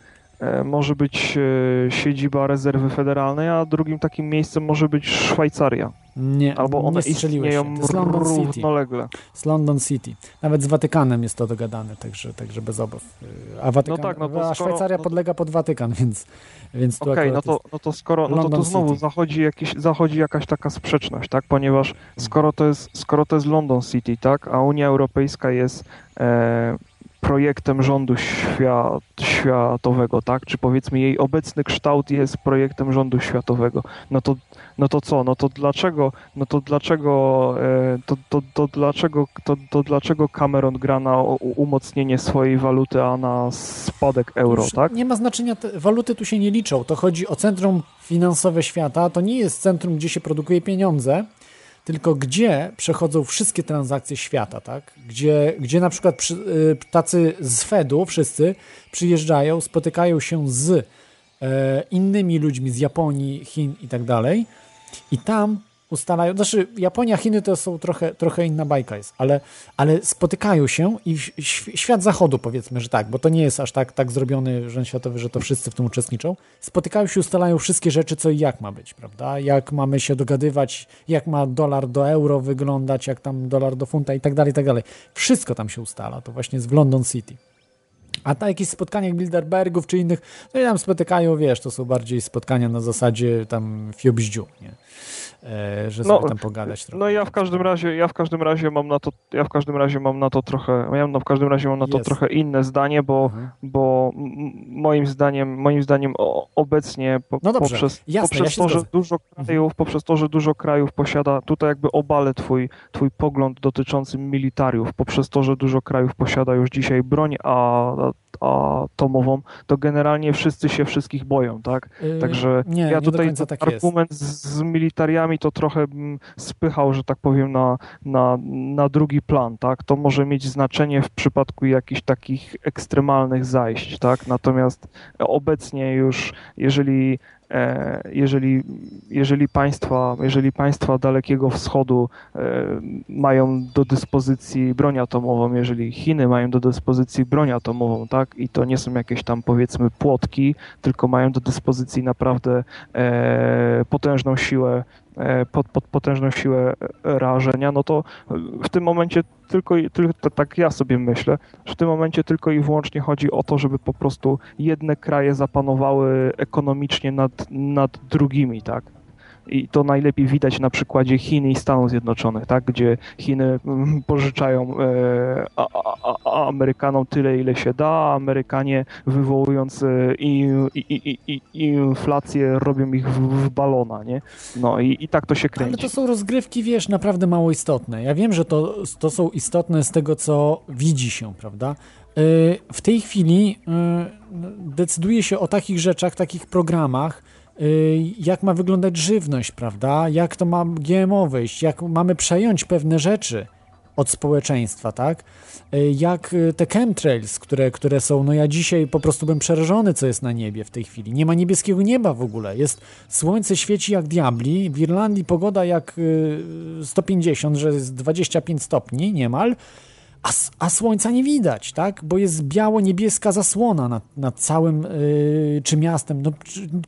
może być e, siedziba rezerwy federalnej, a drugim takim miejscem może być Szwajcaria. Nie, Albo one nie istnieją się. London City. równolegle. z London City. Nawet z Watykanem jest to dogadane, także, także bez obaw. Yy, A, Watykan, No tak, no to a skoro- Szwajcaria no podlega pod Watykan, więc, więc tu Okej, no to, no to skoro, no to, to znowu City. zachodzi, jakiś, zachodzi jakaś taka sprzeczność, tak? Ponieważ skoro to jest, skoro to jest London City, tak? A Unia Europejska jest e, projektem rządu świat, światowego, tak? Czy powiedzmy jej obecny kształt jest projektem rządu światowego, no to, no to co? No to dlaczego, no to dlaczego, e, to, to, to dlaczego, to, to dlaczego Cameron gra na umocnienie swojej waluty, a na spadek euro, Już tak? Nie ma znaczenia, te waluty tu się nie liczą. To chodzi o centrum finansowe świata. To nie jest centrum, gdzie się produkuje pieniądze, tylko gdzie przechodzą wszystkie transakcje świata, tak? Gdzie, gdzie na przykład przy, y, tacy z Fedu wszyscy przyjeżdżają, spotykają się z e, innymi ludźmi z Japonii, Chin i tak dalej i tam ustalają, znaczy Japonia, Chiny to są trochę, trochę inna bajka jest, ale, ale spotykają się i świat zachodu powiedzmy, że tak, bo to nie jest aż tak, tak zrobiony rząd światowy, że to wszyscy w tym uczestniczą, spotykają się, ustalają wszystkie rzeczy, co i jak ma być, prawda, jak mamy się dogadywać, jak ma dolar do euro wyglądać, jak tam dolar do funta i tak dalej, i tak dalej. Wszystko tam się ustala, to właśnie jest w London City. A na jakichś spotkaniach Bilderbergów czy innych, no i tam spotykają, wiesz, to są bardziej spotkania na zasadzie tam fiobździu, nie? E, że No, sobie tam pogadać trochę. No ja w każdym razie, ja w każdym razie mam na to, ja w każdym razie mam na to trochę, ja no, w każdym razie mam na to Jest. trochę inne zdanie, bo, Mhm. bo moim zdaniem, moim zdaniem obecnie po, No dobrze, poprzez, jasne, poprzez ja to, że zgodzę. Mhm. dużo krajów, poprzez to, że dużo krajów posiada, tutaj jakby obalę twój, twój pogląd dotyczący militariów, poprzez to, że dużo krajów posiada już dzisiaj broń a, atomową, to generalnie wszyscy się wszystkich boją, tak? Yy, Także nie, ja nie tutaj tak jest. argument z, z militariami to trochę bym spychał, że tak powiem, na, na, na drugi plan, tak? To może mieć znaczenie w przypadku jakichś takich ekstremalnych zajść, tak? Natomiast obecnie już, jeżeli jeżeli, jeżeli, państwa, jeżeli państwa Dalekiego Wschodu e, mają do dyspozycji broń atomową, jeżeli Chiny mają do dyspozycji broń atomową, tak, i to nie są jakieś tam powiedzmy płotki, tylko mają do dyspozycji naprawdę e, potężną siłę, e, pot, pot, potężną siłę rażenia, no to w tym momencie tylko, tylko tak ja sobie myślę, że w tym momencie tylko i wyłącznie chodzi o to, żeby po prostu jedne kraje zapanowały ekonomicznie nad, nad drugimi, tak? I to najlepiej widać na przykładzie Chin i Stanów Zjednoczonych, tak? gdzie Chiny mm, pożyczają e, a, a, a Amerykanom tyle, ile się da, a Amerykanie wywołując e, inflację robią ich w, w balona, nie? No i, i tak to się Ale kręci. to są rozgrywki, wiesz, naprawdę mało istotne. Ja wiem, że to, to są istotne z tego, co widzi się, prawda? Yy, W tej chwili decyduje się o takich rzeczach, takich programach, jak ma wyglądać żywność, prawda? Jak to ma GMO wyjść, jak mamy przejąć pewne rzeczy od społeczeństwa, tak? Yy, Jak yy, te chemtrails, które, które są, no ja dzisiaj po prostu byłem przerażony, co jest na niebie w tej chwili. Nie ma niebieskiego nieba w ogóle. Jest słońce świeci jak diabli, w Irlandii pogoda jak yy, 150, że jest 25 stopni niemal, a, a słońca nie widać, tak? Bo jest biało-niebieska zasłona nad, nad całym yy, czy miastem. No,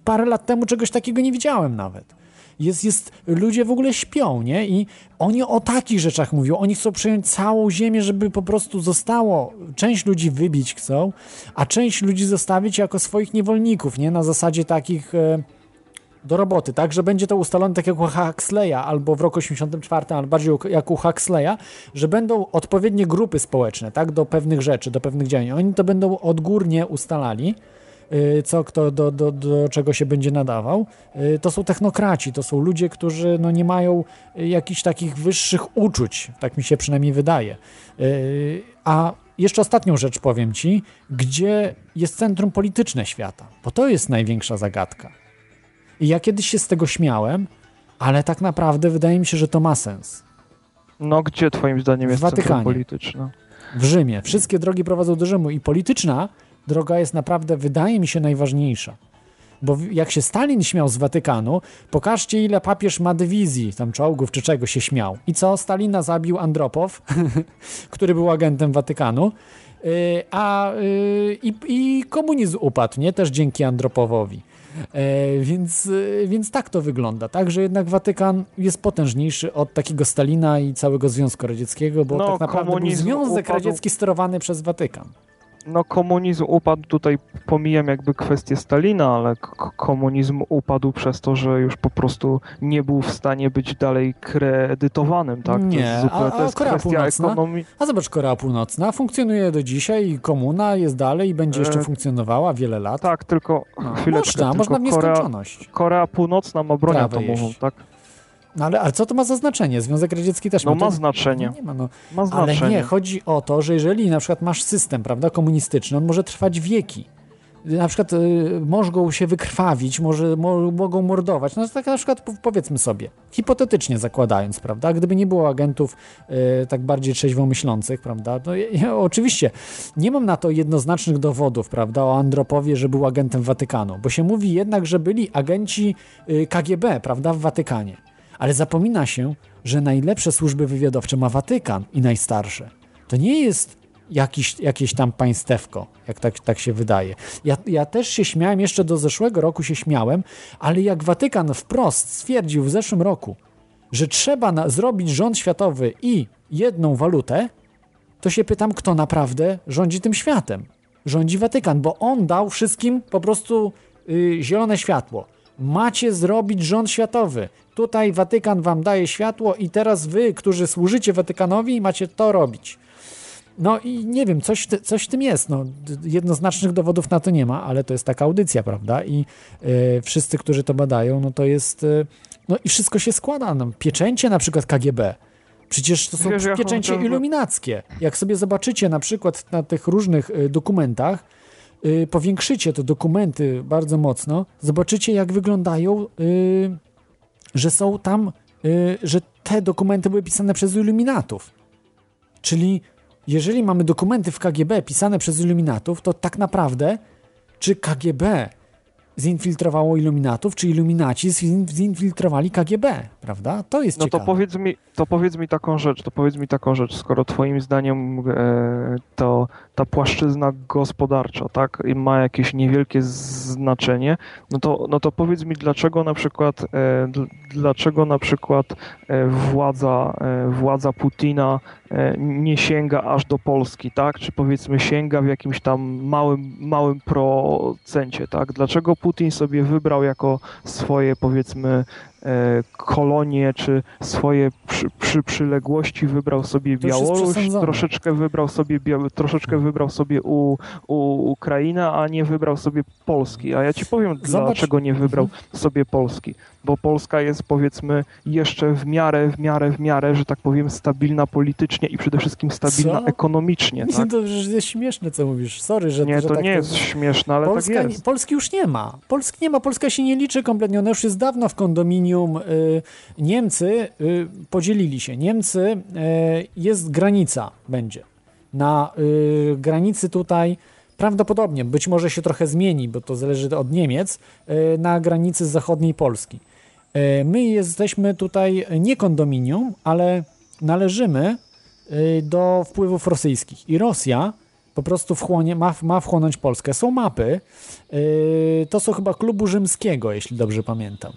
parę lat temu czegoś takiego nie widziałem nawet. Jest, jest, ludzie w ogóle śpią, nie? I oni o takich rzeczach mówią. Oni chcą przejąć całą ziemię, żeby po prostu zostało. Część ludzi wybić chcą, a część ludzi zostawić jako swoich niewolników, nie? Na zasadzie takich. E, do roboty, tak, że będzie to ustalone tak jak u Huxleya albo w roku 84, ale bardziej jak u Huxleya, że będą odpowiednie grupy społeczne, tak, do pewnych rzeczy, do pewnych działań. Oni to będą odgórnie ustalali, y, co kto do, do, do czego się będzie nadawał. Y, To są technokraci, to są ludzie, którzy no, nie mają y, jakichś takich wyższych uczuć, tak mi się przynajmniej wydaje. A jeszcze ostatnią rzecz powiem Ci, gdzie jest centrum polityczne świata, bo to jest największa zagadka. I ja kiedyś się z tego śmiałem, ale tak naprawdę wydaje mi się, że to ma sens. No gdzie twoim zdaniem jest Watykanie. polityczne? W Rzymie. Wszystkie drogi prowadzą do Rzymu i polityczna droga jest naprawdę, wydaje mi się, najważniejsza. Bo jak się Stalin śmiał z Watykanu, pokażcie ile papież ma dywizji, tam czołgów czy czego się śmiał. I co? Stalina zabił Andropow, który był agentem Watykanu, yy, a i, i komunizm upadł, nie? Też dzięki Andropowowi. E, więc, e, więc tak to wygląda, tak? Że jednak Watykan jest potężniejszy od takiego Stalina i całego Związku Radzieckiego, bo No, tak naprawdę był Związek upadł- Radziecki sterowany przez Watykan. No komunizm upadł, tutaj pomijam jakby kwestię Stalina, ale komunizm upadł przez to, że już po prostu nie był w stanie być dalej kredytowanym, tak? To Nie, jest, zupełnie, a- to jest a Korea kwestia Północna? ekonomii. A zobacz, Korea Północna funkcjonuje do dzisiaj i komuna jest dalej i będzie jeszcze E, funkcjonowała wiele lat. Tak, tylko No, chwileczkę, można, tylko można w Korea, nieskończoność. Korea Północna ma broń Trawę atomową, jeść. tak? No ale, ale co to ma za znaczenie? Związek Radziecki też No ma. znaczenie. Nie ma, no. Ma Ale znaczenie. nie, chodzi o to, że jeżeli na przykład masz system, prawda, komunistyczny, on może trwać wieki. Na przykład y, mogą się wykrwawić, może mo, mogą mordować. No tak na przykład po- powiedzmy sobie, hipotetycznie zakładając, prawda, gdyby nie było agentów y, tak bardziej trzeźwo myślących, prawda, no ja, ja, oczywiście nie mam na to jednoznacznych dowodów, prawda, o Andropowie, że był agentem Watykanu, bo się mówi jednak, że byli agenci y, KGB, prawda, w Watykanie. Ale zapomina się, że najlepsze służby wywiadowcze ma Watykan i najstarsze. To nie jest jakiś, jakieś tam państewko, jak tak, tak się wydaje. Ja, ja też się śmiałem, jeszcze do zeszłego roku się śmiałem, ale jak Watykan wprost stwierdził w zeszłym roku, że trzeba na, zrobić rząd światowy i jedną walutę, to się pytam, kto naprawdę rządzi tym światem. Rządzi Watykan, bo on dał wszystkim po prostu y, zielone światło. Macie zrobić rząd światowy. Tutaj Watykan wam daje światło i teraz wy, którzy służycie Watykanowi, macie to robić. No i nie wiem, coś, coś w tym jest. No, jednoznacznych dowodów na to nie ma, ale to jest taka audycja, prawda? I e, wszyscy, którzy to badają, no to jest. e, no i wszystko się składa. No, pieczęcie na przykład KGB. Przecież to są Wiesz, pieczęcie iluminackie. Jak sobie zobaczycie na przykład na tych różnych e, dokumentach, powiększycie te dokumenty bardzo mocno, zobaczycie jak wyglądają, e, że są tam, e, że te dokumenty były pisane przez iluminatów. Czyli jeżeli mamy dokumenty w KGB pisane przez iluminatów, to tak naprawdę czy KGB zinfiltrowało iluminatów, czy iluminaci zin- zinfiltrowali KGB, prawda? To jest No to ciekawe. powiedz, mi, to powiedz mi taką rzecz, to powiedz mi taką rzecz, skoro twoim zdaniem e, to ta płaszczyzna gospodarcza, tak, ma jakieś niewielkie znaczenie, no to, no to powiedz mi, dlaczego na przykład, e, dl- dlaczego na przykład e, władza, e, władza Putina nie sięga aż do Polski, tak, czy powiedzmy sięga w jakimś tam małym, małym procencie, tak, dlaczego Putin sobie wybrał jako swoje, powiedzmy, e, kolonie, czy swoje przy, przy, przyległości wybrał sobie Białoruś, troszeczkę wybrał sobie, troszeczkę wybrał sobie u, u Ukrainę, a nie wybrał sobie Polski. A ja ci powiem, Zobacz- dlaczego nie wybrał sobie Polski. Bo Polska jest powiedzmy jeszcze w miarę, w miarę, w miarę, że tak powiem, stabilna politycznie i przede wszystkim stabilna Co? ekonomicznie. Tak? To jest śmieszne, co mówisz. Sorry, że Nie, że to tak nie jest śmieszne, ale Polska, tak jest. Polski już nie ma. Polski nie ma. Polska się nie liczy kompletnie. Ona już jest dawno w kondominium. Y, Niemcy y, podzielili się. Niemcy, y, jest granica, będzie. Na granicy tutaj prawdopodobnie, być może się trochę zmieni, bo to zależy od Niemiec, na granicy zachodniej Polski. My jesteśmy tutaj nie kondominium, ale należymy do wpływów rosyjskich. I Rosja po prostu wchłonie, ma, ma wchłonąć Polskę. Są mapy, to są chyba klubu rzymskiego, jeśli dobrze pamiętam.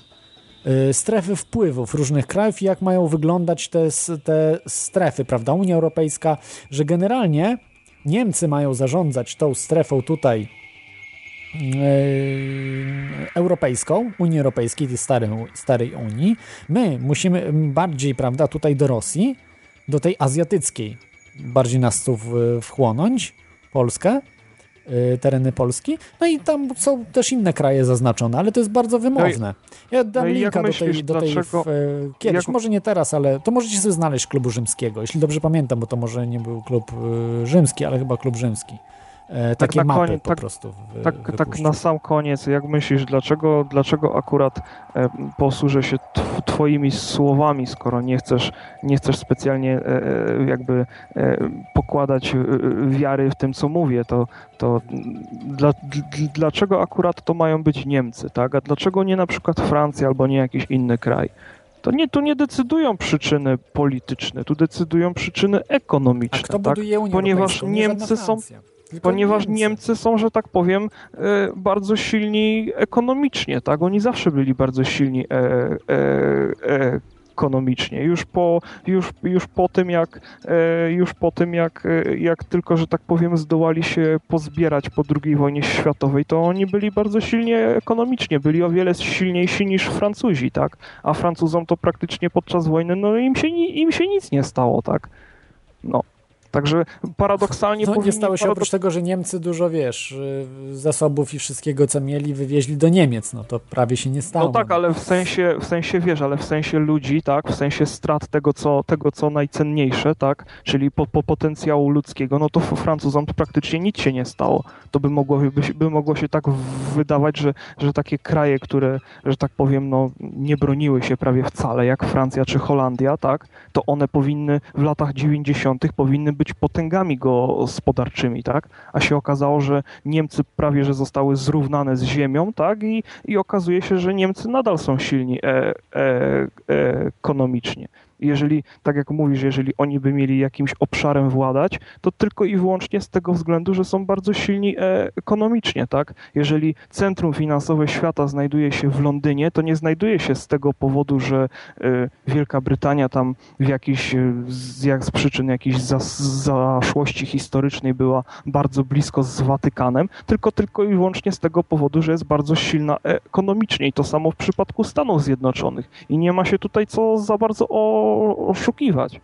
Yy, strefy wpływów różnych krajów i jak mają wyglądać te, te strefy, prawda? Unia Europejska, że generalnie Niemcy mają zarządzać tą strefą tutaj yy, europejską, Unii Europejskiej, tej starej, starej Unii. My musimy bardziej, prawda, tutaj do Rosji, do tej azjatyckiej, bardziej nas tu wchłonąć, Polskę, y, tereny Polski. No i tam są też inne kraje zaznaczone, ale to jest bardzo wymowne. Ja dam no linka do tej, do tej dlaczego- w, e, kiedyś, jak- może nie teraz, ale to możecie sobie znaleźć klubu rzymskiego, jeśli dobrze pamiętam, bo to może nie był klub y, rzymski, ale chyba klub rzymski. E, takie na mapy koniec- po tak- prostu. W, Tak, tak na sam koniec, jak myślisz, dlaczego, dlaczego akurat e, posłużę się tw- twoimi słowami, skoro nie chcesz, nie chcesz specjalnie e, e, jakby e, pokładać e, wiary w tym, co mówię, to, to dla, dl- dlaczego akurat to mają być Niemcy, tak? A dlaczego nie na przykład Francja albo nie jakiś inny kraj? To nie, tu nie decydują przyczyny polityczne, tu decydują przyczyny A ekonomiczne, kto tak? buduje Unię Ponieważ Niemcy są Ponieważ Niemcy są, że tak powiem, e, bardzo silni ekonomicznie, tak? Oni zawsze byli bardzo silni e, e, e, ekonomicznie. Już po, już, już po tym, jak, e, już po tym jak, jak tylko, że tak powiem, zdołali się pozbierać po II wojnie światowej, to oni byli bardzo silnie ekonomicznie, byli o wiele silniejsi niż Francuzi, tak? A Francuzom to praktycznie podczas wojny, no im się, im się nic nie stało, tak? No. Także paradoksalnie No, nie stało się paradok- oprócz tego, że Niemcy dużo, wiesz, y, zasobów i wszystkiego, co mieli, wywieźli do Niemiec. No to prawie się nie stało. No tak, ale w sensie, w sensie wiesz, ale w sensie ludzi, tak, w sensie strat tego, co, tego, co najcenniejsze, tak, czyli po, po potencjału ludzkiego, no to Francuzom praktycznie nic się nie stało. To by mogło, by, się- by mogło się tak wydawać, że, że takie kraje, które, że tak powiem, no, nie broniły się prawie wcale, jak Francja czy Holandia, tak, to one powinny w latach 90. powinny być potęgami gospodarczymi, tak, a się okazało, że Niemcy prawie, że zostały zrównane z ziemią, tak, i, i okazuje się, że Niemcy nadal są silni e, e, e, ekonomicznie. Jeżeli, tak jak mówisz, jeżeli oni by mieli jakimś obszarem władać, to tylko i wyłącznie z tego względu, że są bardzo silni e, ekonomicznie, tak? Jeżeli centrum finansowe świata znajduje się w Londynie, to nie znajduje się z tego powodu, że e, Wielka Brytania tam w jakiś, e, z, jak z przyczyn jakiejś zas, zaszłości historycznej była bardzo blisko z Watykanem, tylko tylko i wyłącznie z tego powodu, że jest bardzo silna ekonomicznie i to samo w przypadku Stanów Zjednoczonych. I nie ma się tutaj co za bardzo o, oszukiwać.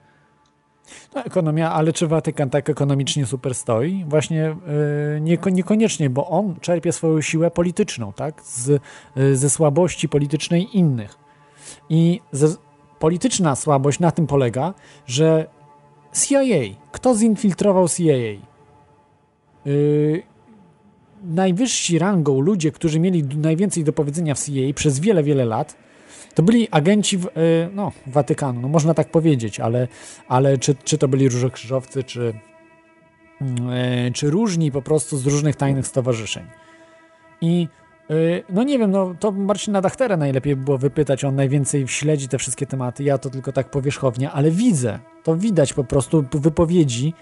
No, ekonomia, ale czy Watykan tak ekonomicznie super stoi? Właśnie yy, niekoniecznie, bo on czerpie swoją siłę polityczną, tak? Z, yy, ze słabości politycznej innych. I ze, polityczna słabość na tym polega, że CIA, kto zinfiltrował CIA? Yy, najwyżsi rangą ludzie, którzy mieli najwięcej do powiedzenia w CIA przez wiele, wiele lat, to byli agenci w, no, Watykanu, no można tak powiedzieć, ale, ale czy, czy to byli różokrzyżowcy, czy, czy różni po prostu z różnych tajnych stowarzyszeń. I no nie wiem, no to Marcina Dachtera najlepiej było wypytać, on najwięcej śledzi te wszystkie tematy, ja to tylko tak powierzchownie, ale widzę, to widać po prostu wypowiedzi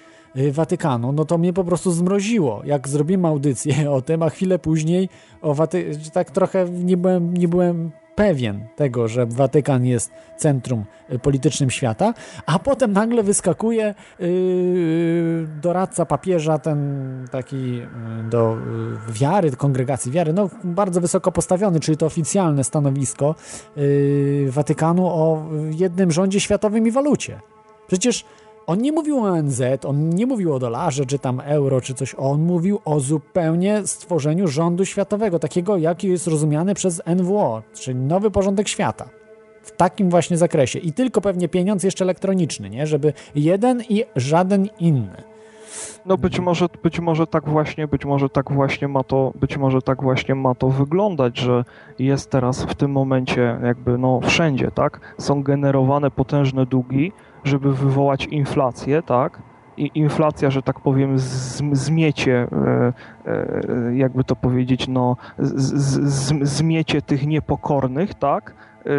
Watykanu, no to mnie po prostu zmroziło. Jak zrobimy audycję o tym, a chwilę później o Waty... tak trochę nie byłem, nie byłem pewien tego, że Watykan jest centrum politycznym świata, a potem nagle wyskakuje yy, doradca papieża, ten taki do wiary, kongregacji wiary, no bardzo wysoko postawiony, czyli to oficjalne stanowisko Watykanu o jednym rządzie światowym i walucie. Przecież on nie mówił o ONZ, on nie mówił o dolarze, czy tam euro, czy coś. On mówił o zupełnie stworzeniu rządu światowego, takiego, jaki jest rozumiany przez NWO, czyli nowy porządek świata. W takim właśnie zakresie. I tylko pewnie pieniądz jeszcze elektroniczny, nie? Żeby jeden i żaden inny. No być może, być może tak właśnie, być może tak właśnie ma to, być może tak właśnie ma to wyglądać, że jest teraz w tym momencie jakby no wszędzie, tak? Są generowane potężne długi, żeby wywołać inflację, tak? I inflacja, że tak powiem, zmiecie, e, e, jakby to powiedzieć, no, zmiecie tych niepokornych, tak? E,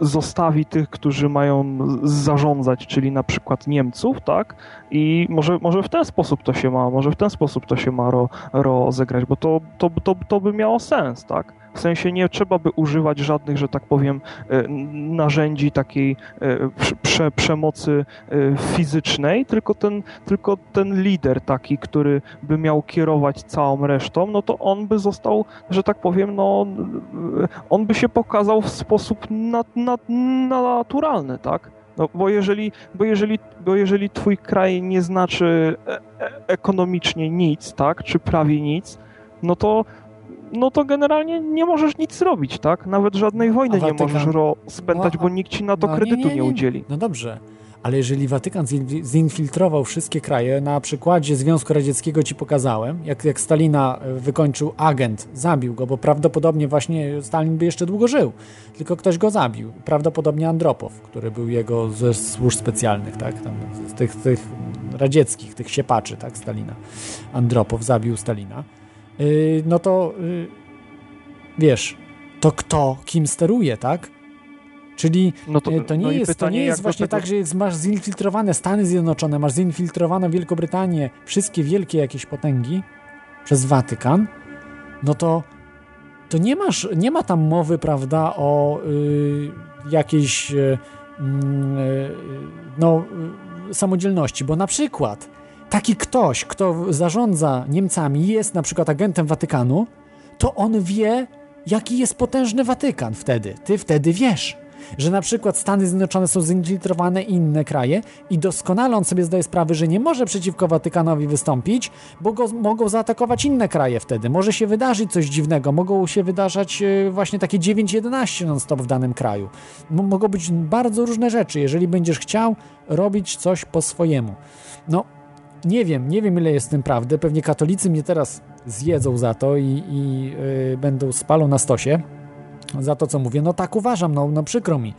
zostawi tych, którzy mają zarządzać, czyli na przykład Niemców, tak? I może, może w ten sposób to się ma, może w ten sposób to się ma ro, rozegrać, bo to, to, to, to by miało sens, tak? W sensie nie trzeba by używać żadnych, że tak powiem, e, narzędzi takiej e, prze, przemocy e, fizycznej, tylko ten, tylko ten lider taki, który by miał kierować całą resztą, no to on by został, że tak powiem, no on by się pokazał w sposób nat, nat, naturalny, tak? No, bo jeżeli, bo, jeżeli, bo jeżeli twój kraj nie znaczy ekonomicznie nic, tak, czy prawie nic, no to no to generalnie nie możesz nic zrobić, tak? Nawet żadnej wojny Watykan... nie możesz rozpętać, no, bo nikt ci na to no, kredytu nie, nie, nie, nie, udzieli. No dobrze, ale jeżeli Watykan zinfiltrował wszystkie kraje, na przykładzie Związku Radzieckiego ci pokazałem, jak, jak Stalina e, wykończył agent, zabił go, bo prawdopodobnie właśnie Stalin by jeszcze długo żył, tylko ktoś go zabił. Prawdopodobnie Andropow, który był jego ze służb specjalnych, tak? Tam, z tych, tych radzieckich, tych siepaczy, tak? Stalina. Andropow zabił Stalina yy, no to yy, wiesz, to kto kim steruje, tak? Czyli no to, y, to, nie no jest, pytanie, to nie jest właśnie tego... tak, że masz zinfiltrowane Stany Zjednoczone, masz zinfiltrowaną Wielkobrytanię, wszystkie wielkie jakieś potęgi przez Watykan, no to to nie masz, nie ma tam mowy, prawda, o y, jakiejś y, mm, y, no, y, samodzielności, bo na przykład taki ktoś, kto zarządza Niemcami, jest na przykład agentem Watykanu, to on wie, jaki jest potężny Watykan wtedy. Ty wtedy wiesz, że na przykład Stany Zjednoczone są zinfiltrowane inne kraje i doskonale on sobie zdaje sprawę, że nie może przeciwko Watykanowi wystąpić, bo go mogą zaatakować inne kraje wtedy. Może się wydarzyć coś dziwnego, mogą się wydarzać e, właśnie takie 9-11 non-stop w danym kraju. Mogą być bardzo różne rzeczy, jeżeli będziesz chciał robić coś po swojemu. No, nie wiem, nie wiem ile jest w tym prawdy. Pewnie katolicy mnie teraz zjedzą za to i, i yy, będą spalą na stosie za to, co mówię. No tak uważam, no, no przykro mi.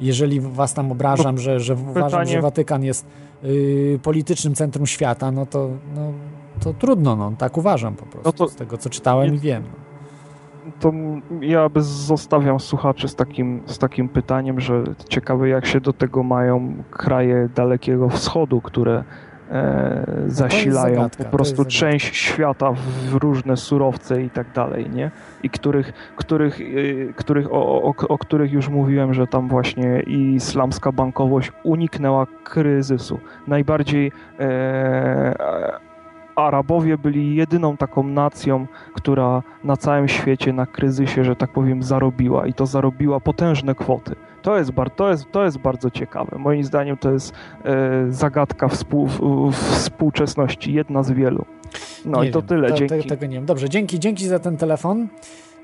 Jeżeli was tam obrażam, że, że uważam, że Watykan jest yy, politycznym centrum świata, no to, no, to trudno, no, tak uważam po prostu. No to, z tego, co czytałem i wiem. To ja zostawiam słuchaczy z takim, z takim pytaniem, że ciekawe jak się do tego mają kraje Dalekiego Wschodu, które e, zasilają zagadka, po prostu część świata w różne surowce i tak dalej, nie? I których, których, y, których o, o, o których już mówiłem, że tam właśnie islamska bankowość uniknęła kryzysu. Najbardziej e, Arabowie byli jedyną taką nacją, która na całym świecie na kryzysie, że tak powiem, zarobiła i to zarobiła potężne kwoty. To jest, bar, to jest, to jest bardzo ciekawe. Moim zdaniem to jest e, zagadka współ, współczesności, jedna z wielu. No Nie i to wiem, tyle, to, dzięki. Tego, tego nie wiem. Dobrze, dzięki, dzięki za ten telefon.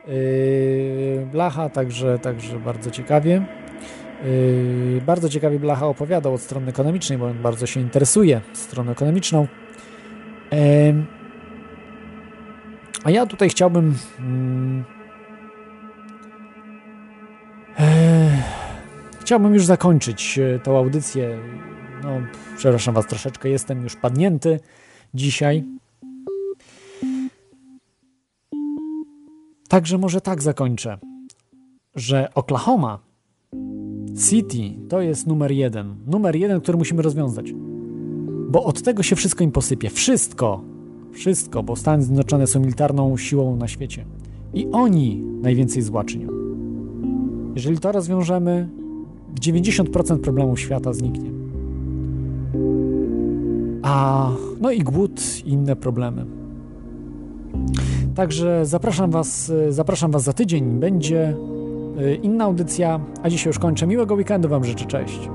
Yy, Blacha, także, także bardzo ciekawie. Yy, bardzo ciekawie Blacha opowiadał od strony ekonomicznej, bo on bardzo się interesuje stroną ekonomiczną. Em, a ja tutaj chciałbym. Mm, e, chciałbym już zakończyć e, tą audycję. No, przepraszam Was troszeczkę, jestem już padnięty dzisiaj. Także może tak zakończę, że Oklahoma City to jest numer jeden. Numer jeden, który musimy rozwiązać. Bo od tego się wszystko im posypie. Wszystko. Wszystko, bo Stany Zjednoczone są militarną siłą na świecie. I oni najwięcej zła czynią. Jeżeli to rozwiążemy, 90% problemów świata zniknie. A no i głód i inne problemy. Także zapraszam was, zapraszam was za tydzień. Będzie y, inna audycja, a dzisiaj już kończę. Miłego weekendu wam życzę. Cześć.